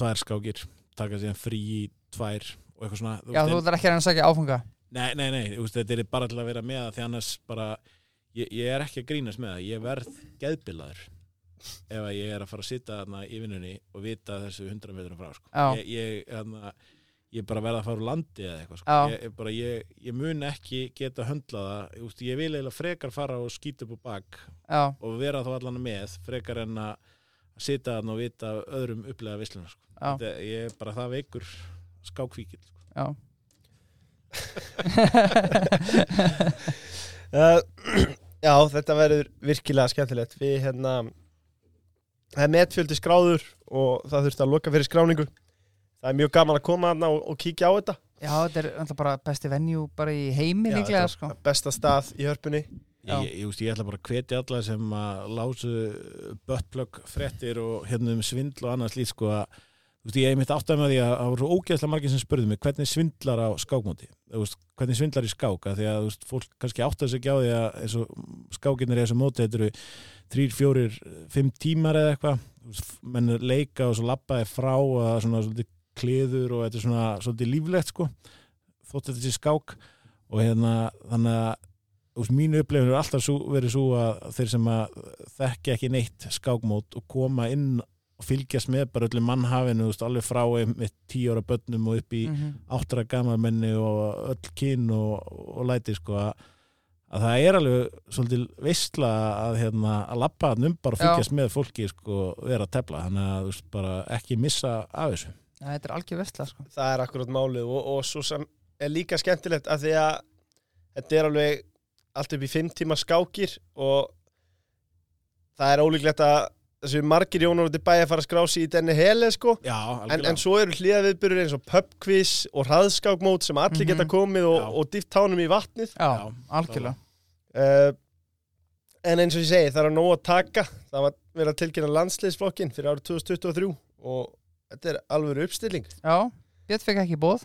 tvær skákir taka síðan frí í tvær og eitthvað svona já, þú ætlar ekki að reyna að segja áfunga Nei, nei, nei, veist, þetta er bara til að vera með það því annars bara, ég, ég er ekki að grínast með það, ég verð geðbilaður ef að ég er að fara að sitja þarna í vinnunni og vita þessu 100 metrum frá, sko. Ég, ég, þarna, ég bara verð að fara úr landi eða eitthvað, sko. Ég, bara, ég, ég mun ekki geta höndlað það, þú veist, ég vil eiginlega frekar fara og skýta upp á bak Já, og vera þá allan með, frekar en að sitja þarna og vita öðrum upplega visluna, sko. Þetta, ég er bara það veikur skákvíkil, sko. já uh, Já, þetta verður virkilega skemmtilegt Við hérna Það er metfjöldi skráður og það þurfti að loka fyrir skráningu Það er mjög gaman að koma þarna og, og kíkja á þetta Já, þetta er alltaf bara besti venjú bara í heimi Já, líklega þetta sko. Besta stað í hörpunni Já. Ég, ég, ég, ég ætla bara að hvetja alla sem að lásu böttplögg frettir og hérna um svindl og annars lít sko að þú veist, ég hef mitt áttað með því að það voru ógeðslega margir sem spurðu mig hvernig svindlar á skákmóti? Veist, hvernig svindlar í skák? Að því að veist, fólk kannski áttað sig ekki á því að skákinnir í þessu móti þetta eru þrýr, fjórir, fimm tímar eða eitthvað. Menn leika og svo labbaði frá er svona svolítið kliður og þetta er svona svolítið líflegt sko þótt þetta sé skák. Og hérna þannig að mínu upplifin er alltaf verið svo að þeir sem að þekki ekki neitt skákmót og koma inn og fylgjast með bara öllum mannhafinu, þú veist, alveg frá með tíu ára börnum og upp í mm áttara gamalmenni og öll kyn og, og læti sko að, að það er alveg svolítið veistla að, hérna, að lappa hann um bara og Já. fylgjast með fólki sko, vera að tefla, þannig að þú veist, bara ekki missa af þessu. ja, þetta er algjör vestla sko. það er akkurat málið og, og svo sem er líka skemmtilegt að því að þetta er alveg allt upp í fimm tíma skákir og það er ólíklegt að þessu margir jónar út í bæ að fara að skrá sig í denni hele sko. Já, en, en svo eru hlýðaviðbyrður eins og pubquiz og hraðskákmót sem allir Mhm. geta komið og, og dýft tánum í vatnið. Já, Já, algjörlega. Uh, en eins og ég segi það er nóg að taka. Það var verið að tilkynna landsliðsflokkin fyrir árið 2023 og þetta er alveg uppstilling. Já, Björn fekk ekki bóð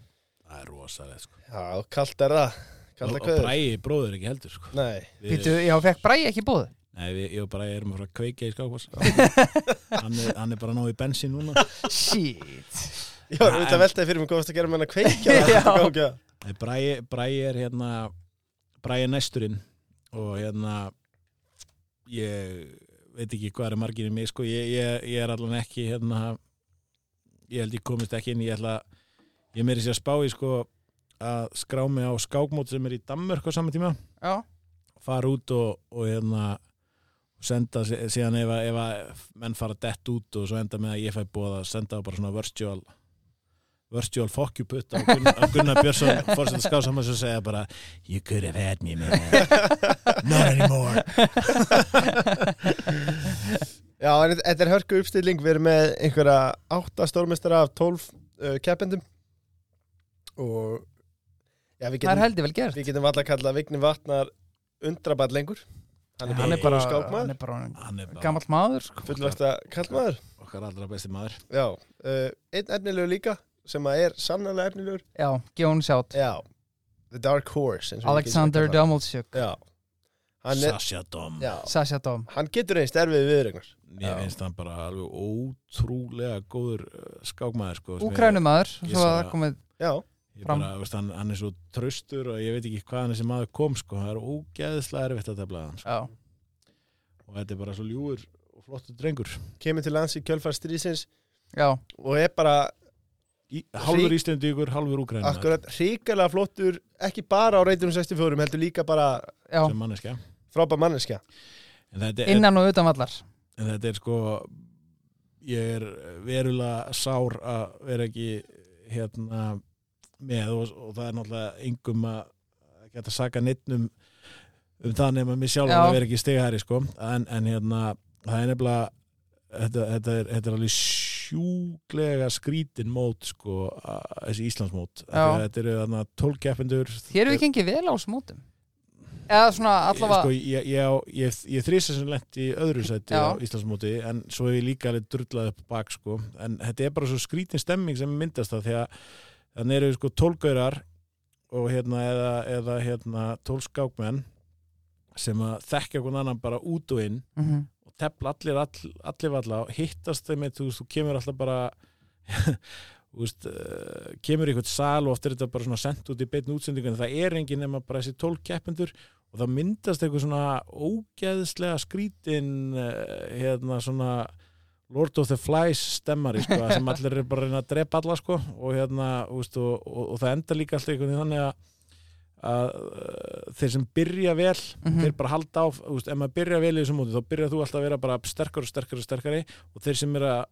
Það er rosalega, sko. já, kallt er það. Og, kallt og Bræði bróður ekki heldur, sko. nei. Við, Býtu, já, fekk Bræði ekki bóð Nei, við, ég og Bræði erum að kveika í skákvass. hann, er, hann er bara nóg í bensin núna. Shit Já, þú veit að veltaði fyrir mig hvað varst að gera með hann að að- Nei, Bræði, Bræði er hérna, Bræði er næsturinn og hérna, ég veit ekki hvað er margir í mig, sko. Ég, ég, ég er allan ekki, hérna, ég held ég komist ekki inn, ég ætla, ég meiri sér að spá í, sko, að skrá mig á skákmót sem er í Danmörk á saman tíma. Já, fara út og, og hérna og senda sí- síðan ef, að- ef að menn fara dett út og svo enda með að ég fæ búið að senda bara svona virtual virtual fuck you put á Gunnar, Gunnar Björnsson fórsett að ská saman og segja bara you could have had me man. Not anymore. Já, en þetta- er hörku uppstilling. Við erum með einhverja átta stórmestara af tólf uh, keppendum. Og já, við það er getum, heldur vel gert. við getum valla að kalla Vigni Vatnar undraball lengur Hann er Hann bara, er bara, skákmaður. hann er bara hann er bara gammal maður sko. fullvægsta kallmaður okkar allra besti maður. Já, uh, einn efnilegur líka sem að er sannarlega efnilegur. Já, Gjón Sjátt. Já, The Dark Horse Alexander hann. Já, Sasha Dom. Já, Sasha Dom. Hann getur einn sterfið viðregnar mér finnst hann bara alveg ótrúlega góður uh, skákmaður sko, ég svo að það komið Já, fram. bara, veist, hann, hann er svo traustur og ég veit ekki hvaðan þessi maður kom sko. það er ógeðslega erfitt að tefla hann sko. Já, og þetta er bara svo ljúur og flottur drengur. Kemur til lands í kjölfar strísins já, og er bara Í, halvur Hrí- Íslendíkur, halvur Úgræna akkurat hrikalega flottur ekki bara á reytunum 64 heldur líka bara já. Sem manneskja. frábær manneskja. En þetta, er, Innan og utan vallar. En þetta er sko ég er verulega sár að vera ekki hérna með og, og það er náttúrulega engum að að geta saka neitt um, það nema mér sjálf Já. að vera ekki stiga herri sko en, en hérna það er nefnilega þetta, þetta, er, þetta er alveg sjúglega skrítin mót sko að, þessi Íslandsmót að þetta eru þarna tólkjafendur Hér eru við gengið vel á smótum Eða svona allavega sko, ég, ég, ég, ég þrýsa sem lent í öðru sæti Já. á Íslandsmóti en svo hef ég líka alveg drullað upp bak sko. en þetta er bara svo skrítin stemming sem myndast það því að þannig eru sko tólgaurar og hérna eða, eða hérna tólskákmenn sem að þekkja okkur annan bara út og inn Mhm. og tefla allir, all, allir valla og hittast þeim með, þú veist, þú kemur alltaf bara veist, uh, kemur í eitthvað sal og oft er þetta bara svona sendt út í beinu útsendingu en það er engin nema bara þessi tólk keppendur og það myndast eitthvað svona ógeðslega skrítin uh, hérna svona Lord of the Flies stemmari sko, sem allir er bara að reyna að drepa alla sko, og hérna, og, og, og það endar líka alltaf einhvern veginn þannig að að uh, þeir sem byrja vel Mhm. þeir bara halda á, veist, ef maður byrja vel í þessum móti þá byrjar þú alltaf að vera bara sterkari og sterkari og sterkari og þeir sem eru að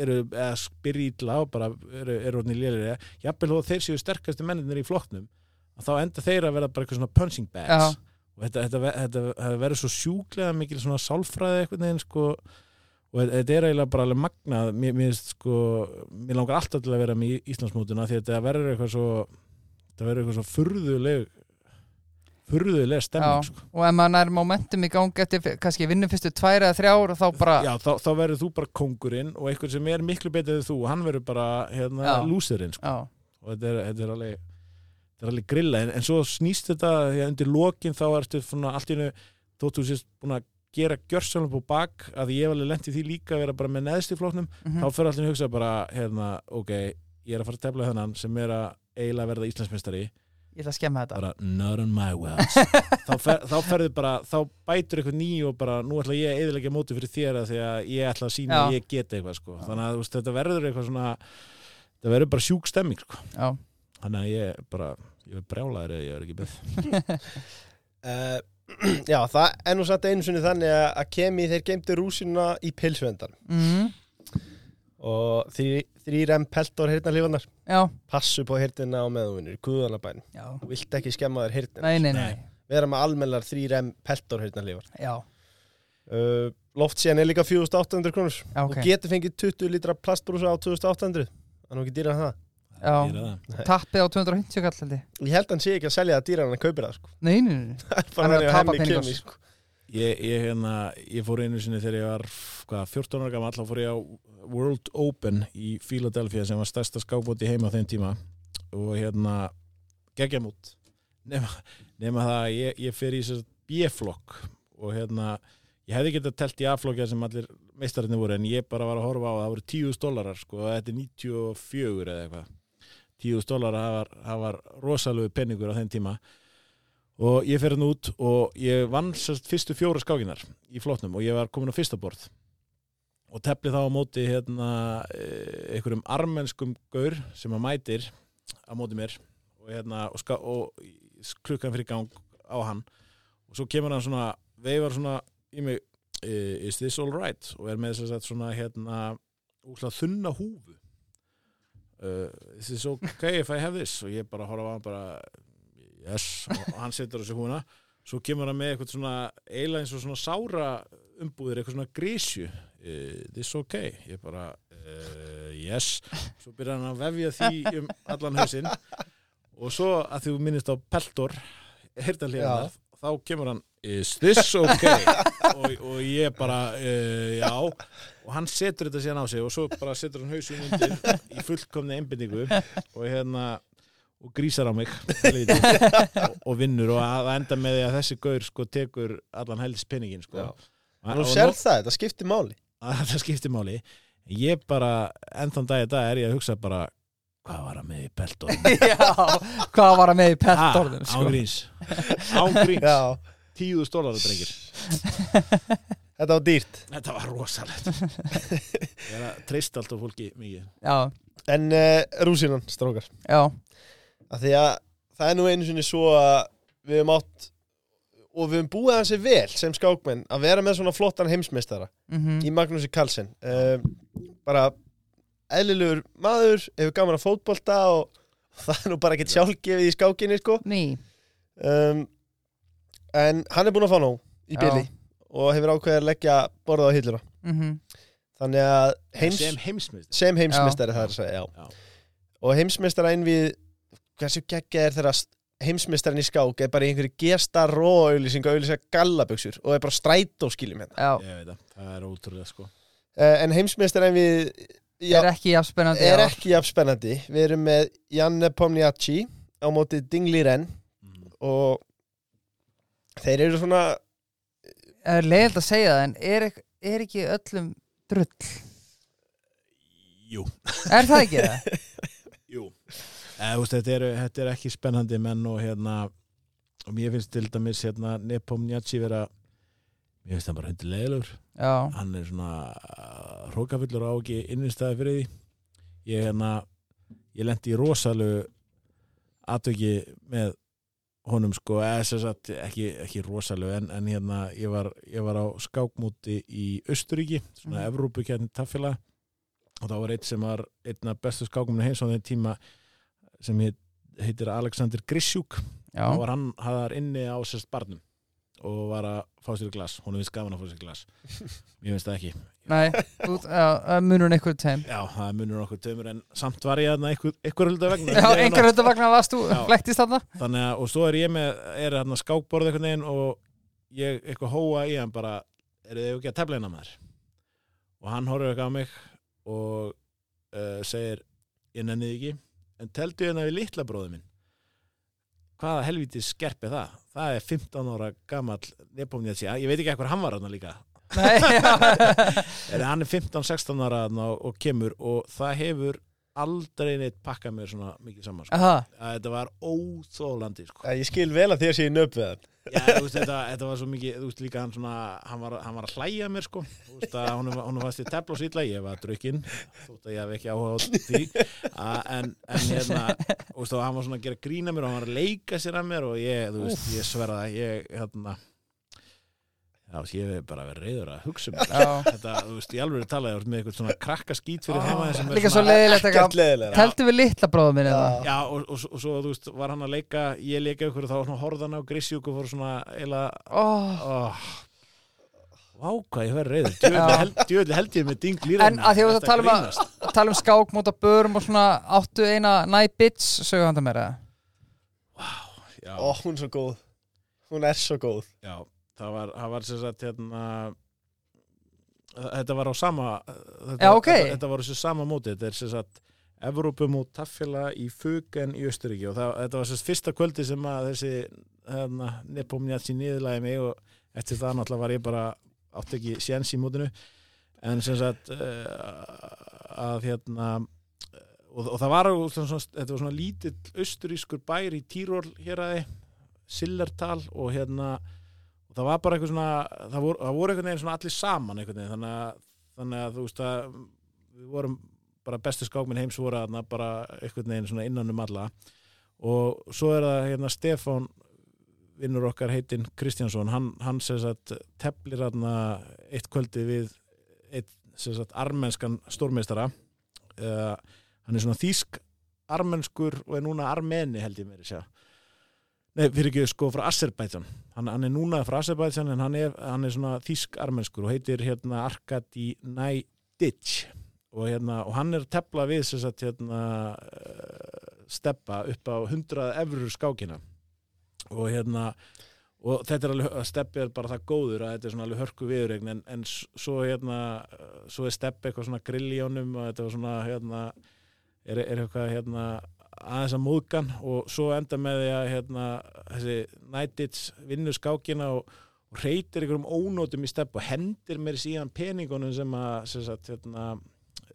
eru eða byrja ítla og bara eru, eru orðinni lélir jafnvel þó þeir séu sterkastu menninir í flokknum þá enda þeir að vera bara eitthvað svona punching bags Já. og þetta, þetta, þetta, þetta verður svo sjúklega mikil svona sálfræði eitthvað neginn sko og þetta- er eiginlega bara alveg magnað mér, mér, sko, mér langar alltaf til að vera með í Íslandsmótuna því að þetta verður eitthvað svo þetta verður eitthvað svo furðuleg furðuleg Já, stemming sko. og ef maður nær momentum í gangi eftir kannski vinnum fyrstu tvær eða þrjár þá bara, Já, þá, þá verður þú bara kongurinn og einhver sem er miklu betur en þú hann verður bara hérna, Já. lúsirinn sko. og þetta er, þetta er alveg þetta er alveg grilla, en, en svo snýst þetta því að undir lokin þá ertu svona allt í hennu, þóttu þú sést búin að gera gjörsamlega på bak, að ég hef alveg lent í því líka að vera bara með neðst í flóknum mhm. þá fyrir allir að hugsa bara, hérna, ok ég er að fara að tefla þennan sem er að eiginlega verða Íslandsmeistari, ég ætla að skemma þetta. Bara not on my watch þá, fer, þá ferðu bara, þá bætur eitthvað ný og bara, nú ætla ég að eðilegja móti fyrir þér að því að ég ætla að sína að ég geta eitthvað sko. þannig að veist, þetta verður eitthvað svona þetta verður bara sjúk stemming sko. Já, þannig að ég bara, ég er brjálæður eða ég er ekki beð uh, Já, það er nú satt einu sinni þannig að, að kemi þeir geimdu rúsina í pilsvendan mm, og þrýrem peltor hirtnarlífarnar Já, passu på hirtina á meðunir, guðanabæn. Já. Þú vilt ekki skemma þér hirtina Nei, nei, nei, Nei. vera með almennar 3M peltor hirtnarlífar Já, uh, loftsíðan er líka 4800 krónur. Já, ok. og getur fengið 20 lítra plastbrúsa á 2800 það er nú ekki dýra en það Já, Gera það. Tappið á 250 kall held ég. Ég held að hann sé ekki að selja það dýra en hann kaupir það sko. Nei, nei, nei. Það Hann bara að þannig að tapa kemi sko. Ég, ég, hérna, ég fór einu sinni þegar ég var hvað, 14 ára gammal, þá fór ég á World Open í Philadelphia sem var stærsta skábóti heima á þeim tíma. Og hérna geggjum út nema, nema það að ég, ég fer í B-flokk. Og hérna ég hefði getað telt í A-flokkja sem allir meistararnir voru en ég bara var að horfa á að það voru 10.000 dólarar sko og þetta er 94 eða eitthvað 10.000 dólarar, það var, rosalegu penningur á þeim tíma. Og ég fer hann út og ég vann fyrstu fjóra skákinar í flotnum og ég var komin á fyrsta borð. Og tefli þá á móti hérna eh, einhverjum armenskum gaur sem að mætir á móti mér og hérna og, og klukkan fyrir gang á hann. Og svo kemur hann svona veifar svona í mig eh, is this all right? Og er með þess að svona hérna úslega þunna húfu uh, is this okay if I have this. Og ég bara horfa á hann bara yes, og hann setur þessu húna svo kemur hann með eitthvað svona eiginlega eins og svona sára umbúðir eitthvað svona grísju uh, this okay. Ég bara uh, yes. Svo byrjar hann að vefja því um allan hausinn. Og svo að þú minnist á Peltor hirtanlega þá kemur hann is this okay? Og, og ég bara uh, já. Og hann setur þetta síðan á sig og svo bara setur hann hausinn undir í fullkomni einbindingu og hérna og grísar á mig og, og vinnur og að enda með því að þessi gaur sko tekur allan heldis penningin sko. Nú sér það, þetta skiptir máli. Að það skiptir máli. Ég bara, ennþann dag í dag er ég að hugsa bara hvað var að með í peltóðum Já, hvað var að með í pettorðum sko. ángríns ángríns, Já, tíðu stólar drengir. Þetta var dýrt. Þetta var rosalegt. Ég er að treysta alltaf fólki mikið. Já, En uh, rúsinan, strókar já, að Því að það er nú einu sinni svo að við höfum átt og við höfum búið hansi vel sem skákmenn að vera með svona flottan heimsmeistara mhm. í Magnúsi Karlsson uh, bara eðlilegur maður hefur gaman að fótbolta og það er nú bara ekkert sjálfgefið í skákinni sko. Ný, um, en hann er búin að fá nóg í bili og hefur ákveðið að leggja borðað á hilluna. Mhm. Þannig að heims, sem heimsmynd sem heimsmeistari það er að segja já. Já. og heimsmeistara einvið hversu geggja er þeirra heimsmeistarin í skák er bara í einhverju gesta róauðlýsing og auðlýsa gallaböksur og er bara strætó skiljum hérna Já, ég veit það, það er ótrúlega sko. Uh, en heimsmeistara einvið já, er ekki jafn spennandi er ekki jafn spennandi. Við erum með Janne Pomniachi á móti Dingli Ren. Mm. og þeir eru svona Er leiðilt að segja það en er, er ekki öllum drull? Jú, Er það ekki það? jú. Eða, veist, þetta, er, þetta er ekki spennandi menn og hérna og mér finnst til dæmis hérna Nepomniachtchi vera mér finnst það bara hundi leiðilegur Já, hann er svona hrókafullur á ekki innistæði fyrir því. Ég hérna ég lendi í rosalu atveki með honum sko eða sem sagt ekki, ekki rosalu en, en hérna ég var, ég var á skákmúti í Östuríki svona mm. Evrópukjarni taffélag. Og þá var eitt sem var einna bestu skákmúni heims á þeim tíma sem heit, heitir Alexander Grissjúk var hann hafðar inni á sérst barnum og var að fá sér glas. Hún finnst gaman að fá sér glas. Mér finnst það ekki. Nei, þú, já, munur einhver tegum já, það er munur okkur tömur en samt var ég þarna einhver, einhver hluta vegna. Já, einhver þetta vegna varst þú flektist þarna. Þannig að, og svo er ég með er þarna skákborð einhvern veginn og ég eitthvað hóa í hann bara eru þið ekki að tefla hérna maður? Og hann horfir eitthvað á mig og uh, segir ég nennið ekki. En teldu hérna við litla bróðu minn hvaða helviti skerpi það? Það er 15 ára gamall nepomniatsi, ég veit ekki eitthvað hann var hann líka. Nei, er, hann er 15-16 ára þarna og, og kemur og það hefur aldrei neitt pakkað mér svona mikið saman sko. Þetta var óþólandi sko. ég skil vel að þér sé í hann Já, þú veist, þetta, þetta var svo mikið, þú veist, líka hann svona, hann var, hann var að hlæja mér, sko, þú veist, að hún, hún fannst ég tefla og sýtla, ég var drukkinn, þótt að ég hef ekki áhuga á því, að, en, en hérna, þú veist, hann var svona að gera grína mér og hann var að leika sér að mér og ég, þú veist, ég sverða, ég, hérna, já, ég hef bara verið reyður að hugsa um þetta, þetta, þú veist, ég alveg talaði með eitthvað svona krakka skít fyrir heima sem er Líka svo svona, leiðilegt Ekkert eitthvað leðilega Teltu við litla bróðum minn eða? Já. Og, og, og svo, þú veist, var hann að leika, ég leika ykkur og þá horfðan á Grisjúk og fór svona, eila, Oh. oh. Vá, hvað ég verður reyður Djöfulli Já. held, ég með ding líra En að því að að tala um að tala um skák móta börum og svona áttu eina næ bits sögu handa mér eða? hún er svo góð Það var, það var sem sagt hérna Þetta var á sama þetta, Já, ok. þetta, þetta var þessu sama móti Þetta er sem sagt Evrópumót taffela í Fugen í Östuríki og það, þetta var sagt fyrsta kvöldi sem að þessi hérna, Nepomniachtsi niðurlæði mig og eftir það náttúrulega var ég bara átti ekki séns í mótinu en sem sagt uh, að hérna og, og það var svona, svona, þetta var svona lítill austurískur bær í Týról hér aði Sillertal og hérna og það var bara eitthvað svona það voru, það voru einhvern veginn svona allir saman einhvern veginn þannig að, þannig að þú veist að við vorum bara bestu skákminn heims voru þarna bara einhvern veginn svona innan um alla. Og svo er það hérna Stefán vinnur okkar heitinn Kristjánsson hann, hann sagt teflir hérna eitt kvöldi við eitt sagt armenskan stórmeistara. Uh, hann er svona þýsk armenskur og er núna armeni held ég meiri sjá Nei, fyrir ekki sko frá Azerbaijan. Hann, hann er núna frá Azerbaijan en hann er, hann er svona þýsk armenskur og heitir hérna Arkadi Najdic. Og, hérna, og hann er að tepla við sem sagt hérna uh, steppa upp á 100 efrur skákina. Og hérna og þetta er alveg, steppi er bara það góður að þetta er svona alveg hörku viðurregn en, en svo hérna, uh, svo er steppi eitthvað svona grill í honum og þetta var svona hérna, er, er eitthvað hérna aðeins að móðgan og svo enda með því að hérna, þessi Nætits vinnur skákina og, og reytir einhverjum ónótum í stepp og hendir mér síðan peningunum sem að sem sagt, hérna,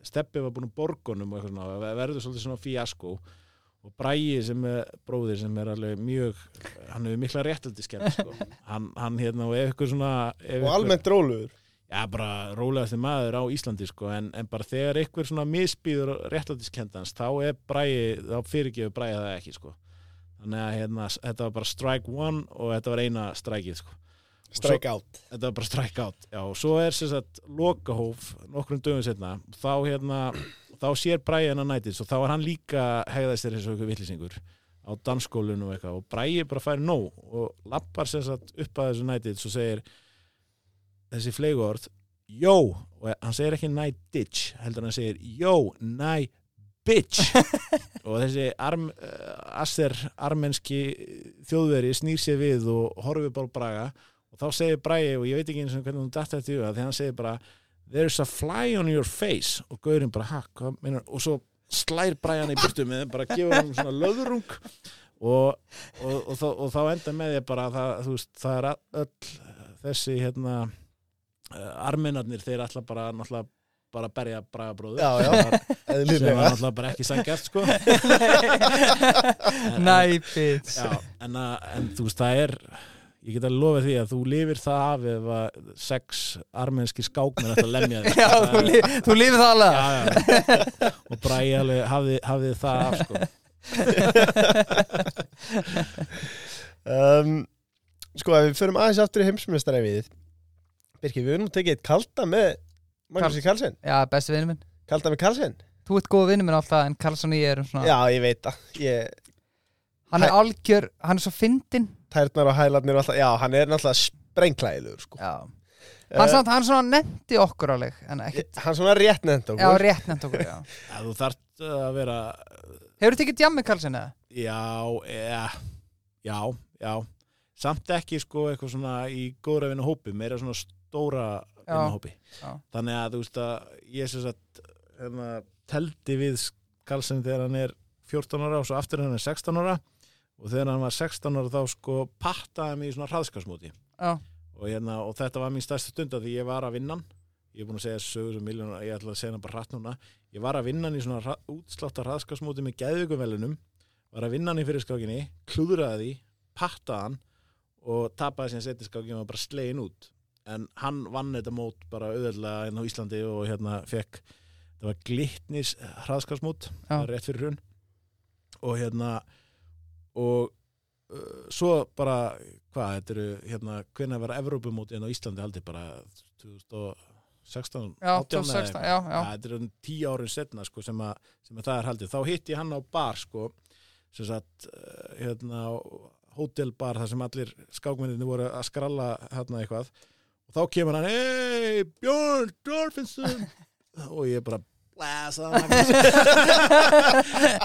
steppi var búin að borgunum og verður svolítið svona fíasko og Bræi sem er bróðir sem er alveg mjög hann hefur mikla réttaldi skemmt sko. hann, hann hérna og ef ykkur svona ef Og ykkur- almennt róluður Já, bara rólegasti maður á Íslandi sko, en, en bara þegar ykkur svona misbýður réttlætiskendans, þá er bræði, þá fyrirgefur bræði það ekki sko. Þannig að hérna, þetta var bara strike one og þetta var eina strikeið sko. Strike out Þetta var bara strike out. Já, og svo er sem sagt lokahóf nokkrum dögum setna, þá hérna, þá sér bræði hennar nættis og þá er hann líka hegðast þér eins og ykkur villisingur á dansskólinu og eitthvað og bræði bara færi nóg og lappar sem sagt upp að þessu nættis og segir þessi fleigorð Jó, og hann segir ekki næ ditch, heldur hann segir Jó, næ bitch og þessi arm, uh, asser armenski þjóðveri snýr sér við og horfir bara Braga. Og þá segir Bragi og ég veit ekki eins og hvernig hún datt eftir því að því hann segir bara There's a fly on your face og Gaurin bara, ha, hvað meinar og svo slær Bragi hann í burtu með bara gefur hann svona löðrung. Og, og, og, og þá enda með því bara að það, veist, það er öll þessi hérna uh, armenarnir, þeir ætla bara náttúrulega bara að berja Braga bróður Já, já, sem var náttúrulega bara ekki sangjart sko. Næ bits Já, en, að, en þú veist, það er ég get alveg lofið því að þú lifir það af ef að sex armenski skákmenn ætla að lemja þig. Já, þú, li, þú lífið það alveg já, já. og Bræði alveg hafði, hafði það af sko. um, Sko, ef við förum aðeins aftur í heimsmyndstara við Birki, við erum tekið eitt kalda með Magnúsi Karlsson. Já, besti vinnu minn. Kalda með Karlsson? Þú ert góð vinnu minn alltaf en Karlsson í er um svona Já, ég veit það. Ég, Hann er algjör, hann er svo fyndinn. Tærnar og hælarnir og alltaf Já, hann er náttúrulega sprengklæðilegur sko. Já. Hann, Eh, samt, hann svona nefndi okkur alveg Hann svona rétt nefnd já, okkur rétt nefndi okkur, já. Já, þú þarft að vera Hefur þú tekið djammi Karlsson eða? já, ja, já, já. Samt ekki sko eitthvað svona í góðra vinna hópi, meira svona stóra Já. vinna hópi Já. þannig að þú veist að ég sem sagt hérna, teldi við Karlsson þegar hann er 14 ára og svo aftur hann er 16 ára. Og þegar hann var 16 ára þá sko pattaði mig í svona hraðskarsmóti Já, og, hérna, og þetta var mín stærsta stund af því ég var að vinna ég er búin að segja sögur um miljónar ég ætla að segja hann bara hratt núna. Ég var að vinna hann í svona hra, útsláttar hraðskarsmóti með geðugumvelunum var að vinna hann í fyrirskákinni klúðraði pattaði hann og tapaði síðan setjaskákin og bara slegin út en hann vann þetta mót bara auðvitað inn á Íslandi og hérna fekk það var glittnis hraðskarsmót rétt fyrir hrun og hérna og uh, svo bara hvað, þetta eru hérna hvenær var Evrópumót inn á Íslandi haldið bara 2016 Já, 18 eða 2016, eitthvað. já, já. þetta er um tíu árin setna sko, sem, að, sem að það er haldið þá hitti hann á bar sko, sem sagt uh, hérna, hótelbar þar sem allir skákmenninni voru að skralla hérna eitthvað og þá kemur hann hei Björn Dorfinsson og ég bara blæsa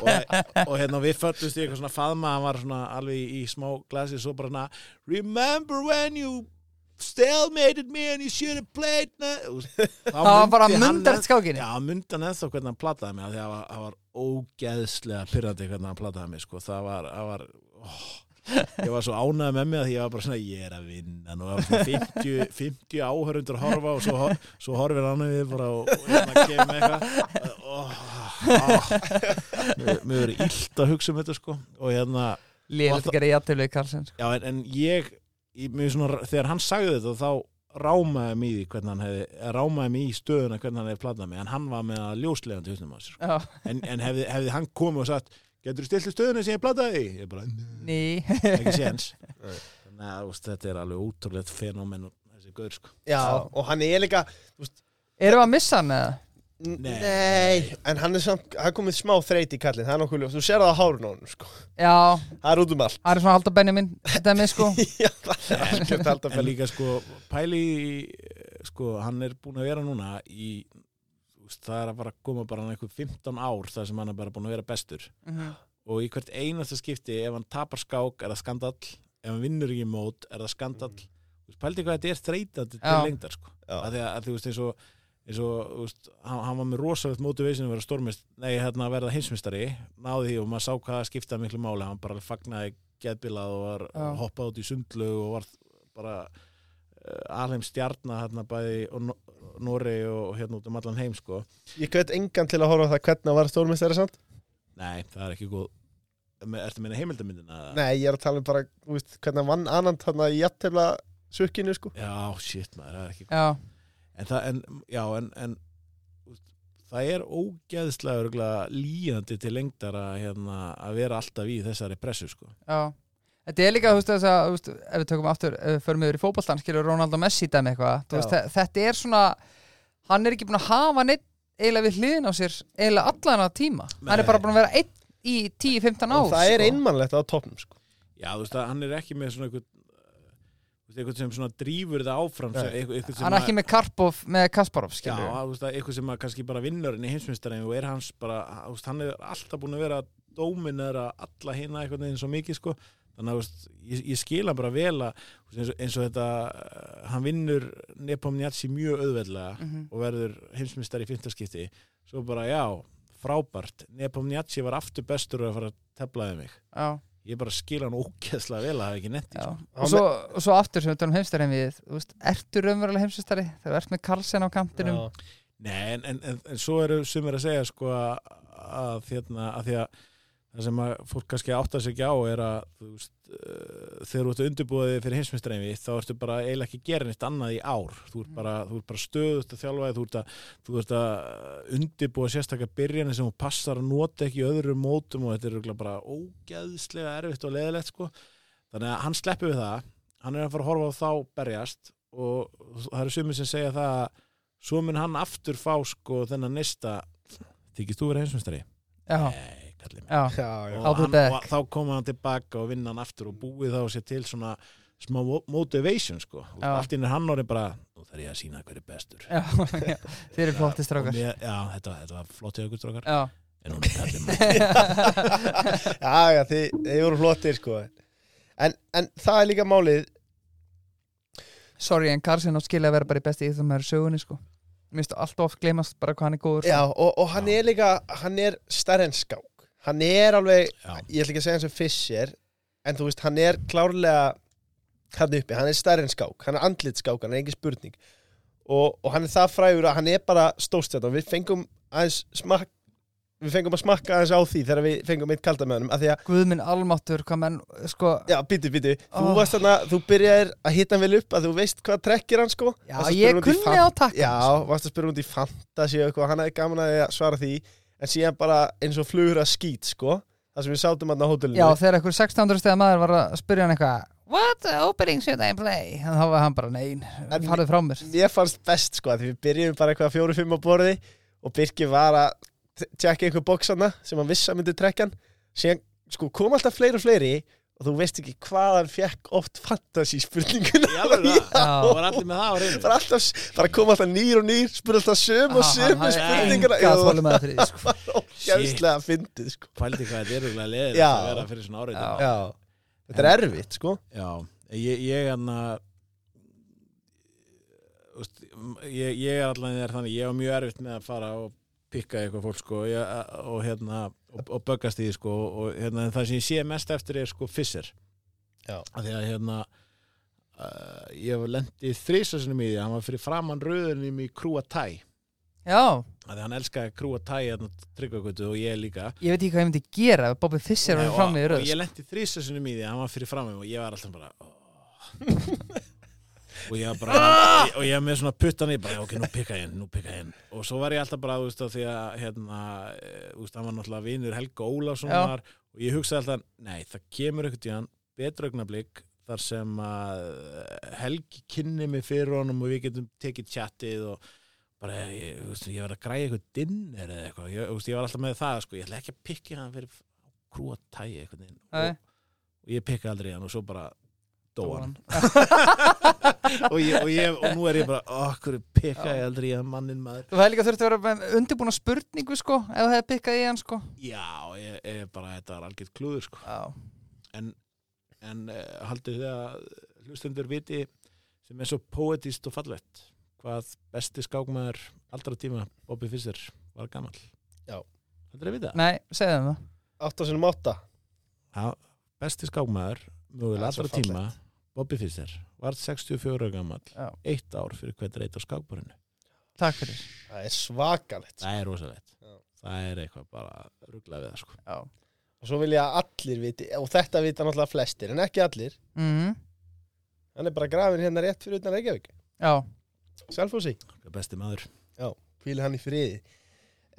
og, og hérna við föllust í eitthvað svona faðma hann var svona alveg í, smá glasi svo bara svona remember when you stalemated me and you should have played na-" Þá Það var bara mundart skákinni. Já, myndi hann eða hvernig hann plataði mig það var, var ógeðslega pyrrandi hvernig hann plataði mig sko. það var, það var oh, ég var svo ánægð með mig að ég var bara svona ég er að vinna nú það var svona 50, 50 áhörundur að horfa og svo, hor- svo horfir hann við bara og, hérna kemur eitthvað oh, oh. mér mér verið illt að hugsa um þetta sko og hérna Lélætt að gera játtöflið Karlsson sko. Já, en, en ég, ég mér svona, þegar hann sagði þetta þá rámaði mig í hvernig hann hefði, rámaði mig í stöðuna hvernig hann hefði platað mig, en hann var með að ljóslegandi húsnum á sér. Já, En, en hefði, hefði hann komið og sagt, getur þú stilt í stöðuna sem ég plataði í? Ég bara, "Nei, ný ekki séns. Nei. Þannig að þú veist, þetta er alveg útrúlegt fenómen og þessi gaur, sko. Já, og hann er líka Erum við að missa hann eða? Nei. Nei, en hann er samt, hann er komið smá þreyti í kallin, það er nokkuð ljós, þú sér það á hárun á hann, sko, Já, það er út um allt. það er svona halda Benjamin dæmi sko Já, það er algjört hald að En líka, sko, pæli, í, sko, hann er búin að vera núna í, þú veist, það er að bara koma bara einhver 15 ár þar sem hann er bara búin að vera bestur. Mhm. og í hvert einasta skipti ef hann tapar skák er það skandall. Ef hann vinnur ekki mót er það skandall. Þú veist, pældi hvað þetta er þreytandi til lengdar sko. Að því að, þú veist eins og, eins og þú veist, hann, hann var með rosalegt motivation að vera stórmist, nei hérna að verða heimsmystari náði því og maður sá hvað það skipta miklu máli. Hann bara fagnaði geðbilað og var hoppað út í sundlu og var bara uh, alheim stjarna hérna bæði og Nóri og hérna út um allan heim sko Ég gæt engan til að horfa það hvernig hann var stórmestari samt. nei, það er ekki góð Me- Ertu að meina heimildamyndina? eða? Nei, ég er að tala um bara, þú veist, hvernig hann vann annan þarna í jættefla sukkinu, sko. Já, shit maður, það er ekki Já, En það, en, já, en, en þú veist, það er ógeðslega líðandi til lengdar að, hérna, að vera alltaf í þessari pressu, sko. já Þetta er líka, þú veist, þess að, þú veist, ef við tökum aftur, ef við förum yfir í fótboltan, skilur Ronaldo Messi dæmi eitthvað, þú veist, þetta er svona, hann er ekki búin að hafa neitt eiginlega við hliðin á sér, eiginlega allan að tíma. Hann er Nei. bara búin að vera einn í 10-15 ár. Og það er sko. einmannlegt á toppnum, sko. Já, þú veist, að hann er ekki með svona eitthvað, eitthvað sem svona drífur það áfram, Nei. sem, eitthvað, eitthvað sem Hann er ekki með Karpov, með Kasparov, Já, veist, að eitthvað sem að kannski bara vinnur inn í heimsmyndstarinn og er hans bara, hann er alltaf búin að vera dóminera alla hina einhvern veginn svo mikið, sko. Þannig að, veist, ég, ég skila bara vel að, eins og, eins og þetta, uh, hann vinnur Nepomniachtsi mjög auðveldlega Mhm. og verður heimsmyndstari í fyrstaskipti. Svo bara, já, frábært. Nepomniachtsi var aftur bestur að fara að teflaði mig. Já, Ég bara skila hann ógeðslega vel að hafa ekki netti, sko. Og svo, og svo aftur sem við tölum heimstari við, þú veist, ertu raunverulega heimstari? Þegar þú ert með Karlsen á kantinum. Já. Nei, en, en, en, en svo eru sumir að segja sko að, að, hérna, að því að það sem að fólk kannski átta sig ekki á er að þú veist, uh, þegar þú ert að undirbúa þig fyrir heimsmyndstræmi þá ertu bara eiginlega ekki að gera neitt annað í ár. Þú ert bara, þú ert bara stöðust að þjálfa þú ert að, ert að undirbúa sérstaklega byrjanir sem þú passar að nota ekki í öðrum mótum og þetta er bara ógeðslega erfitt og leðilegt sko. Þannig að hann sleppi við það hann er að fara að horfa á þá berjast og það eru sumir sem segja það að svo mun hann aftur fá sko þennan nesta. Þykist þú verið heimsmyndstari? Já, kallið já, Já, já. og, og þá koma hann tilbaka og vinna hann aftur og búið þá sér til svona smá mo- motivation sko og Já. allt inn er hann orðið bara nú þarf ég að sína hver er bestur já, já. Þeir eru flotti Og strákar. mér, já, þetta, þetta var flott í aukur strákar Já. en hún er kallið já, já, þið, þið voru flottir, sko. En, en það er líka málið, Sorry, en Karlsen átt skilja að vera bara í besti íþjóðmæður sögunni, sko. Mér finnst alltaf oft gleymast bara hvað hann er góður. já, sko. og, og hann er líka, hann er stærri en skák. Hann er alveg, já, ég ætla ekki að segja hans sem Fischer, en þú veist, hann er klárlega hann uppi, hann er stærri en skák, hann er andlit skák, hann er engin spurning. Og, og hann er það frægur að hann er bara stórstjætt og við fengum aðeins smak, við fengum að smakka aðeins á því þegar við fengum eitt kalda með honum af því að, Guðminn almáttur, hvað menn, sko já, býtu, býtu þú Oh. varst þarna, þú byrjaðir að hitta hann vel upp að þú veist hvað trekkir hann sko. Já, Varstu að ég spyrja út í kunni fan- á takkan Já, varst að spyrja út í fantasy og eitthvað, hann hefði gaman að því að svara því en síðan bara eins og flugur að skýt sko, það sem við sátum hann á hótelinu. Já, þegar einhver 1600 stegar maður var að spyrja hann eitthvað What opening should I play? En þá var hann bara, nein, farið frá mér. Mér fannst best sko, því við byrjum bara eitthvað fjóru-fimm á borði og Birki var að tjekka einhver bóksana sem hann vissi að myndi trekja hann. Síðan sko, kom alltaf fleiri og fleiri og þú veist ekki hvað hann fekk oft fantasy spurninguna. Í alveg það? Já. Það var allir með það á reynu bara, alltaf, bara kom alltaf nýr og nýr spurði alltaf söm og söm spurninguna. Að sko? Það var ógæðslega fyndið sko. Pældi hvað þetta er auðvitað leðið að vera fyrir svona. Já, þetta er erfitt sko. Já, ég, að ég, ég er allan þér þannig ég var mjög erfitt með að fara og pikka eitthvað fólk sko. Ég, og hérna og, og böggast í því sko og hérna það sem ég sé mest eftir er sko Fisser Já. af því að hérna uh, ég var lendið þrísasunum í því hann var fyrir framann rauðunum í Krúa Tæ Já, af því að hann elskaði Krúa Tæ hérna tryggvakvötu og ég líka. Ég veit ekki hvað ég myndi gera ef Bobby Fischer var og, fram í og röð ég lendi þrísasunum í því hann var fyrir framann og ég var alltaf bara oh. og ég var bara og ég var með svona puttan í bara ok, nú pikka ég inn, nú pikka ég inn. Og svo var ég alltaf bara, þú veist, því að hérna, eh, þú veist, hann var náttúrulega vinur Helga Ólafssonar og ég hugsaði alltaf nei, það kemur eitthvað í hann betra augnablík þar sem að eh, Helgi kynni mig fyrir honum og við getum tekið tjattið og bara, ég, þú veist, ég var að græja eitthvað dinner eða eitthvað, ég, þú veist, ég var alltaf með það sko, ég ætla ekki að pikka hann fyrir krúa tæi eitthvað og, og ég pikka aldrei hann og svo bara dó Dó hann hann. og, ég, og, ég, og nú er ég bara okkur pikka ég aldrei í hann mannin maður? Þú hefði líka þurft að vera með undirbúna spurningu sko ef það hefði pikkað í hann sko. Já, ég, ég bara, þetta var algjört klúður sko. Já, en, en uh, haldið þið að hlustendur viti sem er svo poetist og fallett hvað besti skákmaður allra tíma, Bobby Fischer var gammal Já. heldur þið vita? nei, segðu þeim það. 8 sinum 8 Já, besti skákmaður Það er allra tíma Bobby Fischer var 64 ára gammal Já. eitt ár fyrir hvert reyt á skákborinu Takk fyrir. Það er svakalegt sko. það er rosalegt. Já. það er eitthvað bara ruglað við það sko. Já, og svo vilja allir viti og þetta vita náttúrulega flestir en ekki allir. Mm hann er bara grafin hérna rétt fyrir utan Reykjavík. Já. Selfossi, besti maður. Hvíli hann í friði.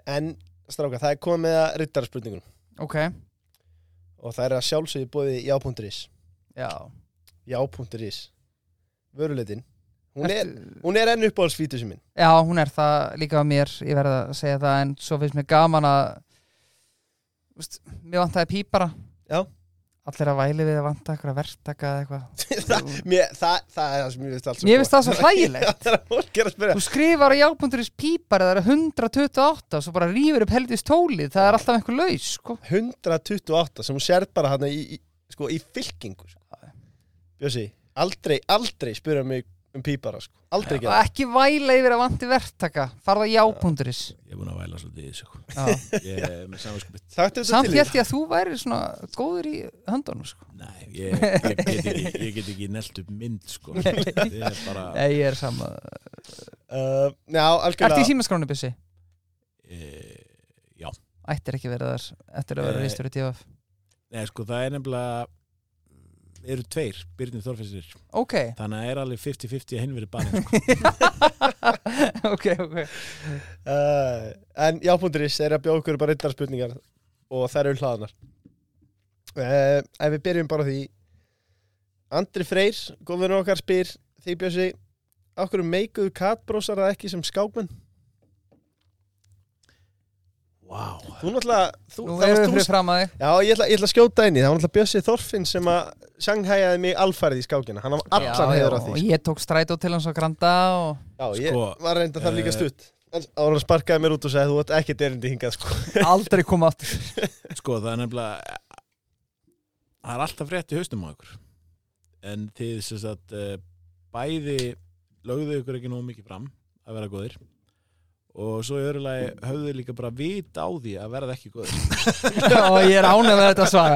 En stráka, það er komið að ryttarspurningunum ok. Og það er að sjálfsögðu bóði já.is Já já.is vöruleitin. Hún er, hún er enn uppáhaldsfítusi minn. Já, hún er það líka á mér, ég verð að segja það en svo finnst mér gaman að veist, mér vantaði pípara Já. Allir að væli við að vanta eitthvað verktaka eða eitthvað. Það, mér, það, það er það sem ég veist alls Mér finnst það svo hlægilegt. það er að er að Þú skrifar á jápunduris pípar það er 128 og svo bara rýfur upp helvist tólið. Það er alltaf einhver laus sko. 128 sem hún sér bara hann í, í, sko, í fylkingu sko. Bjössi, aldrei, aldrei spyrja mig um pípara sko. aldrei gera ekki væla yfir að vanti verktaka farða jápunduris ég er búin að væla svolítið í þessu sko. Já. ég er með samanskupið Takk þetta Samt til held ég að þú væri svona góður í höndunum sko. Nei, ég, ég, get ekki, ég get ekki nelt upp mynd sko. Ég er bara Nei, ég er sama uh, Já, Ertu í algjörlega símaskránu byssi? e, Já, Ættir ekki verið þar eftir að vera Eh, reistur í TFF Nei, sko, það er nefnilega eru tveir, Byrnir Þorfessir Ok, þannig að það er alveg 50-50 að hinn verið barinn sko. ok, ok. Uh, En já.is er að bjóða okkur bara reyndar spurningar og þær eru hlaðanar uh, Ef við byrjum bara á því. Andri Freyr, góðvinur okkar spyr því Bjössi Okkur meikuðu katbrósar það ekki sem skákmenn? Vá, Þú náttúrulega þú, Nú erum við fyrir fram að þig. Já, ég ætla, ég ætla að skjóta inn í það. Var náttúrulega Bjössi Þorfinn sem að sjanghæjaði mig alfarið í skákina. Hann var allan Já, heiður á já, því. Og ég tók strætó til hans á Granda og Já, ég Sko, var reynda þar líka eh, stutt. En ára sparkaði mér út og sagði þú ert ekkert erindi hingað sko. aldrei koma aftur. Sko, það er nefnilega það er alltaf frétt í haustum á ykkur. En þið sem sagt eh, bæði lögðu ykkur ekki nógu mikið fram að vera góðir og svo í öðru lagi höfðu þið líka bara vit á því að verða ekki góðir og ég er ánægð með þetta svar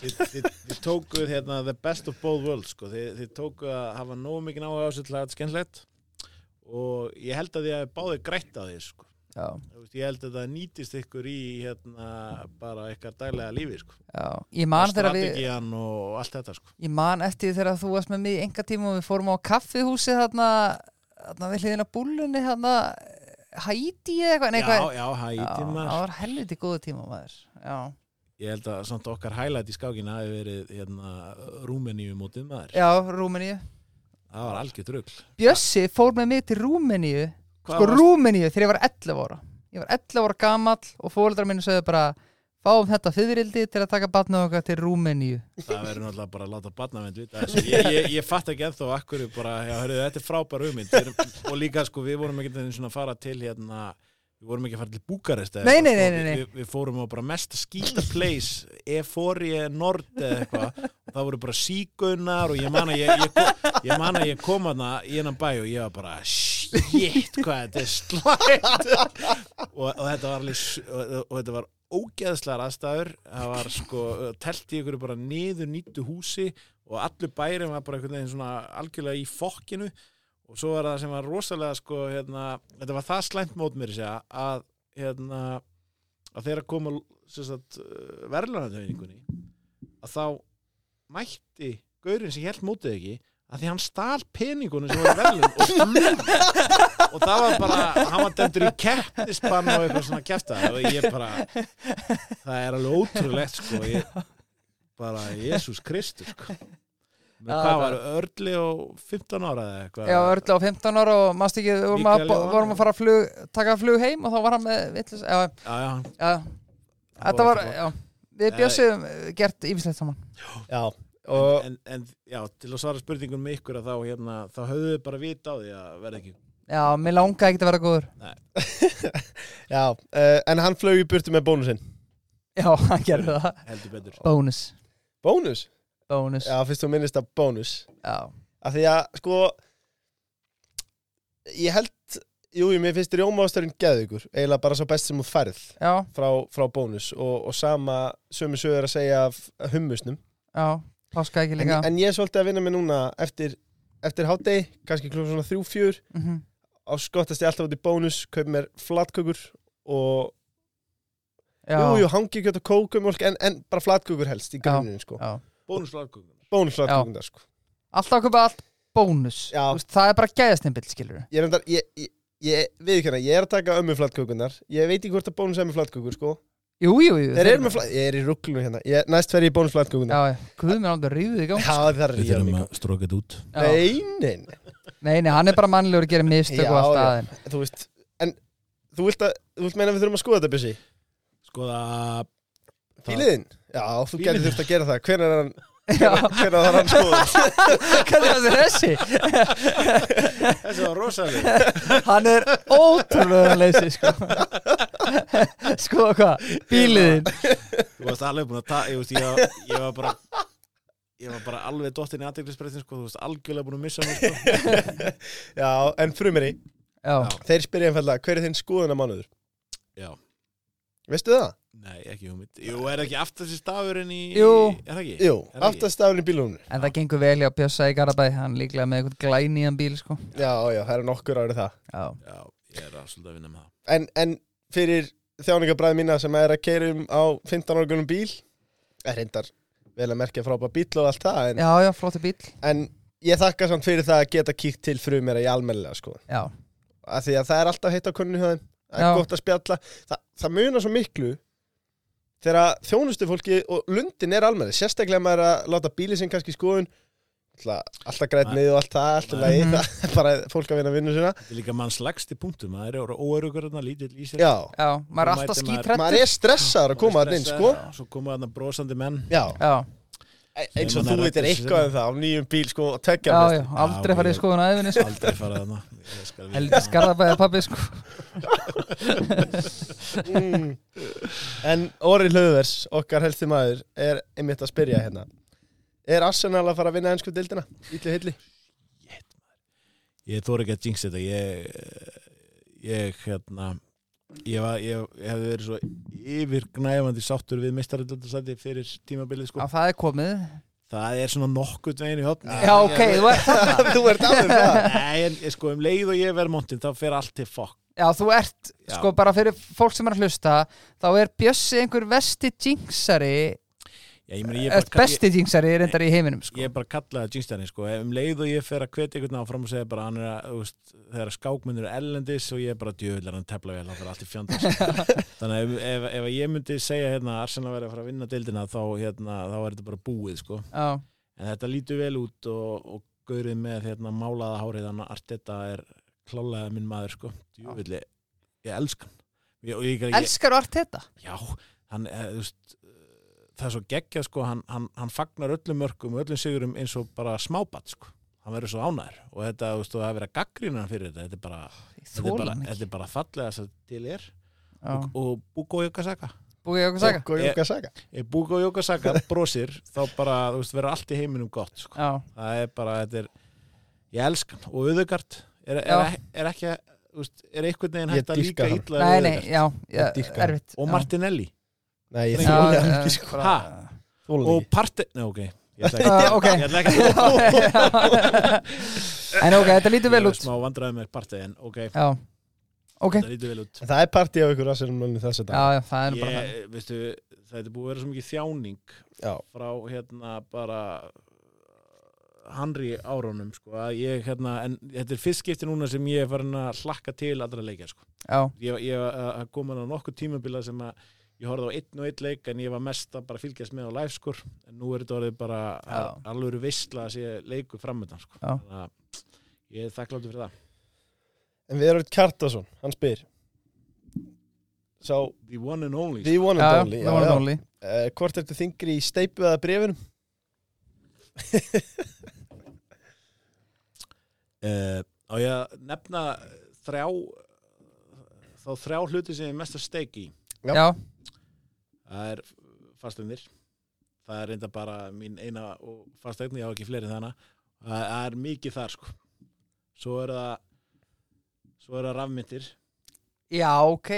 þið, tókuð hérna the best of both worlds sko. þið, þið tókuð að hafa nógu mikið náhuga á sér til að þetta er skemmtilegt og ég held að því að báðið grætt á því sko. ég held að það nýtist ykkur í hérna, bara eitthvað daglega lífi sko. man þegar við og allt þetta sko. Ég man eftir þegar þú varst með mig enga tíma og við fórum á kaffihúsi þarna, við hliðina búlunni þarna Hæti eða eitthvað? Já, eitthvað- já, Já, það maður var helviti góðu tíma maður. Já, ég held að samt okkar highlight í skákina hafi verið hérna, Rúmeníu mótið maður. Já Rúmeníu. Það var algjört rugl Bjössi fór með mig til Rúmeníu. Sko Rúmeníu þegar ég var 11 ára. Ég var 11 ára gamall og fóreldrar minni sögðu bara Fáum þetta fyririldi til að taka batna okkar til Rúmeníu. Það verður náttúrulega bara að láta þessu. Ég, ég, ég fatt ekki ennþá akkur bara, já, hörðu, þetta er frábær hugmynd. Og líka sko, við vorum ekki að fara til hérna, við vorum ekki að fara til Búkarest eða Nei, sko. nei, nei, nei. Við, við fórum á bara mest skýta place Eforie Nord eða eitthvað. Það voru bara sígaunar og ég man að ég, ég, man að ég kom hana í hennan bæ og ég var bara shit, hvað þetta er slæmt. Og, og þetta var alveg og, og þetta var ógeðslegar aðstæður. Það var sko, telt í ykkur bara niður nýttu húsi og allur bærin var bara einhvern veginn svona algjörlega í fokkinu. Og svo var það sem var rosalega sko, hérna, þetta var það slæmt mót mér segja, að hérna, að þeirra koma verðlunartöfinningunni að þá mætti gaurinn sem held mótið ekki að því hann stál peningunum sem voru verðlun og og það var bara, hann var dæmdur í keppnisbann og eitthvað svona kæfta og ég bara það er alveg ótrúlegt sko. Ég, bara Jésús Kristus sko. Men Já, hvað það- var Örli og 15 ára eða eitthvað? Já, örli á 15 ára og mást ekki, við vorum að, fara að flug, taka flug heim og þá var hann með vitlis, já, Já, já, þetta var, já, við eh, gert yfislegt saman. Já, og en, en já, til að svara spurningun með ykkur að þá, hérna, þá höfðu þið bara vita á því að verða ekki. Já, mér langaði ekki að vera góður. já, uh, en hann flög í burtu með bónusinn. Já, hann gerði það. heldur betur. Bónus, Bónus? bónus, Já, fyrst þú minnist að bónus. Já, Af því að, sko Ég held Jú, jú, mér finnst rjómaásturinn geðugur eiginlega bara svo best sem þú færð já, frá, frá bónus. Og, og sama sömu sögur að segja af hummusnum. Já, páska ekki en, líka. en ég er svolítið að vinna mig núna eftir, eftir hátdegi, kannski klúið svona þrjú, fjör Mhm. á skottast ég alltaf út í bónus kaup mér flatkökur og Já, jú, jú, hangi kjöt og kókumjólk en, en bara flatkökur helst í grunninn sko. já. bónusflaggunum bónusflatkökunar sko. Alltaf að kaupa allt bónus. Veist, Það er bara gæðastimpill, skilur ég ég, ég, ég er að taka ömmu flatkökunar ég veit ekki hvort að bónus er með flatkökur sko. Jú, jú, jú. þeir eru með flat, ég er í rugglunu hérna ég, næst fer ég í bónus flatkökunar Já, guð mér aldrei rífið í gang. Já, það er við þurfum að stróka þetta út Já. Nei, nei, nei, Nei, nei, hann er bara mannlegur að gera mistök og allt já. þú veist En þú vilt, að, þú vilt meina að við þurfum að skoða þetta bjössi skoða Bíliðinn? Já, þú getur þurft að gera það Hvenær er hann, Já, hvenær er hann skoðað? hvað er það þessi? þessi var rosalega Hann er ótrúlega leysi, sko. sko, hvað? Bíliðin. þú varst alveg búin að ta ég, veist, ég, var- ég var bara ég var bara alveg dottin í aðteglisbreytin sko, þú veist algjörlega búin að missa mig sko. Já, en frumeri Já, Þeir spyrja einfallega, hver er þinn skoðuna mánuður? já, Veistu það? nei, ekki hugmynd jú, er ekki aftast í stafurinn í Jú. er það ekki? Jú, aftastafurinn í bílunum en það gengur vel hjá Bjössa í Garabæ. Hann líklega með eitthvað glænían bíl, sko. Já, já, það eru nokkur árið það Já, já, ég er að svolítið að vinna með það En, en fyrir þjáningabræði mína sem er að keira um á 15 ára gunnum bíl. Er reyndar vel að merkja frábæð bíl og allt það en, já, já, flótti bíl. en ég þakka samt fyrir það að geta kíkt til frumera í almennilega sko. Já, af því að það er alltaf heitt á kunni þeim. Það er Já. gott að spjalla. Þa, það munar svo miklu þegar þjónustu fólki og lundin er almenni sérstaklega maður er að láta bíli sinn kannski í skoðun alltaf, alltaf græt Nei. með og allt það alltaf lagi, það er bara fólk að vinna vinnu sinna þetta er líka manns lagsti punktur maður er óörugur þarna lítill í sér. Já, já, maður er alltaf skítrættur. maður er stressaður að koma að inn sko. Já, svo koma þarna brosandi menn. Já, Já, eins og þú veitir eitthvað um það á nýjum bíl sko og tekja já, já, aldrei farið ég- skoðun aðeins, sko. aldrei þarna. Skal viðurkenna Heldur það. skarðabæði pabbi, sko. mm. En Orri Hlöðvers, okkar helsti maður er einmitt að spyrja hérna Er Arsenal að fara að vinna ennsku dildina? Ítli hilli? ég þóri ekki að jinx þetta ég, ég hérna ég, var, ég, ég hefði verið svo yfirgnæfandi sáttur við mistaröldasæti fyrir tímabilið sko. það er komið. það er svona nokkurt veginn í hotn Já, ok, þarna. Þú ert alveg það Nei, en ég sko um leið og ég verð montin þá fer allt til fokk Já, þú ert, Já. sko, bara fyrir fólk sem er að hlusta þá er Bjössi einhver vesti jinxari besti jinxari reyndar í heiminum, sko ég er bara kallaði jinxstæðin sko. um leið og ég fer að hvetja einhvern áfram og segja bara hann er að, veist, þegar skákmyndur er ellendis og ég er bara djöðlar hann tefla vel, það fyrir allt í fjandis þannig að ef, ef, ef ég myndi segja hérna að Arsenal verið að fara að vinna deildina þá, hérna, þá er þetta bara búið sko. En þetta lítur vel út og, og gaurið með hérna, málaða hárið þannig að Arteta er klálega minn maður sko. djöfulli, ég elskan ég, ég, ég, elskar allt þetta? Já, hann, eh, þú veist, það er svo geggjað sko, hann, hann, hann fagnar öllum mörgum og öllum sigurum eins og bara smábat sko. Hann verður svo ánæður og þetta, þú veist, það er verið að gaggrína hann fyrir þetta, þetta er bara, þetta er bara, þetta er bara fallega sem til er. Og, og Búko Jókasaka Búið ég okkur saga? Góð jóka saga ef Búko Jókasaka brosir þá bara, þú veist, verður allt í heiminum gott sko. Já, það er bara, þetta er ég elskan og auðugart er, er, er ekki, þú veist, er einhvern veginn hægt að líka illa og. Martinelli Nei, ég þóla hann já, ekki sko. Þóla og hann ekki. Parte, nei ok. Ég ætla ekki, En ok, þetta lítur vel Ég er út. smá vandræði með partí en ok, Já, ok. Það lítur vel út. En Það er partí á ykkur Arsenal þess að Já, já, það er bara það ég, veistu, það er búið að vera svo mikið þjáning Já, frá hérna bara Henry árunum sko, að ég hérna, en þetta er fyrst skipti núna sem ég er farin að hlakka til allra leikja sko. Já, ég, ég að koma á nokkuð tímabila sem að ég horfði á einn og einn leik en ég var mest að bara fylgjast með á live skur en nú er þetta orðið bara alveg veistla að sé leiku framöndan sko. Þannig að ég er þakkláttur fyrir það en við erum Kjartason, hann spyr Sá, The one and only the one já, and já, only já, já. only Uh, Hvort ertu þingri í steipu eða brefinum? uh, á ég að nefna þrjá þá þrjá hluti sem ég mest að steiki í Já. Já, það er fasteignir. Það er reynda bara mín eina og fasteign, ég á ekki fleiri þannig það er mikið þar sko. Svo er það svo er það rafmyndir já, ok.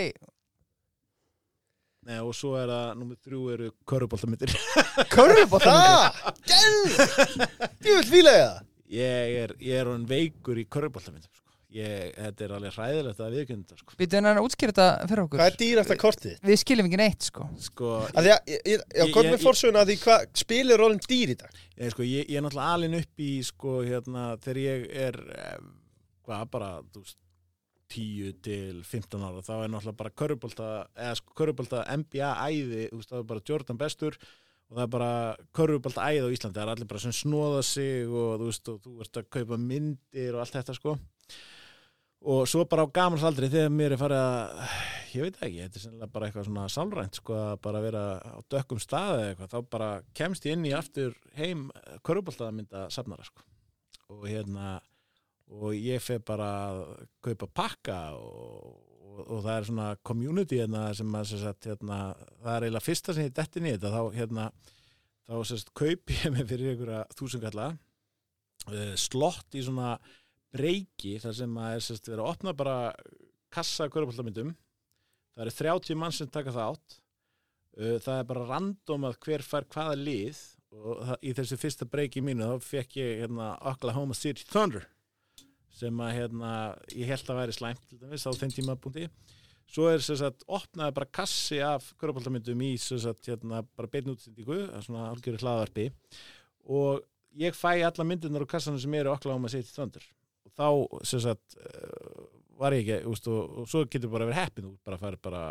Nei, og svo er það, númer þrjú eru köruboltamyndir Körfubóttan Það! Gæl! Djúvill fíla ég það. Ég er, ég er hann veikur í köruboltamyndum sko. Ég, þetta er alveg hræðilegt að viðkynna sko. Býtu hennar að útskýra þetta fyrir okkur Hvað er dýr eftir kortið? Við skiljum ekki neitt, sko sko, Að því að, ég- ég- já, Ég- ég- með fórsöguna að því hvað spilir rólinn dýr í dag? ég, sko, ég, ég er náttúrulega alin upp í sko, hérna, þegar ég er eh, hvað, bara þú veist, 10 til 15 ára þá er náttúrulega bara körubólta eða sko körubólta NBA æði þú veist, það er bara Jordan bestur og það er bara körubólta æði á Íslandi það er allir bara sem snóða sig og þú veist og þú ert að kaupa myndir og allt þetta sko og svo bara á gamans aldri þegar mér er farið að ég veit ekki, þetta er sennilega bara eitthvað svona sálrænt sko að bara vera á dökkum staði eða eitthvað, þá bara kemst ég inn í aftur heim körubóltaðamynda safnara sko. Og hérna og ég fer bara að kaupa pakka og, og, og það er svona community hérna sem að sem sagt, hérna, það er eiginlega fyrsta sem ég detti í þetta. Þá hérna þá sem sagt, kaupi ég mig fyrir einhverja þúsungalla uh, slott í svona breyki þar sem að sagt, verið að opna bara kassa körupaltamyndum það eru 30 mann sem taka það átt. Uh, það er bara random að hver fær hvaða lið og það, í þessu fyrsta breyki mínu þá fekk ég hérna Oklahoma City Thunder sem að hérna, ég held að væri slæmt til dæmis á þeim tímapunkti. Svo er sagt, opnaði bara kassi af körupaltamyndum í sagt, hérna, bara beinu útsendingu, svona algjöru hlaðvarpi. Og ég fæ alla myndirnar á kassanum sem eru Oklahoma City Thunder. og þá sagt eh, var ég ekki, úst, og, og svo getur bara verið heppin, þú bara fær bara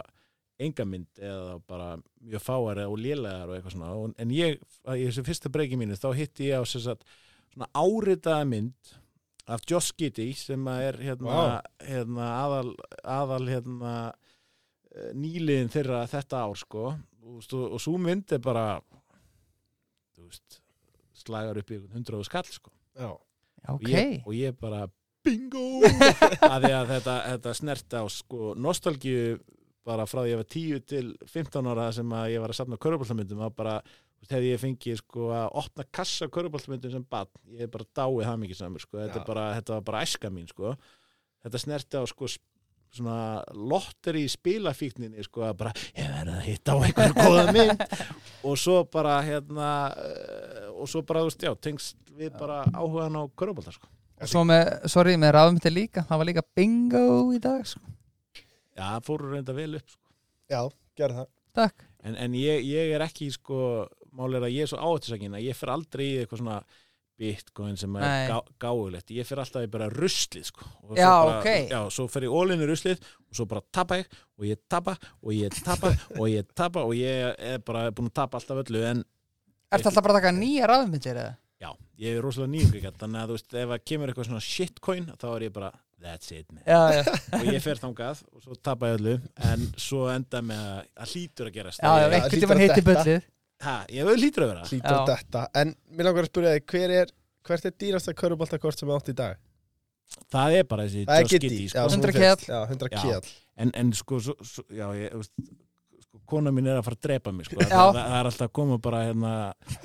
enga mynd eða bara mjög fáar og lélegar og eitthvað svona og, en ég, í þessu fyrsta breyki mínu þá hitti ég á sagt svona áritaða mynd af Josh Giddy sem að er hérna, Vá. hérna aðal, aðal hérna eh, nýliðin þeirra þetta ár sko og, og, svo mynd er bara veist slagar upp í einhvern hundraðu skall sko Já. Já, og, ég, og ég bara bingo! Að að þetta, þetta snert á sko nostalgíu bara frá því að ég var 10 til 15 ára sem að ég var að safna körubóltamyndum þá bara hefði ég fengið sko að opna kassa körubóltamyndum sem bann ég er bara dáið það mikið samur sko. Þetta, bara, þetta var bara æska mín sko. Þetta snerti á sko svona lotteri í spilafíkninni sko að bara ég verði að hitta á einhverju góða mynd. Og svo bara hérna og svo bara þú veist já tengst við bara áhugan á körubólta sko. Og svo með, sorry, með ráðmyndi líka Það var líka bingo í dag, sko. Já, það fóru reynda vel upp sko. Já, gerð það. Takk. En, en ég, ég er ekki sko, mál er að ég er svo áhættisækin að ég fer aldrei í eitthvað svona bitcoin sem er gá, gáulegt ég fer alltaf í bara ruslið sko. Og svo Já, bara, ok. Já, svo fer ég ólinu ruslið og svo bara tapa ég og ég tapa og ég tapa og ég tapa og ég er bara búin að tapa alltaf öllu. En Ertu alltaf bara að taka nýja rafmyndir eða? já, ég er rosalega nýjum þannig að þú veist, ef að kemur eitthvað svona shitcoin þá er ég bara, that's it Já, já, og ég fer þangað og svo tapa ég öllu en svo enda með að, að hlýtur að gerast já, hlýtur tímann að hitti detta. bullið ha, ég vil hlýtur að vera Hlýtur Já. þetta En mér langar að spyrja þig Hver er Hvert er dýrasta köruboltakort sem er átt í dag? það er bara þessi Það er sko. sem 100 þú fékkst. kall. Já, 100 Já. kjall en, en sko, svo, svo, já, ég, þú veist, kona mín er að fara að drepa mig sko. það, það, er alltaf að koma bara hérna,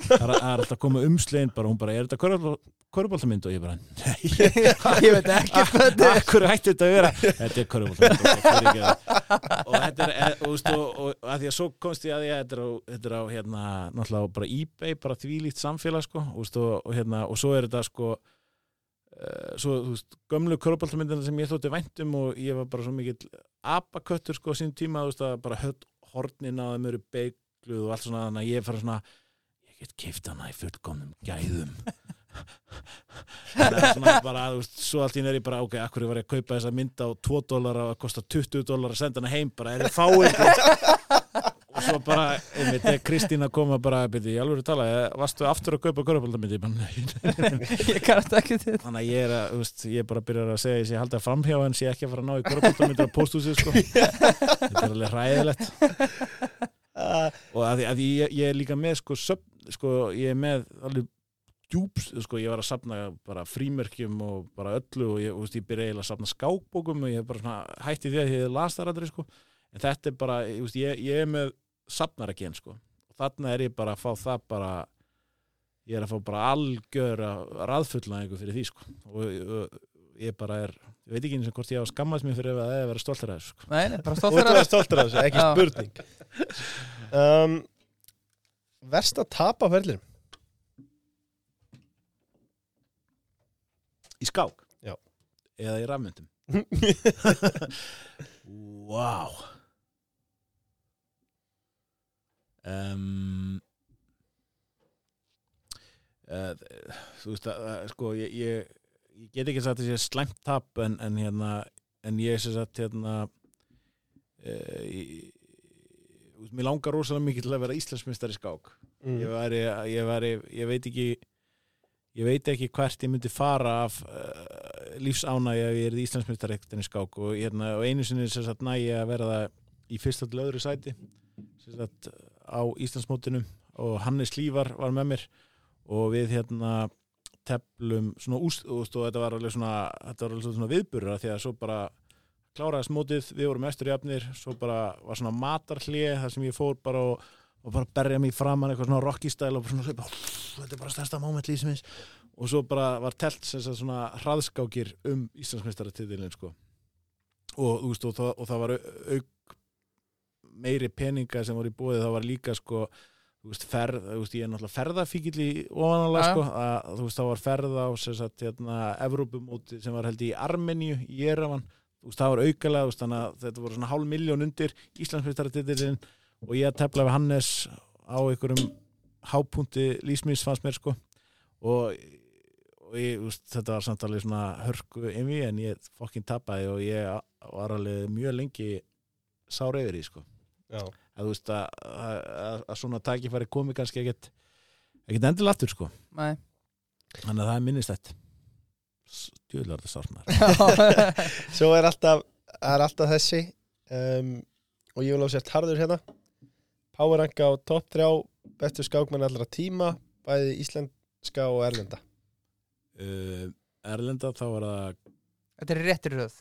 það, er, alltaf að koma umslegin bara, hún bara, er þetta köruboltamynd og ég bara, nei. Ég veit ekki hvað þetta er. Akkur hætti þetta að vera? Þetta er körfuboltamynd og þetta er e, og, veist, og, og að því að svo komst ég að að þetta er á, þetta er á hérna, náttúrulega bara eBay bara þvílíkt samfélag sko, og, og, og, hérna, og svo er þetta sko uh, svo, þú veist, gömlu körfuboltamyndina sem ég þótti væntum og ég var bara svo mikill apaköttur sko sín tíma, þú veist, að bara höll hornin á þeim eru beigluð og allt svona þannig að ég fara svona ég get keift hana í fullkomnum gæðum. Þannig að svona bara, veist, svo allt í er ég bara ok, akkur ég var að kaupa þessa mynd á 2 dólar og að kosta 20 dólar að senda hana heim bara, er þið fáið svo bara, einmitt, þegar Kristín að koma bara, byrju, ég alveg að tala varstu aftur að kaupa körpaldamindi Ég kannast ekki til þannig að ég er að, veist, ég bara að byrja að segja ég haldið að framhjá en sé ekki að fara að ná í körpaldamindi á pósthúsi, sko. Þetta er alveg hræðilegt. Og að, að ég, ég er líka með sko, söp, sko ég er með alveg djúps, sko ég var að sapna bara frímerkjum og bara öllu og ég, veist, ég byrja eiginlega að sapna skákbókum og ég bara svona hætti því að ég las það aldrei sko. En þetta er bara, ég, veist, ég, ég er með sapnar ekki en sko. Og þarna er ég bara að fá það bara ég er að fá bara algjör raðfulla einhver fyrir því sko. Og, ég bara er, ég veit ekki eins og hvort ég á að skammast mér fyrir að það er að vera stoltur að þessu sko. Nei, nei, bara stoltur að að vera stoltur af þessu, ekki spurning. Um, Verst að tapa ferðlir Í skák? Já. Eða í rafmyndum? Vá um, uh, Þú veist að sko ég, ég, ég get ekki sagt að ég slæmt tap en, en hérna en ég sé sagt hérna uh, ég, þú veist, mér langar rosalega mikið til að vera Íslandsmyndstari í skák. Mm. ég, væri, ég, væri, ég veit ekki ég veit ekki hvert ég myndi fara af uh, lífsánægi ef ég er í Íslandsmyndstar ekkert í skák. Og, hérna, og einu sinni sem sagt nægi að vera það í fyrsta til öðru sæti. Sagt á Íslandsmótinu og Hannes Lívar var með mér og við hérna teflum svona úst og, þetta var alveg svona, svona viðburður því að svo bara kláraðist mótið, við vorum mestur jafnir svo bara var svona matarhlið þar sem ég fór bara og, og bara berja mig framan eitthvað svona rocky style og bara svona, þetta er bara stærsta moment lífsins og svo bara var telt sem svona hraðskákir um Íslandsmeistaratitilin sko. Og, og, og það var au- auk meiri peninga sem voru í bóði það var líka sko veist, ferð, veist, ég er náttúrulega ferðafíkil í ofanálega Já. sko að, veist, það var ferð á hérna, Evrópumóti sem var held í Armeníu í veist, það var að þetta voru svona hálf miljón undir Íslandsmeistaratitilin og ég að tefla við Hannes á einhverjum hápunti lísmins fannst mér sko og, og ég, þetta var samt alveg svona hörku emi en ég fokkin tapaði og ég var alveg mjög lengi sár yfir því sko. Að þú veist að, svona tækifæri komi kannski ekkert ekkert endilega aftur sko. Nei. Þannig að það er minnistætt. Stjúðlar þetta sárt maður. Svo er alltaf, er alltaf þessi um, og ég vil á sért harður hérna. Power ranka á topp 3 bestu skákmenn allra tíma bæði íslenska og erlenda. Uh, Erlenda þá var það Þetta er réttir röð.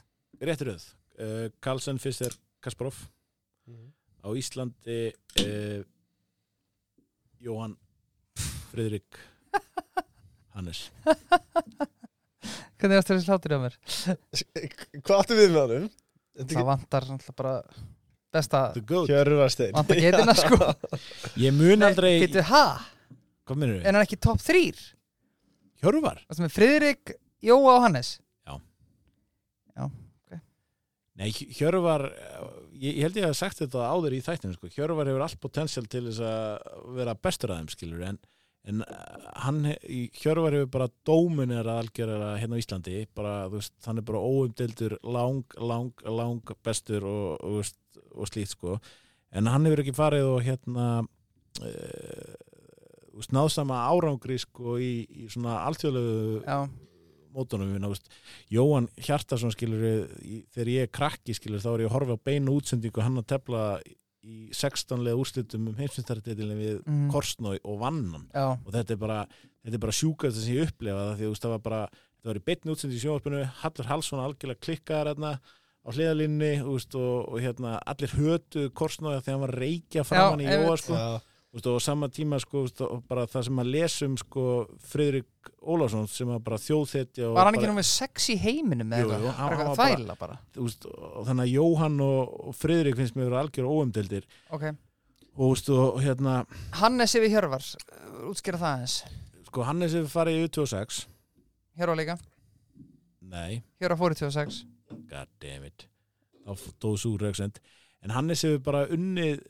Réttur auð uh, Karlsson fyrst er Kasparov á Íslandi uh, Jóhann Friðrik Hannes Hvernig varst þessi hlátur á mér? Hvað áttu við með honum? Það vantar náttúrulega bara besta Hjörvarstein vantar getina sko Ég mun aldrei Getur, ha? Hvað minnur Er hann ekki topp þrýr? Hjörvar? Það sem er Friðrik, Jóa og Hannes Nei, Hjörvar, ég, ég held ég að hafa sagt þetta áður í þættinu, sko. Hjörvar hefur allt potensial til þess að vera bestur að þeim, skilur, en, en uh, hann, Hjörvar hefur bara dóminir að algjörara hérna á Íslandi, bara, þú veist, hann er bara óumdildur lang, lang, lang bestur og, og, og slíkt, sko. En hann hefur ekki farið og hérna, uh, þú veist, náðsama árangri, sko, í, í svona alþjóðlegu Já, mótunum við náðust Jóhann Hjartarsson skilur í, þegar ég er krakki skilur þá er ég að horfa á beinu útsendingu hann að tefla í 16 leða úrslitum um heimsmyndstartitilin við Mhm. Korsnói og Vannan já, og þetta er bara, þetta er bara sjúkast sem ég upplefa það því að það var bara það var í beinni útsendingu í sjónvarpinu Hallur Hallsson algjörlega klikkaðar hérna á hliðalínni þú veist, og, og hérna allir hötu Korsnói þegar hann var að reykja framan í einmitt. Jóa sko veist, og á sama tíma sko, þú veist, og bara það sem að lesum sko, Friðrik Ólafsson sem var bara þjóðþetja var hann ekki nú með sex í heiminum Jú, jú, hann- Bara hann bara- þvæla bara veist, og þannig að Jóhann og, og Friðrik finnst mér vera algjör óumdeldir Ok, og, og, hérna Hannes yfir Hjörvar uh, útskýra það eins sko Hannes hefur farið í U26 Hjörvar líka, nei, Hjörvar fór í 26 god damn it. Þá stóð svo rauksend en Hannes hefur bara unnið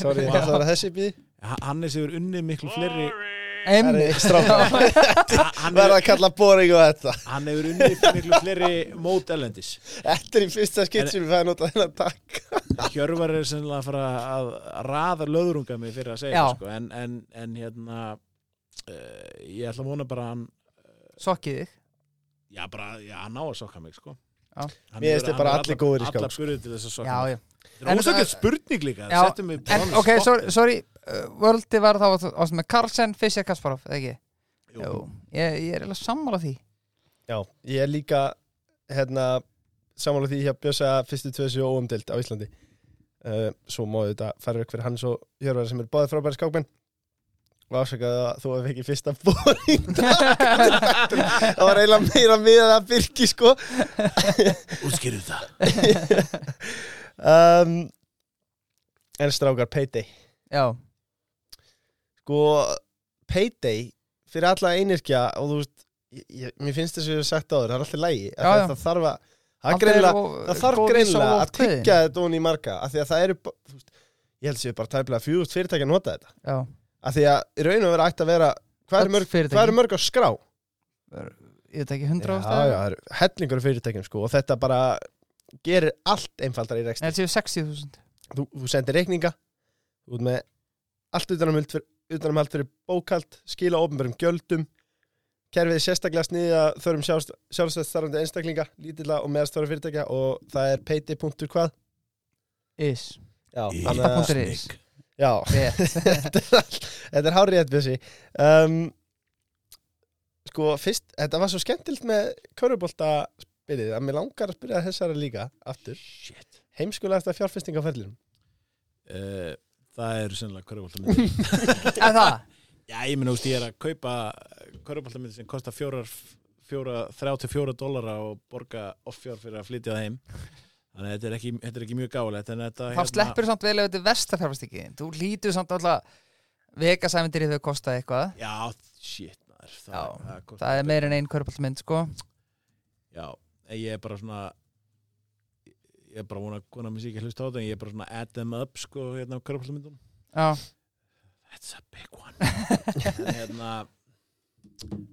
sorry, það? Var þessi Ha- Hannes hefur unnið miklu hann, Verða að kalla boring og þetta. Hann hefur unnið miklu fleiri mót ellendis Þetta er í fyrsta skitt sem við fæðum nota þennan takk Hjörvar er sennilega að fara að raða löðrunga mig fyrir að segja sko. en, en, en hérna uh, ég ætla að vona bara að hann Sokkið þig. Já bara, já, hann ná að sokka mig sko. Mér finnst þið bara allir góðir í skák, allar sko. burðir til þess að sokka Já, mig það er ósaklega spurning líka Já, settum við En ok, sorry, sorry uh, Worldi var þá ást með Carlsen, Fischer, Kasparov, eða ekki? Jú, ég, ég er eiginlega sammála því. Já, ég er líka hérna samanlega því hjá Bjössa fyrstu tvö séu óumdild á Íslandi. Uh, svo má þetta fara ykkur hans og Hjörvar sem er báðið frábæri skákmenn. Og afsakaði að þú hefði ekki fyrsta bóring það var eiginlega meira með að byrki sko. Útskýrðu það um, en strákar Payday. Já, sko Payday fyrir alla einirkja og þú veist ég, mér finnst þess að ég hef sagt áður, það er alltaf lægi Já, já. það þarf að það, er of- það þarf greinlega að tyggja þetta onni í marga af því að það eru veist, ég held að séu bara tæplega fjúst fyrirtæki að nota þetta. Já, af því að í raun og vera ætti að vera hvað eru mörg, eru mörg á skrá? Ég veit ekki hundra já, já, það eru hellingur fyrirtækjum sko og þetta bara gerir allt einfaldar í rekstri. Þetta séu 60.000 þú, þú sendir reikninga þú ert með allt utanumhald fyrir, utanumhald fyrir bókald skila ofnbærum gjöldum kerfið er sérstaklega sniða þörfum sjálfstætt starfandi einstaklinga lítilla og meðastóra fyrirtækja og það er payday. hvað? Is. Já, is. já. Þetta er er hárið rétt bjössi. Um, sko fyrst þetta var svo skemmtilt með körubólta spilið að mér langar að spyrja þessara líka aftur. Shit. heimskulega eftir fjárfestingaferðlunum uh, það er sennilega körubóltamyndir En það? já, ég minna, ég er að kaupa körubóltamyndir sem kostar fjórar fjóra, 34 dólara og borga offjár fyrir að flytja það heim. Þannig að þetta er ekki, þetta er ekki mjög gálega en þetta, Þá sleppur samt vel ef þetta er vestafjárfæstingi Þú lítur samt alltaf Vegasævendir í þau kosta eitthvað. Já, shit maður, það, Já, það, Það er þetta. meir en ein körbáltmynd sko. Já, en ég er bara svona ég er bara vona að kona mér sér ekki að hlusta á þetta en ég er bara svona add them up sko, hérna á körubóltamyndum Já, That's a big one. Hérna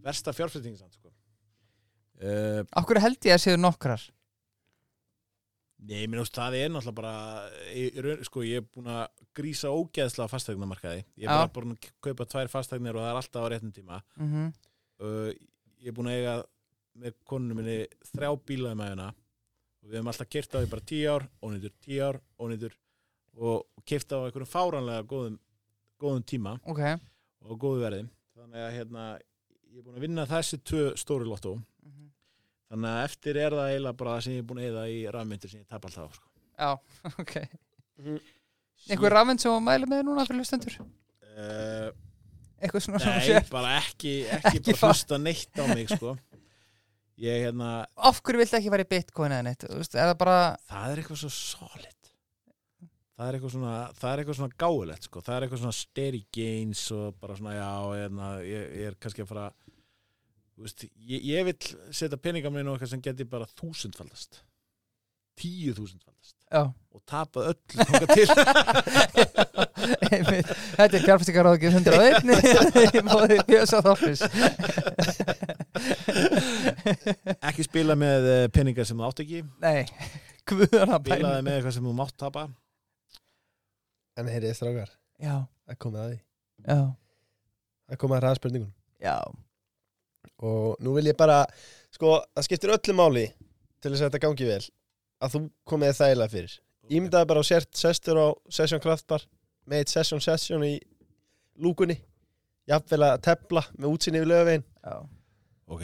Versta fjárfæstingin samt sko. uh, okkur held ég að séu nokkrar? Nei, minn ást, það er náttúrulega bara raun- sko, ég er búin að grísa ógeðslega á fastegnamarkaði Ég er bara búin að kaupa tvær fastegnir og það er alltaf á réttum tíma. Mm uh, Ég er búin að eiga með konunum minni þrjá bíla í maðurna og við hefum alltaf kert á því bara tíu ár, ónýtur, tíu ár, ónýtur og kert á einhverjum fáranlega góðum, góðum tíma Ok, og góðu verði. Þannig að hérna, ég er búin að vinna þessi tvö stóri lottó. Mhm. þannig að eftir er það eiginlega bara það sem ég er búin að eða í rafmyndir sem ég tap alltaf á sko. já, ok. Einhver rafmynd sem þú mæli með núna fyrir hlustendur? Uh, Eitthvað svona Nei, sér? bara ekki ekki, Ekki bara hlusta neitt á mig sko. Ég hérna Af hverju viltu ekki fara í bitcoin eða neitt? Þú veist, Er það bara það er eitthvað svo solid. Það er eitthvað svona svona gáulegt sko. það er eitthvað svona steady gains og bara svona já, hérna, ég, ég er kannski að fara þú veist, ég, ég vil setja peninga minn og eitthvað sem geti bara þúsundfaldast. 10.000 faldast Já, og tapað öll þangað til. Þetta er fjárfæstingaráðgjöf 101 í móði Bjösa Þorfis ekki spila með eh, peningar sem þú átt ekki. Spilaði með eitthvað sem þú mátt tapa. En heyrið strákar, Já, það komið að því. Já, Það komið að hraðspurningun já. Og nú vil ég bara Sko, það skiptir öllu máli Til þess að þetta gangi vel Að þú komið þægilega fyrir. Ímyndaði bara á sért sestur á Session Kraftbar Með eitt session session í lúkunni. Jafnvel að tepla með útsinni yfir lögavegin Já, ok,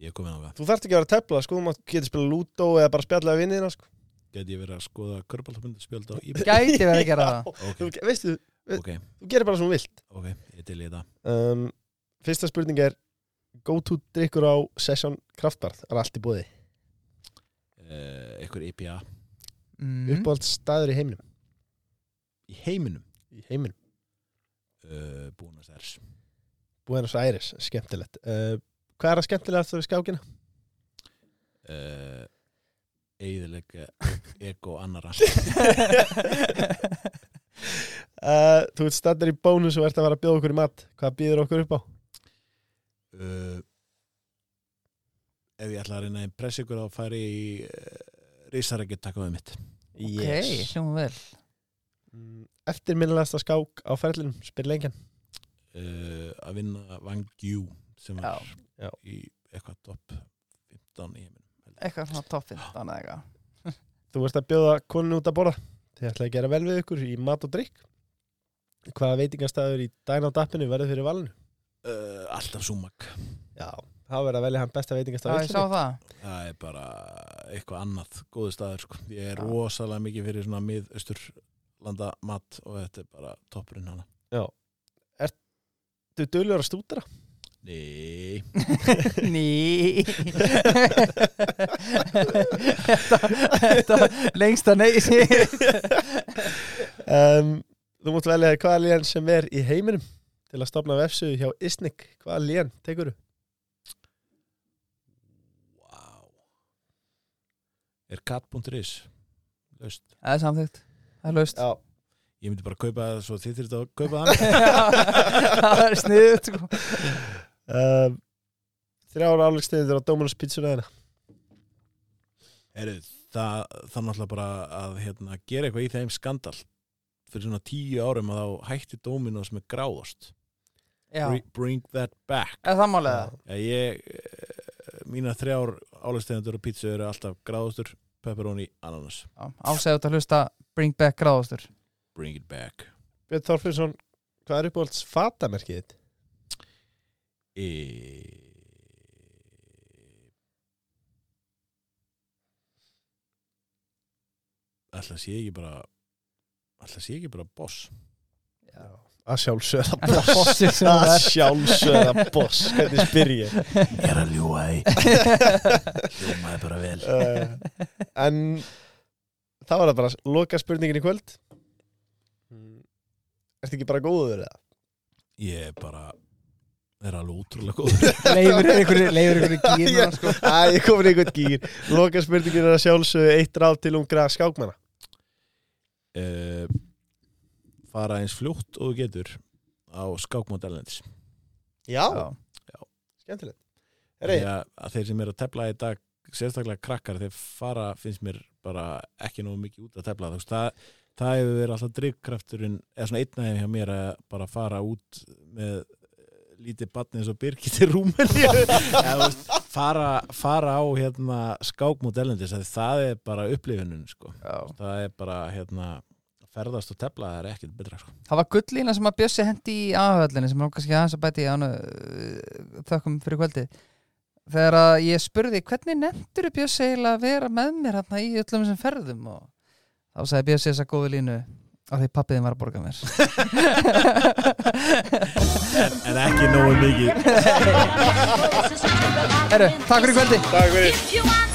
ég er komin á það Þú þarft ekki að vera að tepla, sko, þú mátt geta spila lúdó eða bara spjalla við vinnina, sko. Geti ég verið að skoða körbáltabundu spjöld á eBay gæti verið að gera það. Ok, Þú, veistu, ok, þú gerir bara þú vilt. Ok, ég til í þetta um, Fyrsta spurning er Go to drikkur á Session Kraftbar Það er allt í bóði uh, eitthvað IPA mm. Uppáhald staður í heiminum? Í heiminum? Í heiminum. Uh, Búnas Ers Buenos Aires, skemmtilegt. Uh, Hvað er það skemmtilegt við skákina? uh, eigðilega ego annara Uh, þú ert standar í bónus og ert að vera að bjóða okkur í mat. Hvað býður okkur upp á? uh, ef ég ætla að reyna að impressa ykkur þá færi í uh, risarækju takkaðu mitt. Ok, hljóma vel. Mm, Eftirminnilegasta skák á ferlinum Spyr lengjan. Uh, að vinna Wang Yu sem var Já. í eitthvað topp 15 í heiminum eitthvað svona topp 15 eða eitthvað. Þú ert að bjóða konun út að borða. Þið ætlaði að gera vel við ykkur í mat og drikk Hvaða veitingastæður í dæna á dappinu verður fyrir valinu? uh, alltaf súmak Já, það verður að velja hann besta Já, sá það. Það er bara eitthvað annað góðu staður sko. ég er Já. rosalega mikið fyrir svona mið-austur landa mat og þetta er bara toppurinn hana. Þú dölur að stúdra Nei, Ný. Þetta, lengsta nei. Um, Þú mútt velja hvaða líðan sem er í heiminum til að stopna vefsuðu hjá Isnik. Hvaða líðan tekur þú? wow Er cat.is laust? Það er samþygt Það er laust. Já, Ég myndi bara kaupa það svo þið þurftu að kaupa það. Það er sniðut sko. um, Þrjára áleikstegðir á pizzuna þeirna Heru, það, það náttúrulega bara að hérna, gera eitthvað í þeim skandal fyrir svona tíu árum að þá hætti Dominos með gráðost. Bring, bring that back. Er það málega Já, ég, eh, mína þrjár áleistegundur og pítsu eru alltaf gráðostur, pepperoni, ananas. Ásæðut að hlusta Bring Back gráðastur Bring it back. Björn Þorfinsson, hvað er uppáhalds fatamerkið þitt? e... Ætla sé ekki bara Ætla sé ekki bara boss Að sjálfsögða sem Að er sjálfsögða boss Hvernig spyr ég? Ég er að ljúa því Ljómaði bara vel uh, En það var það bara loka spurningin í kvöld Mm. Ertu ekki bara góður eða? Ég er bara er alveg útrúlega góður. Leifur í gíðan sko. Ég komin í einhvern gýr Loka spurningin er að sjálfsögðu eitt ráð til ungra skákmanna. Uh, Fara eins fljótt og getur á skákmót erlendis. Já, Já. skemmtilegt. Að þeir sem eru að tefla í dag sérstaklega krakkar, þeir fara finnst mér bara ekki nógu mikið út að tefla þú veist, það, það hefur verið alltaf drivkrafturinn, eða svona einna hefur hjá mér að bara fara út með lítið batni eins og Birgit í rúmenni fara, fara á hérna, að það er bara upplifunin sko. Það er bara hérna, ferðast og tefla, það er ekkert betra sko. Það var gullína sem að Bjössi hendi í aðhöllinni sem er kannski aðeins að bæti í ánu þökkum fyrir kvöldi þegar að ég spurði hvernig nefndur Bjössi eiginlega að vera með mér hérna í öllum þessum ferðum? Og þá sagði Bjössi þessa góðu línu að því pappiðin var að borga mér. En, en ekki nógu mikið. Herru, takk fyrir kvöldi. Takk fyrir